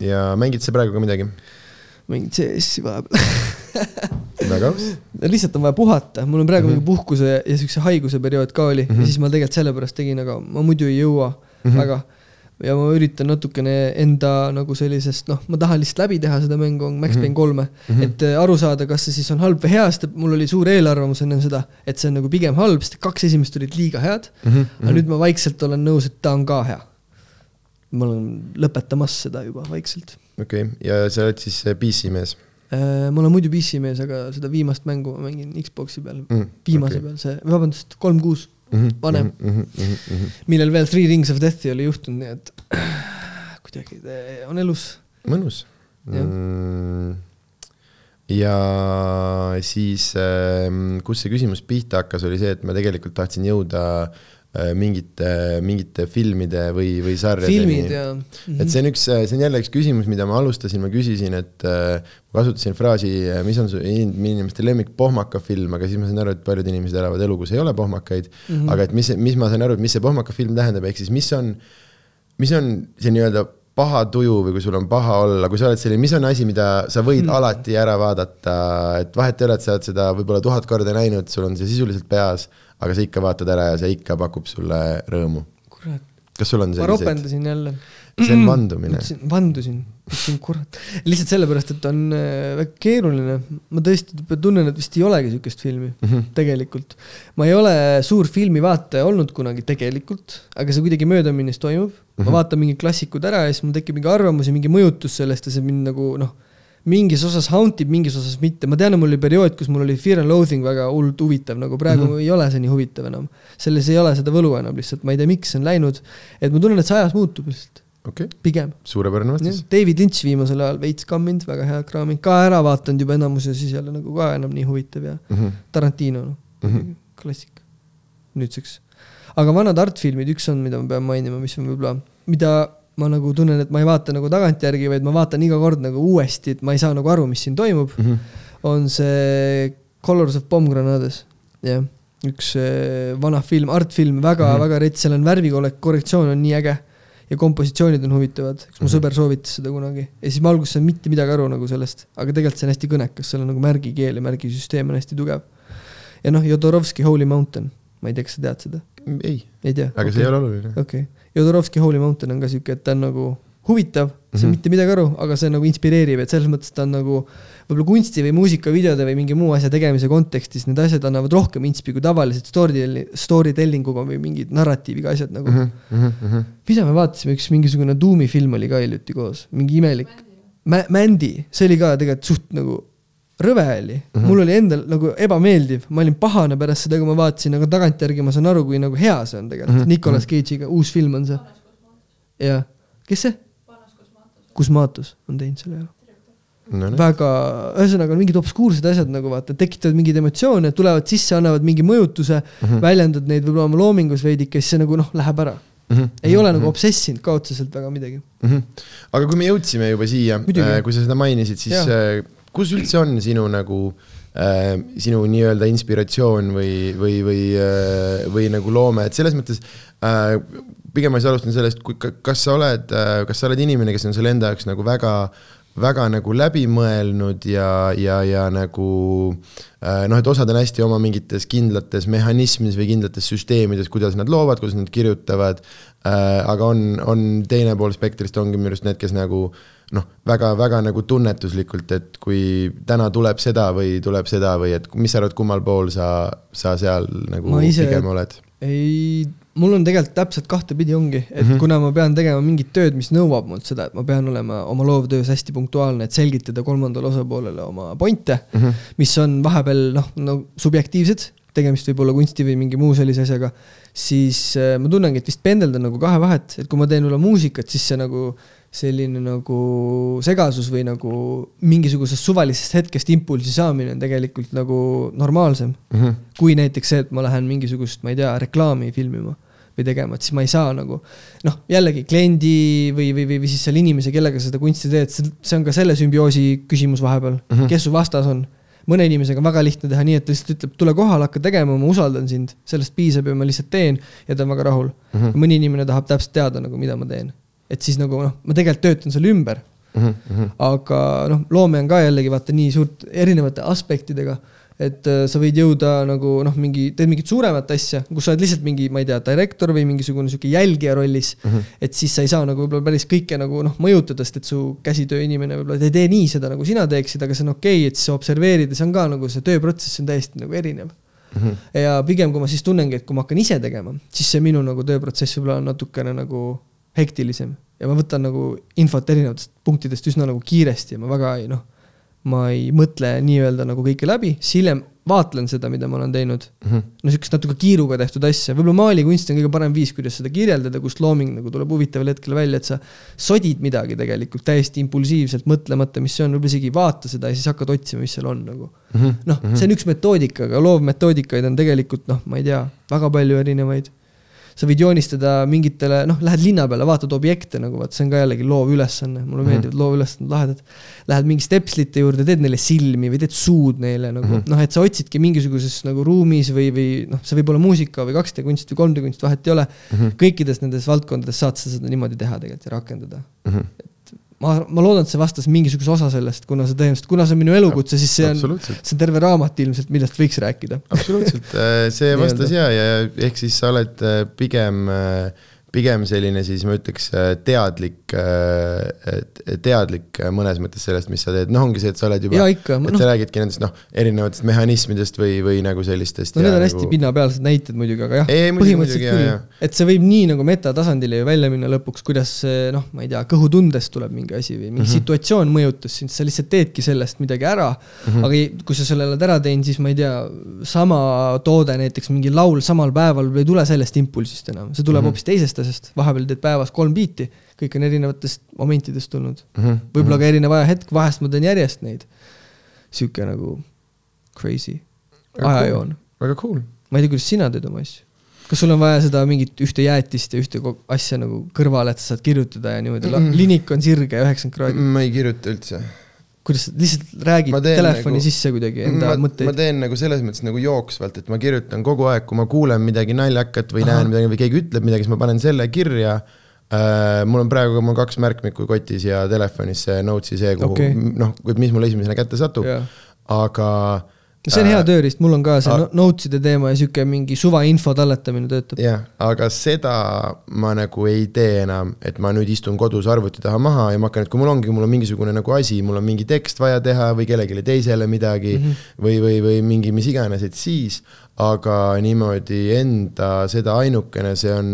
ja mängid sa praegu ka midagi? mingid CS-i vahepeal <laughs> väga aus. lihtsalt on vaja puhata, mul on praegu Mhm. mm -hmm. mingi puhkuse ja siukse haiguse periood ka oli mm -hmm. ja siis ma tegelikult sellepärast tegin, aga ma muidu ei jõua mm Mhm. -hmm. väga. ja ma üritan natukene enda nagu sellisest, noh, ma tahan lihtsalt läbi teha seda mängu, Max Payne kolme mm, -hmm. et äh, aru saada, kas see siis on halb või hea, sest mul oli suur eelarvamus enne seda, et see on nagu pigem halb, sest kaks esimest olid liiga head mm. Mhm, -hmm. aga nüüd ma vaikselt olen nõus, et ta on ka hea. ma olen lõpetamas seda juba vaikselt. okei okay., ja sa oled siis äh, PC mees ma olen muidu PC mees, aga seda viimast mängu ma mängin Xbox'i peal mm,? viimase okay. peal, see, vabandust, kolm kuus, vanem. mm. -hmm, mm -hmm. millel veel Three Rings of Death'i oli juhtunud, nii et <clears throat> kuidagi on elus. mõnus mm,. ja siis, kus see küsimus pihta hakkas, oli see, et ma tegelikult tahtsin jõuda mingite, mingite filmide või, või sarjadeni. et see on üks, see on jälle üks küsimus, mida ma alustasin, ma küsisin, et äh, ma kasutasin fraasi, mis on su in- inimeste lemmik pohmakafilm, aga siis ma sain aru, et paljud inimesed elavad elu, kus ei ole pohmakaid mm. -hmm. aga et mis, mis ma sain aru, et mis see pohmakafilm tähendab, ehk siis mis on, mis on see nii-öelda paha tuju või kui sul on paha olla, kui sa oled selline, mis on asi, mida sa võid mm. alati ära vaadata, et vahet ei ole, et sa oled seda võib-olla tuhat korda näinud, sul on see sisuliselt peas, aga sa ikka vaatad ära ja see ikka pakub sulle rõõmu. kurat, kas sul on ma selliseid? ropendasin jälle. See on vandumine. vandusin, ütlesin kurat, lihtsalt sellepärast, et on äh, väga keeruline. ma tõesti tunnen, et vist ei olegi sihukest filmi mm. -hmm. tegelikult. ma ei ole suur filmivaataja olnud kunagi tegelikult, aga see kuidagi möödaminnes toimub mm. -hmm. ma vaatan mingid klassikud ära ja siis mul tekib mingi arvamus ja mingi mõjutus sellest ja see mind nagu noh, mingis osas haunt ib, mingis osas mitte, ma tean, et mul oli periood, kus mul oli Fear and Loathing väga hullult huvitav, nagu praegu mm -hmm. ei ole see nii huvitav enam. selles ei ole seda võlu enam lihtsalt, ma ei tea, miks see on läinud, et ma tunnen, et see ajas muutub lihtsalt, okay., pigem. suurepärane vastus. David Lynch viimasel ajal veits kamminud, väga hea kraami, ka ära vaadanud juba enamus ja siis jälle nagu ka enam nii huvitav ja Mhm. Tarantino, noh mm. -hmm. klassik, nüüdseks. aga vanad artfilmid, üks on, mida ma pean mainima, mis on võib-olla, mida ma nagu tunnen, et ma ei vaata nagu tagantjärgi, vaid ma vaatan iga kord nagu uuesti, et ma ei saa nagu aru, mis siin toimub, Mhm. on see Colors of Pomegranades, jah. üks äh, vana film, artfilm, väga mm. -hmm. väga rets, seal on värvikorrektsioon on nii äge ja kompositsioonid on huvitavad, üks mu Mhm. sõber soovitas seda kunagi ja siis ma alguses ei saanud mitte midagi aru nagu sellest, aga tegelikult see on hästi kõnekas, seal on nagu märgikeel ja märgisüsteem on hästi tugev. ja noh, Jodorovski Holy Mountain, ma ei tea, kas sa tead seda, ei, ei aga okay. see ei ole oluline. okei okay., Jodorovski Holy Mountain on ka siuke, et ta on nagu huvitav, sa saa Mhm. mitte midagi aru, aga see nagu inspireerib, et selles mõttes ta on nagu võib-olla kunsti või muusikavideode või mingi muu asja tegemise kontekstis need asjad annavad rohkem inspi kui tavaliselt story, story telling uga või mingid narratiiviga asjad nagu mm. Mhm. -hmm. mida me vaatasime, üks mingisugune Doomi film oli ka hiljuti koos, mingi imelik. Mandy, see oli ka tegelikult suht nagu rõve oli mm, -hmm. mul oli endal nagu ebameeldiv, ma olin pahane pärast seda, kui ma vaatasin, aga tagantjärgi ma saan aru, kui nagu hea see on tegelikult mm, Mhm. -hmm. Nicolas Cage'iga, uus film on see. jah, kes see? Kusmatos on teinud selle jah. no nii, väga, ühesõnaga on mingid obskuursed asjad nagu vaata, tekitavad mingeid emotsioone, tulevad sisse, annavad mingi mõjutuse mm, Mhm. -hmm. väljendad neid võib-olla oma loomingus veidike, siis see nagu noh, läheb ära. ei ole nagu obsessinud ka otseselt väga midagi. Mhm. aga kui me jõudsime juba siia Muidugi., kui sa seda mainisid, siis äh, kus üldse on sinu nagu äh, sinu nii-öelda inspiratsioon või, või, või, või nagu loome, et selles mõttes äh, pigem ma siis alustan sellest, kui, kas sa oled, kas sa oled inimene, kes on selle enda jaoks nagu väga väga nagu läbi mõelnud ja, ja, ja nagu äh, noh, et osad on hästi oma mingites kindlates mehhanismides või kindlates süsteemides, kuidas nad loovad, kuidas nad kirjutavad äh,. aga on, on teine pool spektrist ongi minu arust need, kes nagu noh, väga-väga nagu tunnetuslikult, et kui täna tuleb seda või tuleb seda või et mis sa arvad, kummal pool sa, sa seal nagu ise- pigem oled? ei, mul on tegelikult täpselt kahtepidi ongi, et mm. -hmm. kuna ma pean tegema mingit tööd, mis nõuab mult seda, et ma pean olema oma loovtöös hästi punktuaalne, et selgitada kolmandale osapoolele oma pointe mm. -hmm. mis on vahepeal noh, no subjektiivsed, tegemist võib olla kunsti või mingi muu sellise asjaga, siis äh, ma tunnengi, et vist pendeldan nagu kahe vahet, et kui ma teen võib-olla muusikat, siis see nagu selline nagu segasus või nagu mingisugusest suvalisest hetkest impulsi saamine on tegelikult nagu normaalsem Mhm. kui näiteks see, et ma lähen mingisugust, ma ei tea, reklaami filmima või tegema, et siis ma ei saa nagu noh, jällegi kliendi või, või, või, või siis selle inimese, kellega sa seda kunsti teed, see on ka selle sümbioosi küsimus vahepeal mm. -hmm. kes su vastas on. mõne inimesega on väga lihtne teha nii, et ta lihtsalt ütleb, tule kohale, hakka tegema, ma usaldan sind, sellest piisab ja ma lihtsalt teen ja ta on väga rahul mm. -hmm. mõni inimene tahab täpselt teada nagu, mida ma teen. Et siis nagu noh, ma tegelikult töötan selle ümber Mhm. aga noh, loome on ka jällegi vaata nii suurt erinevate aspektidega, et äh, sa võid jõuda nagu noh, mingi, teed mingit suuremat asja, kus sa oled lihtsalt mingi, ma ei tea, direktor või mingisugune sihuke jälgija rollis mm. -hmm. et siis sa ei saa nagu võib-olla päris kõike nagu noh, mõjutada, sest et su käsitööinimene võib-olla ei tee nii seda, nagu sina teeksid, aga see on okei okay,, et siis sa observeerid ja see on ka nagu see tööprotsess on täiesti nagu erinev Mhm. ja pigem, kui ma siis tunnengi, et kui ma hakkan ise tegema, siis see minu nagu tööprotsess võib-olla on natukene nagu hektilisem ja ma võtan nagu infot erinevatest punktidest üsna nagu kiiresti ja ma väga ei noh, ma ei mõtle nii-öelda nagu kõike läbi, siis hiljem vaatlen seda, mida ma olen teinud Mhm. no sihukest natuke kiiruga tehtud asja, võib-olla maalikunst on kõige parem viis, kuidas seda kirjeldada, kust looming nagu tuleb huvitaval hetkel välja, et sa sodid midagi tegelikult täiesti impulsiivselt mõtlemata, mis see on, võib-olla isegi ei vaata seda ja siis hakkad otsima, mis seal on nagu. Mhm. noh, see on üks metoodika, aga loovmetoodikaid on tegelikult noh, ma ei tea, väga palju erinevaid. Sa võid joonistada mingitele, noh, lähed linna peale, vaatad objekte nagu vaat see on ka jällegi loovülesanne, mulle meeldivad loovülesanded lahedad. Lähed mingi stepslite juurde, teed neile silmi või teed suud neile nagu mm -hmm. noh, et sa otsidki mingisuguses nagu ruumis või, või noh, see võib olla muusika või 2D kunst või 3D kunst, vahet ei ole mm. -hmm. kõikides nendes valdkondades saad sa seda niimoodi teha tegelikult ja rakendada Mhm. ma, ma loodan, et see vastas mingisuguse osa sellest, kuna see tõenäoliselt, kuna see on minu elukutse, siis see on, see on terve raamat ilmselt, millest võiks rääkida. absoluutselt, <laughs> see vastas ja, ja ehk siis sa oled äh, pigem, selline siis ma ütleks äh, teadlik, teadlik mõnes mõttes sellest, mis sa teed, noh, ongi see, et sa oled juba, et no. sa räägidki nendest noh, erinevatest mehhanismidest või, või nagu sellistest. no need on nagu... hästi pinnapealsed näited muidugi, aga jah, põhimõtteliselt küll, et see võib nii nagu metatasandile ju välja minna lõpuks, kuidas noh, ma ei tea, kõhutundest tuleb mingi asi või mingi mm -hmm. situatsioon mõjutas sind, sa lihtsalt teedki sellest midagi ära mm. -hmm. aga kui sa selle oled ära teinud, siis ma ei tea, sama toode näiteks, mingi laul samal päeval ei tule sellest impulsist enam, see tuleb mhm. hoopis mm -hmm. teisest asjast, vahepeal teed päevas kolm biiti, kõik on erinevatest momentidest tulnud mm -hmm.. võib-olla ka erinev ajahetk, vahest ma teen järjest neid. sihuke nagu crazy ajajoon. väga cool. ma ei tea, kuidas sina teed oma asju kas sul on vaja seda mingit ühte jäätist ja ühte asja nagu kõrvale, et sa saad kirjutada ja niimoodi mm, -mm. linik on sirge üheksakümmend kraadi? ma ei kirjuta üldse kuidas sa lihtsalt räägid telefoni nagu, sisse kuidagi enda ma, mõtteid? ma teen nagu selles mõttes nagu jooksvalt, et ma kirjutan kogu aeg, kui ma kuulen midagi naljakat või Aha. näen midagi või keegi ütleb midagi, siis ma panen selle kirja äh,. mul on praegu, mul kaks märkmikku kotis ja telefonis see notes'i see, kuhu okay. noh, mis mulle esimesena kätte satub, aga see on hea äh, tööriist, mul on ka see notes'ide teema ja sihuke mingi suvainfo talletamine töötab. jah, aga seda ma nagu ei tee enam, et ma nüüd istun kodus arvuti taha maha ja ma hakkan, et kui mul ongi, mul on mingisugune nagu asi, mul on mingi tekst vaja teha või kellelegi teisele midagi mm -hmm. või, või, või mingi mis iganes, et siis, aga niimoodi enda seda ainukene, see on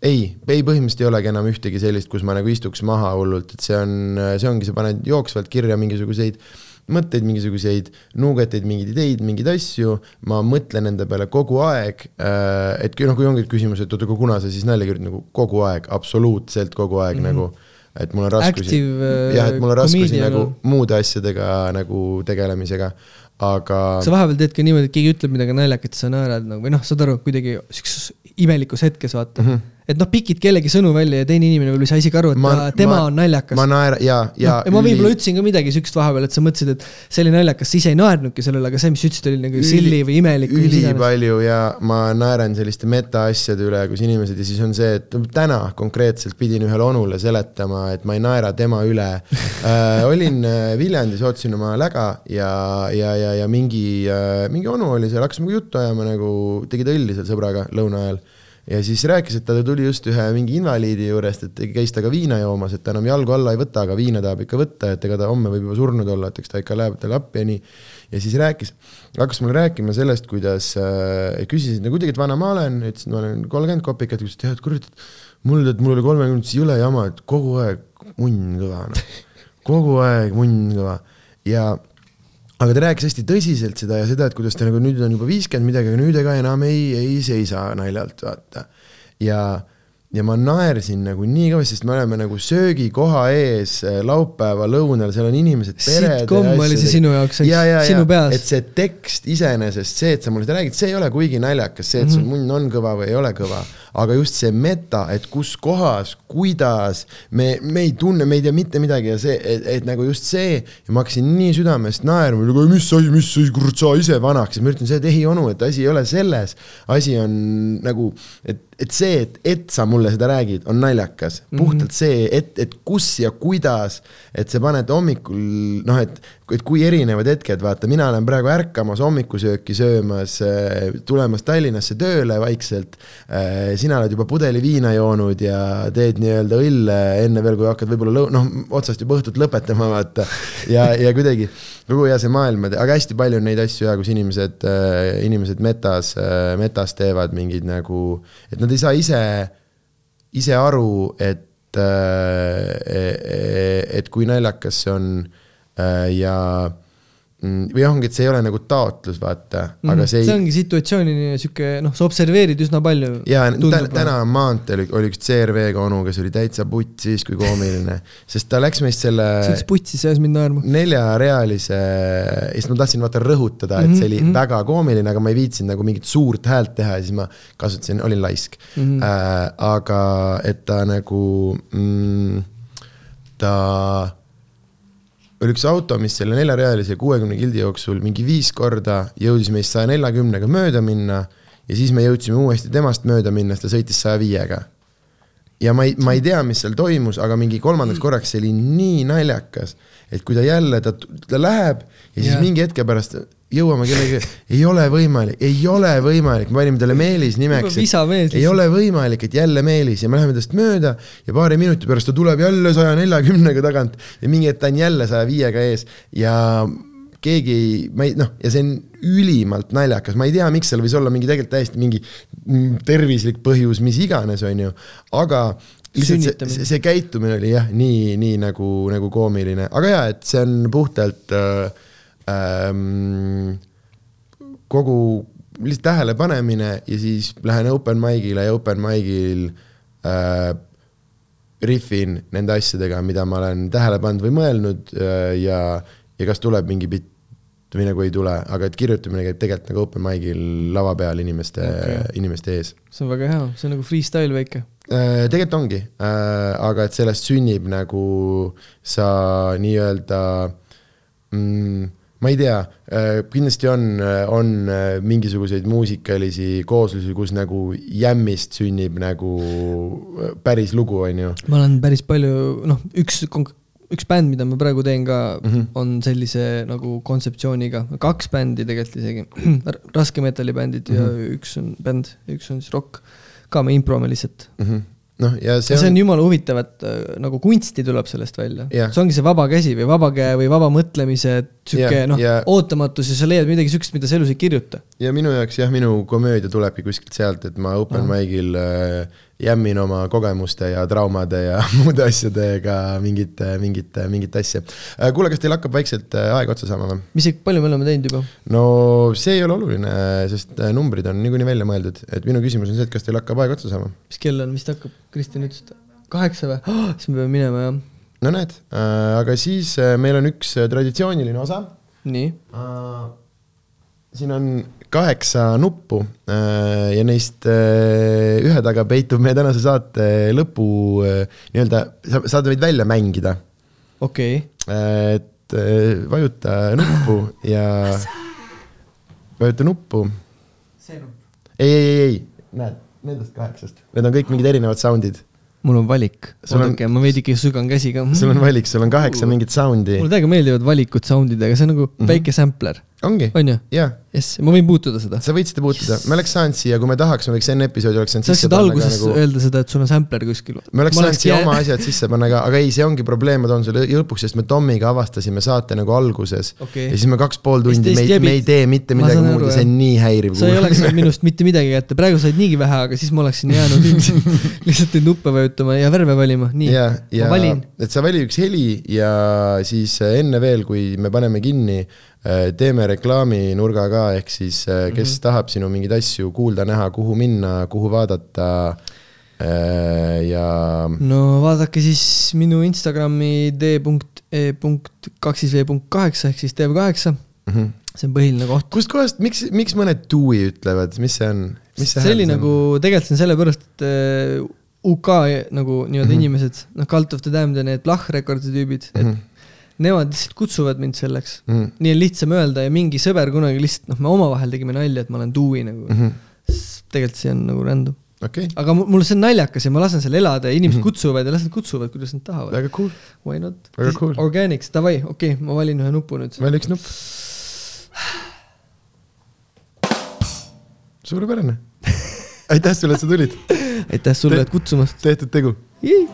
ei, ei põhimõtteliselt ei olegi enam ühtegi sellist, kus ma nagu istuks maha hullult, et see on, see ongi, sa paned jooksvalt kirja mingisuguseid äh, mõtteid, mingisuguseid nuugeteid, mingeid ideid, mingeid asju, ma mõtlen nende peale kogu aeg, äh, et noh, kui ongi küsimus, et oota, aga kuna sa siis nalja kirjutad, nagu kogu aeg, absoluutselt kogu aeg mm -hmm. nagu, et mul on raskusi, äh, jah, et mul on raskusi nagu muude asjadega nagu tegelemisega, aga sa vahepeal teed ka niimoodi, et keegi ütleb midagi naljakat, sa naerad nagu või noh, saad aru, kuidagi sihukeses imelikus hetkes vaata mm. -hmm et noh, pikid kellegi sõnu välja ja teine inimene võib-olla ei saa isegi aru, et ma, ta, tema ma, on naljakas. ma naeran, jaa, ja no,. ja ma võib-olla ütlesin ka midagi siukest vahepeal, et sa mõtlesid, et see oli naljakas, sa ise ei naernudki sellele, aga see, mis sa ütlesid, oli nagu silli või imelik. ülipalju ja ma naeran selliste metaasjade üle, kus inimesed ja siis on see, et täna konkreetselt pidin ühele onule seletama, et ma ei naera tema üle äh, olin äh, Viljandis, ootasin oma läga ja, ja, ja, ja mingi äh,, mingi onu oli seal, hakkas minuga juttu ajama nagu, tegid õlli seal sõbraga lõuna ajal ja siis rääkis, et ta tuli just ühe mingi invaliidi juurest, et käis temaga viina joomas, et ta enam jalgu alla ei võta, aga viina tahab ikka võtta, et ega ta homme võib juba surnud olla, et eks ta ikka läheb talle appi ja nii. ja siis rääkis, hakkas mulle rääkima sellest, kuidas äh,, küsisin no kuidagi, et vana ma olen, ütlesin, ma olen kolmkümmend kopikat, ütles, et jah, et kurat, et mul, et mul oli kolmekümnes jõle jama, et kogu aeg munn kõva, noh. kogu aeg munn kõva ja aga ta rääkis hästi tõsiselt seda ja seda, et kuidas ta nagu nüüd on juba viiskümmend midagi, aga nüüd ega enam ei, ei seisa naljalt, vaata. ja ja ma naersin nagu nii kõvasti, sest me oleme nagu söögikoha ees äh, laupäeva lõunal, seal on inimesed, pered. sitcom oli see sinu jaoks, eks, sinu peas. et see tekst iseenesest, see, et sa mulle seda räägid, see ei ole kuigi naljakas, see, et sul munn on kõva või ei ole kõva, aga just see meta, et kus kohas, kuidas, me, me ei tunne, me ei tea mitte midagi ja see, et, et nagu just see ja ma hakkasin nii südamest naerma, mis asi, mis asi, kurat, sa ise vanaks ja ma ütlen, see, et ei onu, et asi ei ole selles, asi on nagu, et et see, et, et sa mulle seda räägid, on naljakas mm. -hmm. puhtalt see, et, et kus ja kuidas, et see paned hommikul noh, et, et kui erinevad hetked, vaata, mina olen praegu ärkamas hommikusööki söömas, äh, tulemas Tallinnasse tööle vaikselt. Äh, sina oled juba pudeli viina joonud ja teed nii-öelda õlle enne veel, kui hakkad võib-olla lõu-, noh, otsast juba õhtut lõpetama, vaata. ja, ja kuidagi kogu hea see maailm, aga hästi palju on neid asju ja kus inimesed, äh, inimesed metas, metas teevad mingeid nagu, et nad ei saa ise, ise aru, et, e, e, et kui naljakas see on ja Mm, või ongi, et see ei ole nagu taotlus, vaata mm, -hmm. aga see ei. see ongi situatsioonini sihuke, noh, sa observeerid üsna palju. ja täna maanteel oli üks CRV-ga onu, kes oli täitsa putsis kui koomiline, sest ta läks meist selle. see läks putsis, ajas mind naerma. neljarealise, ja siis ma tahtsin vaata rõhutada, et see oli mm -hmm. väga koomiline, aga ma ei viitsinud nagu mingit suurt häält teha ja siis ma kasutasin, olin laisk mm. -hmm. Äh, aga et ta nagu mm,, ta oli üks auto, mis selle neljarealise kuuekümne kildi jooksul mingi viis korda jõudis meist saja neljakümnega mööda minna ja siis me jõudsime uuesti temast mööda minna, sest ta sõitis saja viiega. ja ma ei, ma ei tea, mis seal toimus, aga mingi kolmandaks korraks see oli nii naljakas, et kui ta jälle, ta, ta läheb ja siis yeah. mingi hetke pärast jõuame kellegi, ei ole võimalik, ei ole võimalik, me panime talle Meelis nimeks, ei ole võimalik, et jälle Meelis. Ja me läheme tast mööda ja paari minuti pärast ta tuleb jälle saja neljakümnega tagant ja mingi hetk ta on jälle saja viiega ees. Ja keegi ei, ma ei noh, ja see on ülimalt naljakas, ma ei tea, miks seal võis olla mingi tegelikult täiesti mingi tervislik põhjus, mis iganes, on ju, aga lihtsalt see, see käitumine oli jah, nii, nii nagu, nagu koomiline, aga jaa, et see on puhtalt äh, ähm, kogu lihtsalt tähelepanemine ja siis lähen open mic'ile ja open mic'il äh, rihvin nende asjadega, mida ma olen tähele pannud või mõelnud äh, ja, ja kas tuleb mingi bitt või nagu ei tule, aga et kirjutamine käib tegelikult nagu open mic'il lava peal inimeste okay., inimeste ees see on väga hea, see on nagu freestyle väike. Äh, tegelikult ongi, aga et sellest sünnib nagu sa nii-öelda mm,, ma ei tea, kindlasti on, on äh, mingisuguseid muusikalisi kooslusi, kus nagu jämmist sünnib nagu äh, päris lugu, on ju. ma olen päris palju, noh, üks, üks bänd, mida ma praegu teen ka mm, Mhm. -hmm. on sellise nagu kontseptsiooniga, kaks bändi tegelikult isegi, <clears throat> raske metallibändid mm -hmm. Mhm. ja üks on bänd, üks on siis rock. ka me improme lihtsalt. noh, ja see ja see on on, jumala huvitav, et äh, nagu kunsti tuleb sellest välja Jah. see ongi see vaba käsi või vaba käe või vaba mõtlemise sihuke Jah, noh ja-, ootamatus ja sa leiad midagi siukest, mida sa elus ei kirjuta. ja minu jaoks jah, minu komöödia tulebki kuskilt sealt, et ma open mic'il äh, jämmin oma kogemuste ja traumade ja <laughs> muude asjadega mingit, mingit, mingit asja. kuule, kas teil hakkab vaikselt äh, aeg otsa saama või? mis, palju me oleme teinud juba? no see ei ole oluline, sest äh, numbrid on niikuinii välja mõeldud, et minu küsimus on see, et kas teil hakkab aeg otsa saama? mis kell on, mis ta hakkab, Kristjan ütles, et kaheksa või oh? <gasps> siis me peame minema jah. no näed, aga siis äh, meil on üks äh, traditsiooniline osa. nii, siin on kaheksa nuppu äh, ja neist äh, ühe taga peitub meie tänase saate lõpu äh, nii-öelda, sa saad neid välja mängida. okei okay., et vajuta nuppu ja vajuta nuppu. see nupp. ei, ei, ei, ei, näed, nendest kaheksast, need on kõik mingid erinevad sound'id. mul on valik, Sul on- oodake, ma veidike sügan käsi ka. sul on valik, sul on kaheksa mingit sound'i, mulle täiega meeldivad valikud sound'idega, see on nagu mm. -hmm. väike sampler, ongi, on ju? jess, ma võin puutuda seda. sa võid seda puutuda, me oleks saanud siia, kui me tahaks, me võiks enne episoodi oleks saanud sa sisse panna ka alguses nagu öelda seda, et sul on sampler kuskil. me oleks saanud siia oma asjad sisse panna ka, aga ei, see ongi probleem, ma toon sulle lõpuks, sest me Tomiga avastasime saate nagu alguses Okei. ja siis me kaks pool tundi, me ei, me ei tee mitte Ma midagi muud ja see on nii häiriv sa ei oleks saanud minust mitte midagi kätte, praegu said niigi vähe, aga siis ma oleksin jäänud <laughs> lihtsalt neid nuppe vajutama ja värve valima, nii. ma valin, et sa vali üks heli ja siis enne veel, kui me paneme kinni, teeme reklaaminurga ka, ehk siis äh, kes mm Mhm. -hmm. tahab sinu mingeid asju kuulda, näha, kuhu minna, kuhu vaadata äh, ja no vaadake siis minu Instagrami d.e.kaksis.v.kaheksa ehk siis dev8, mm -hmm. see on põhiline koht. kustkohast, miks, miks mõned tui ütlevad, mis see on? see oli nagu, tegelikult see on sellepärast, et äh, UK nagu nii-öelda mm Mhm. -hmm. inimesed, noh, Cult of the Damned ja need Blah Recordi tüübid mm, Mhm. -hmm. et nemad lihtsalt kutsuvad mind selleks mm. nii on lihtsam öelda ja mingi sõber kunagi lihtsalt, noh, me omavahel tegime nalja, et ma olen Dewey nagu mm. -hmm. tegelikult see on nagu random. okei okay., aga mu- mulle see on naljakas ja ma lasen seal elada ja inimesed mm. -hmm. kutsuvad ja las nad kutsuvad, kuidas nad tahavad. väga cool, Why not? Cool. Organics, davai, okei okay,, ma valin ühe nupu nüüd. veel üks nupp. suurepärane <laughs> aitäh sulle, et sa tulid, aitäh sulle, et kutsumast. tehtud tegu. Jii.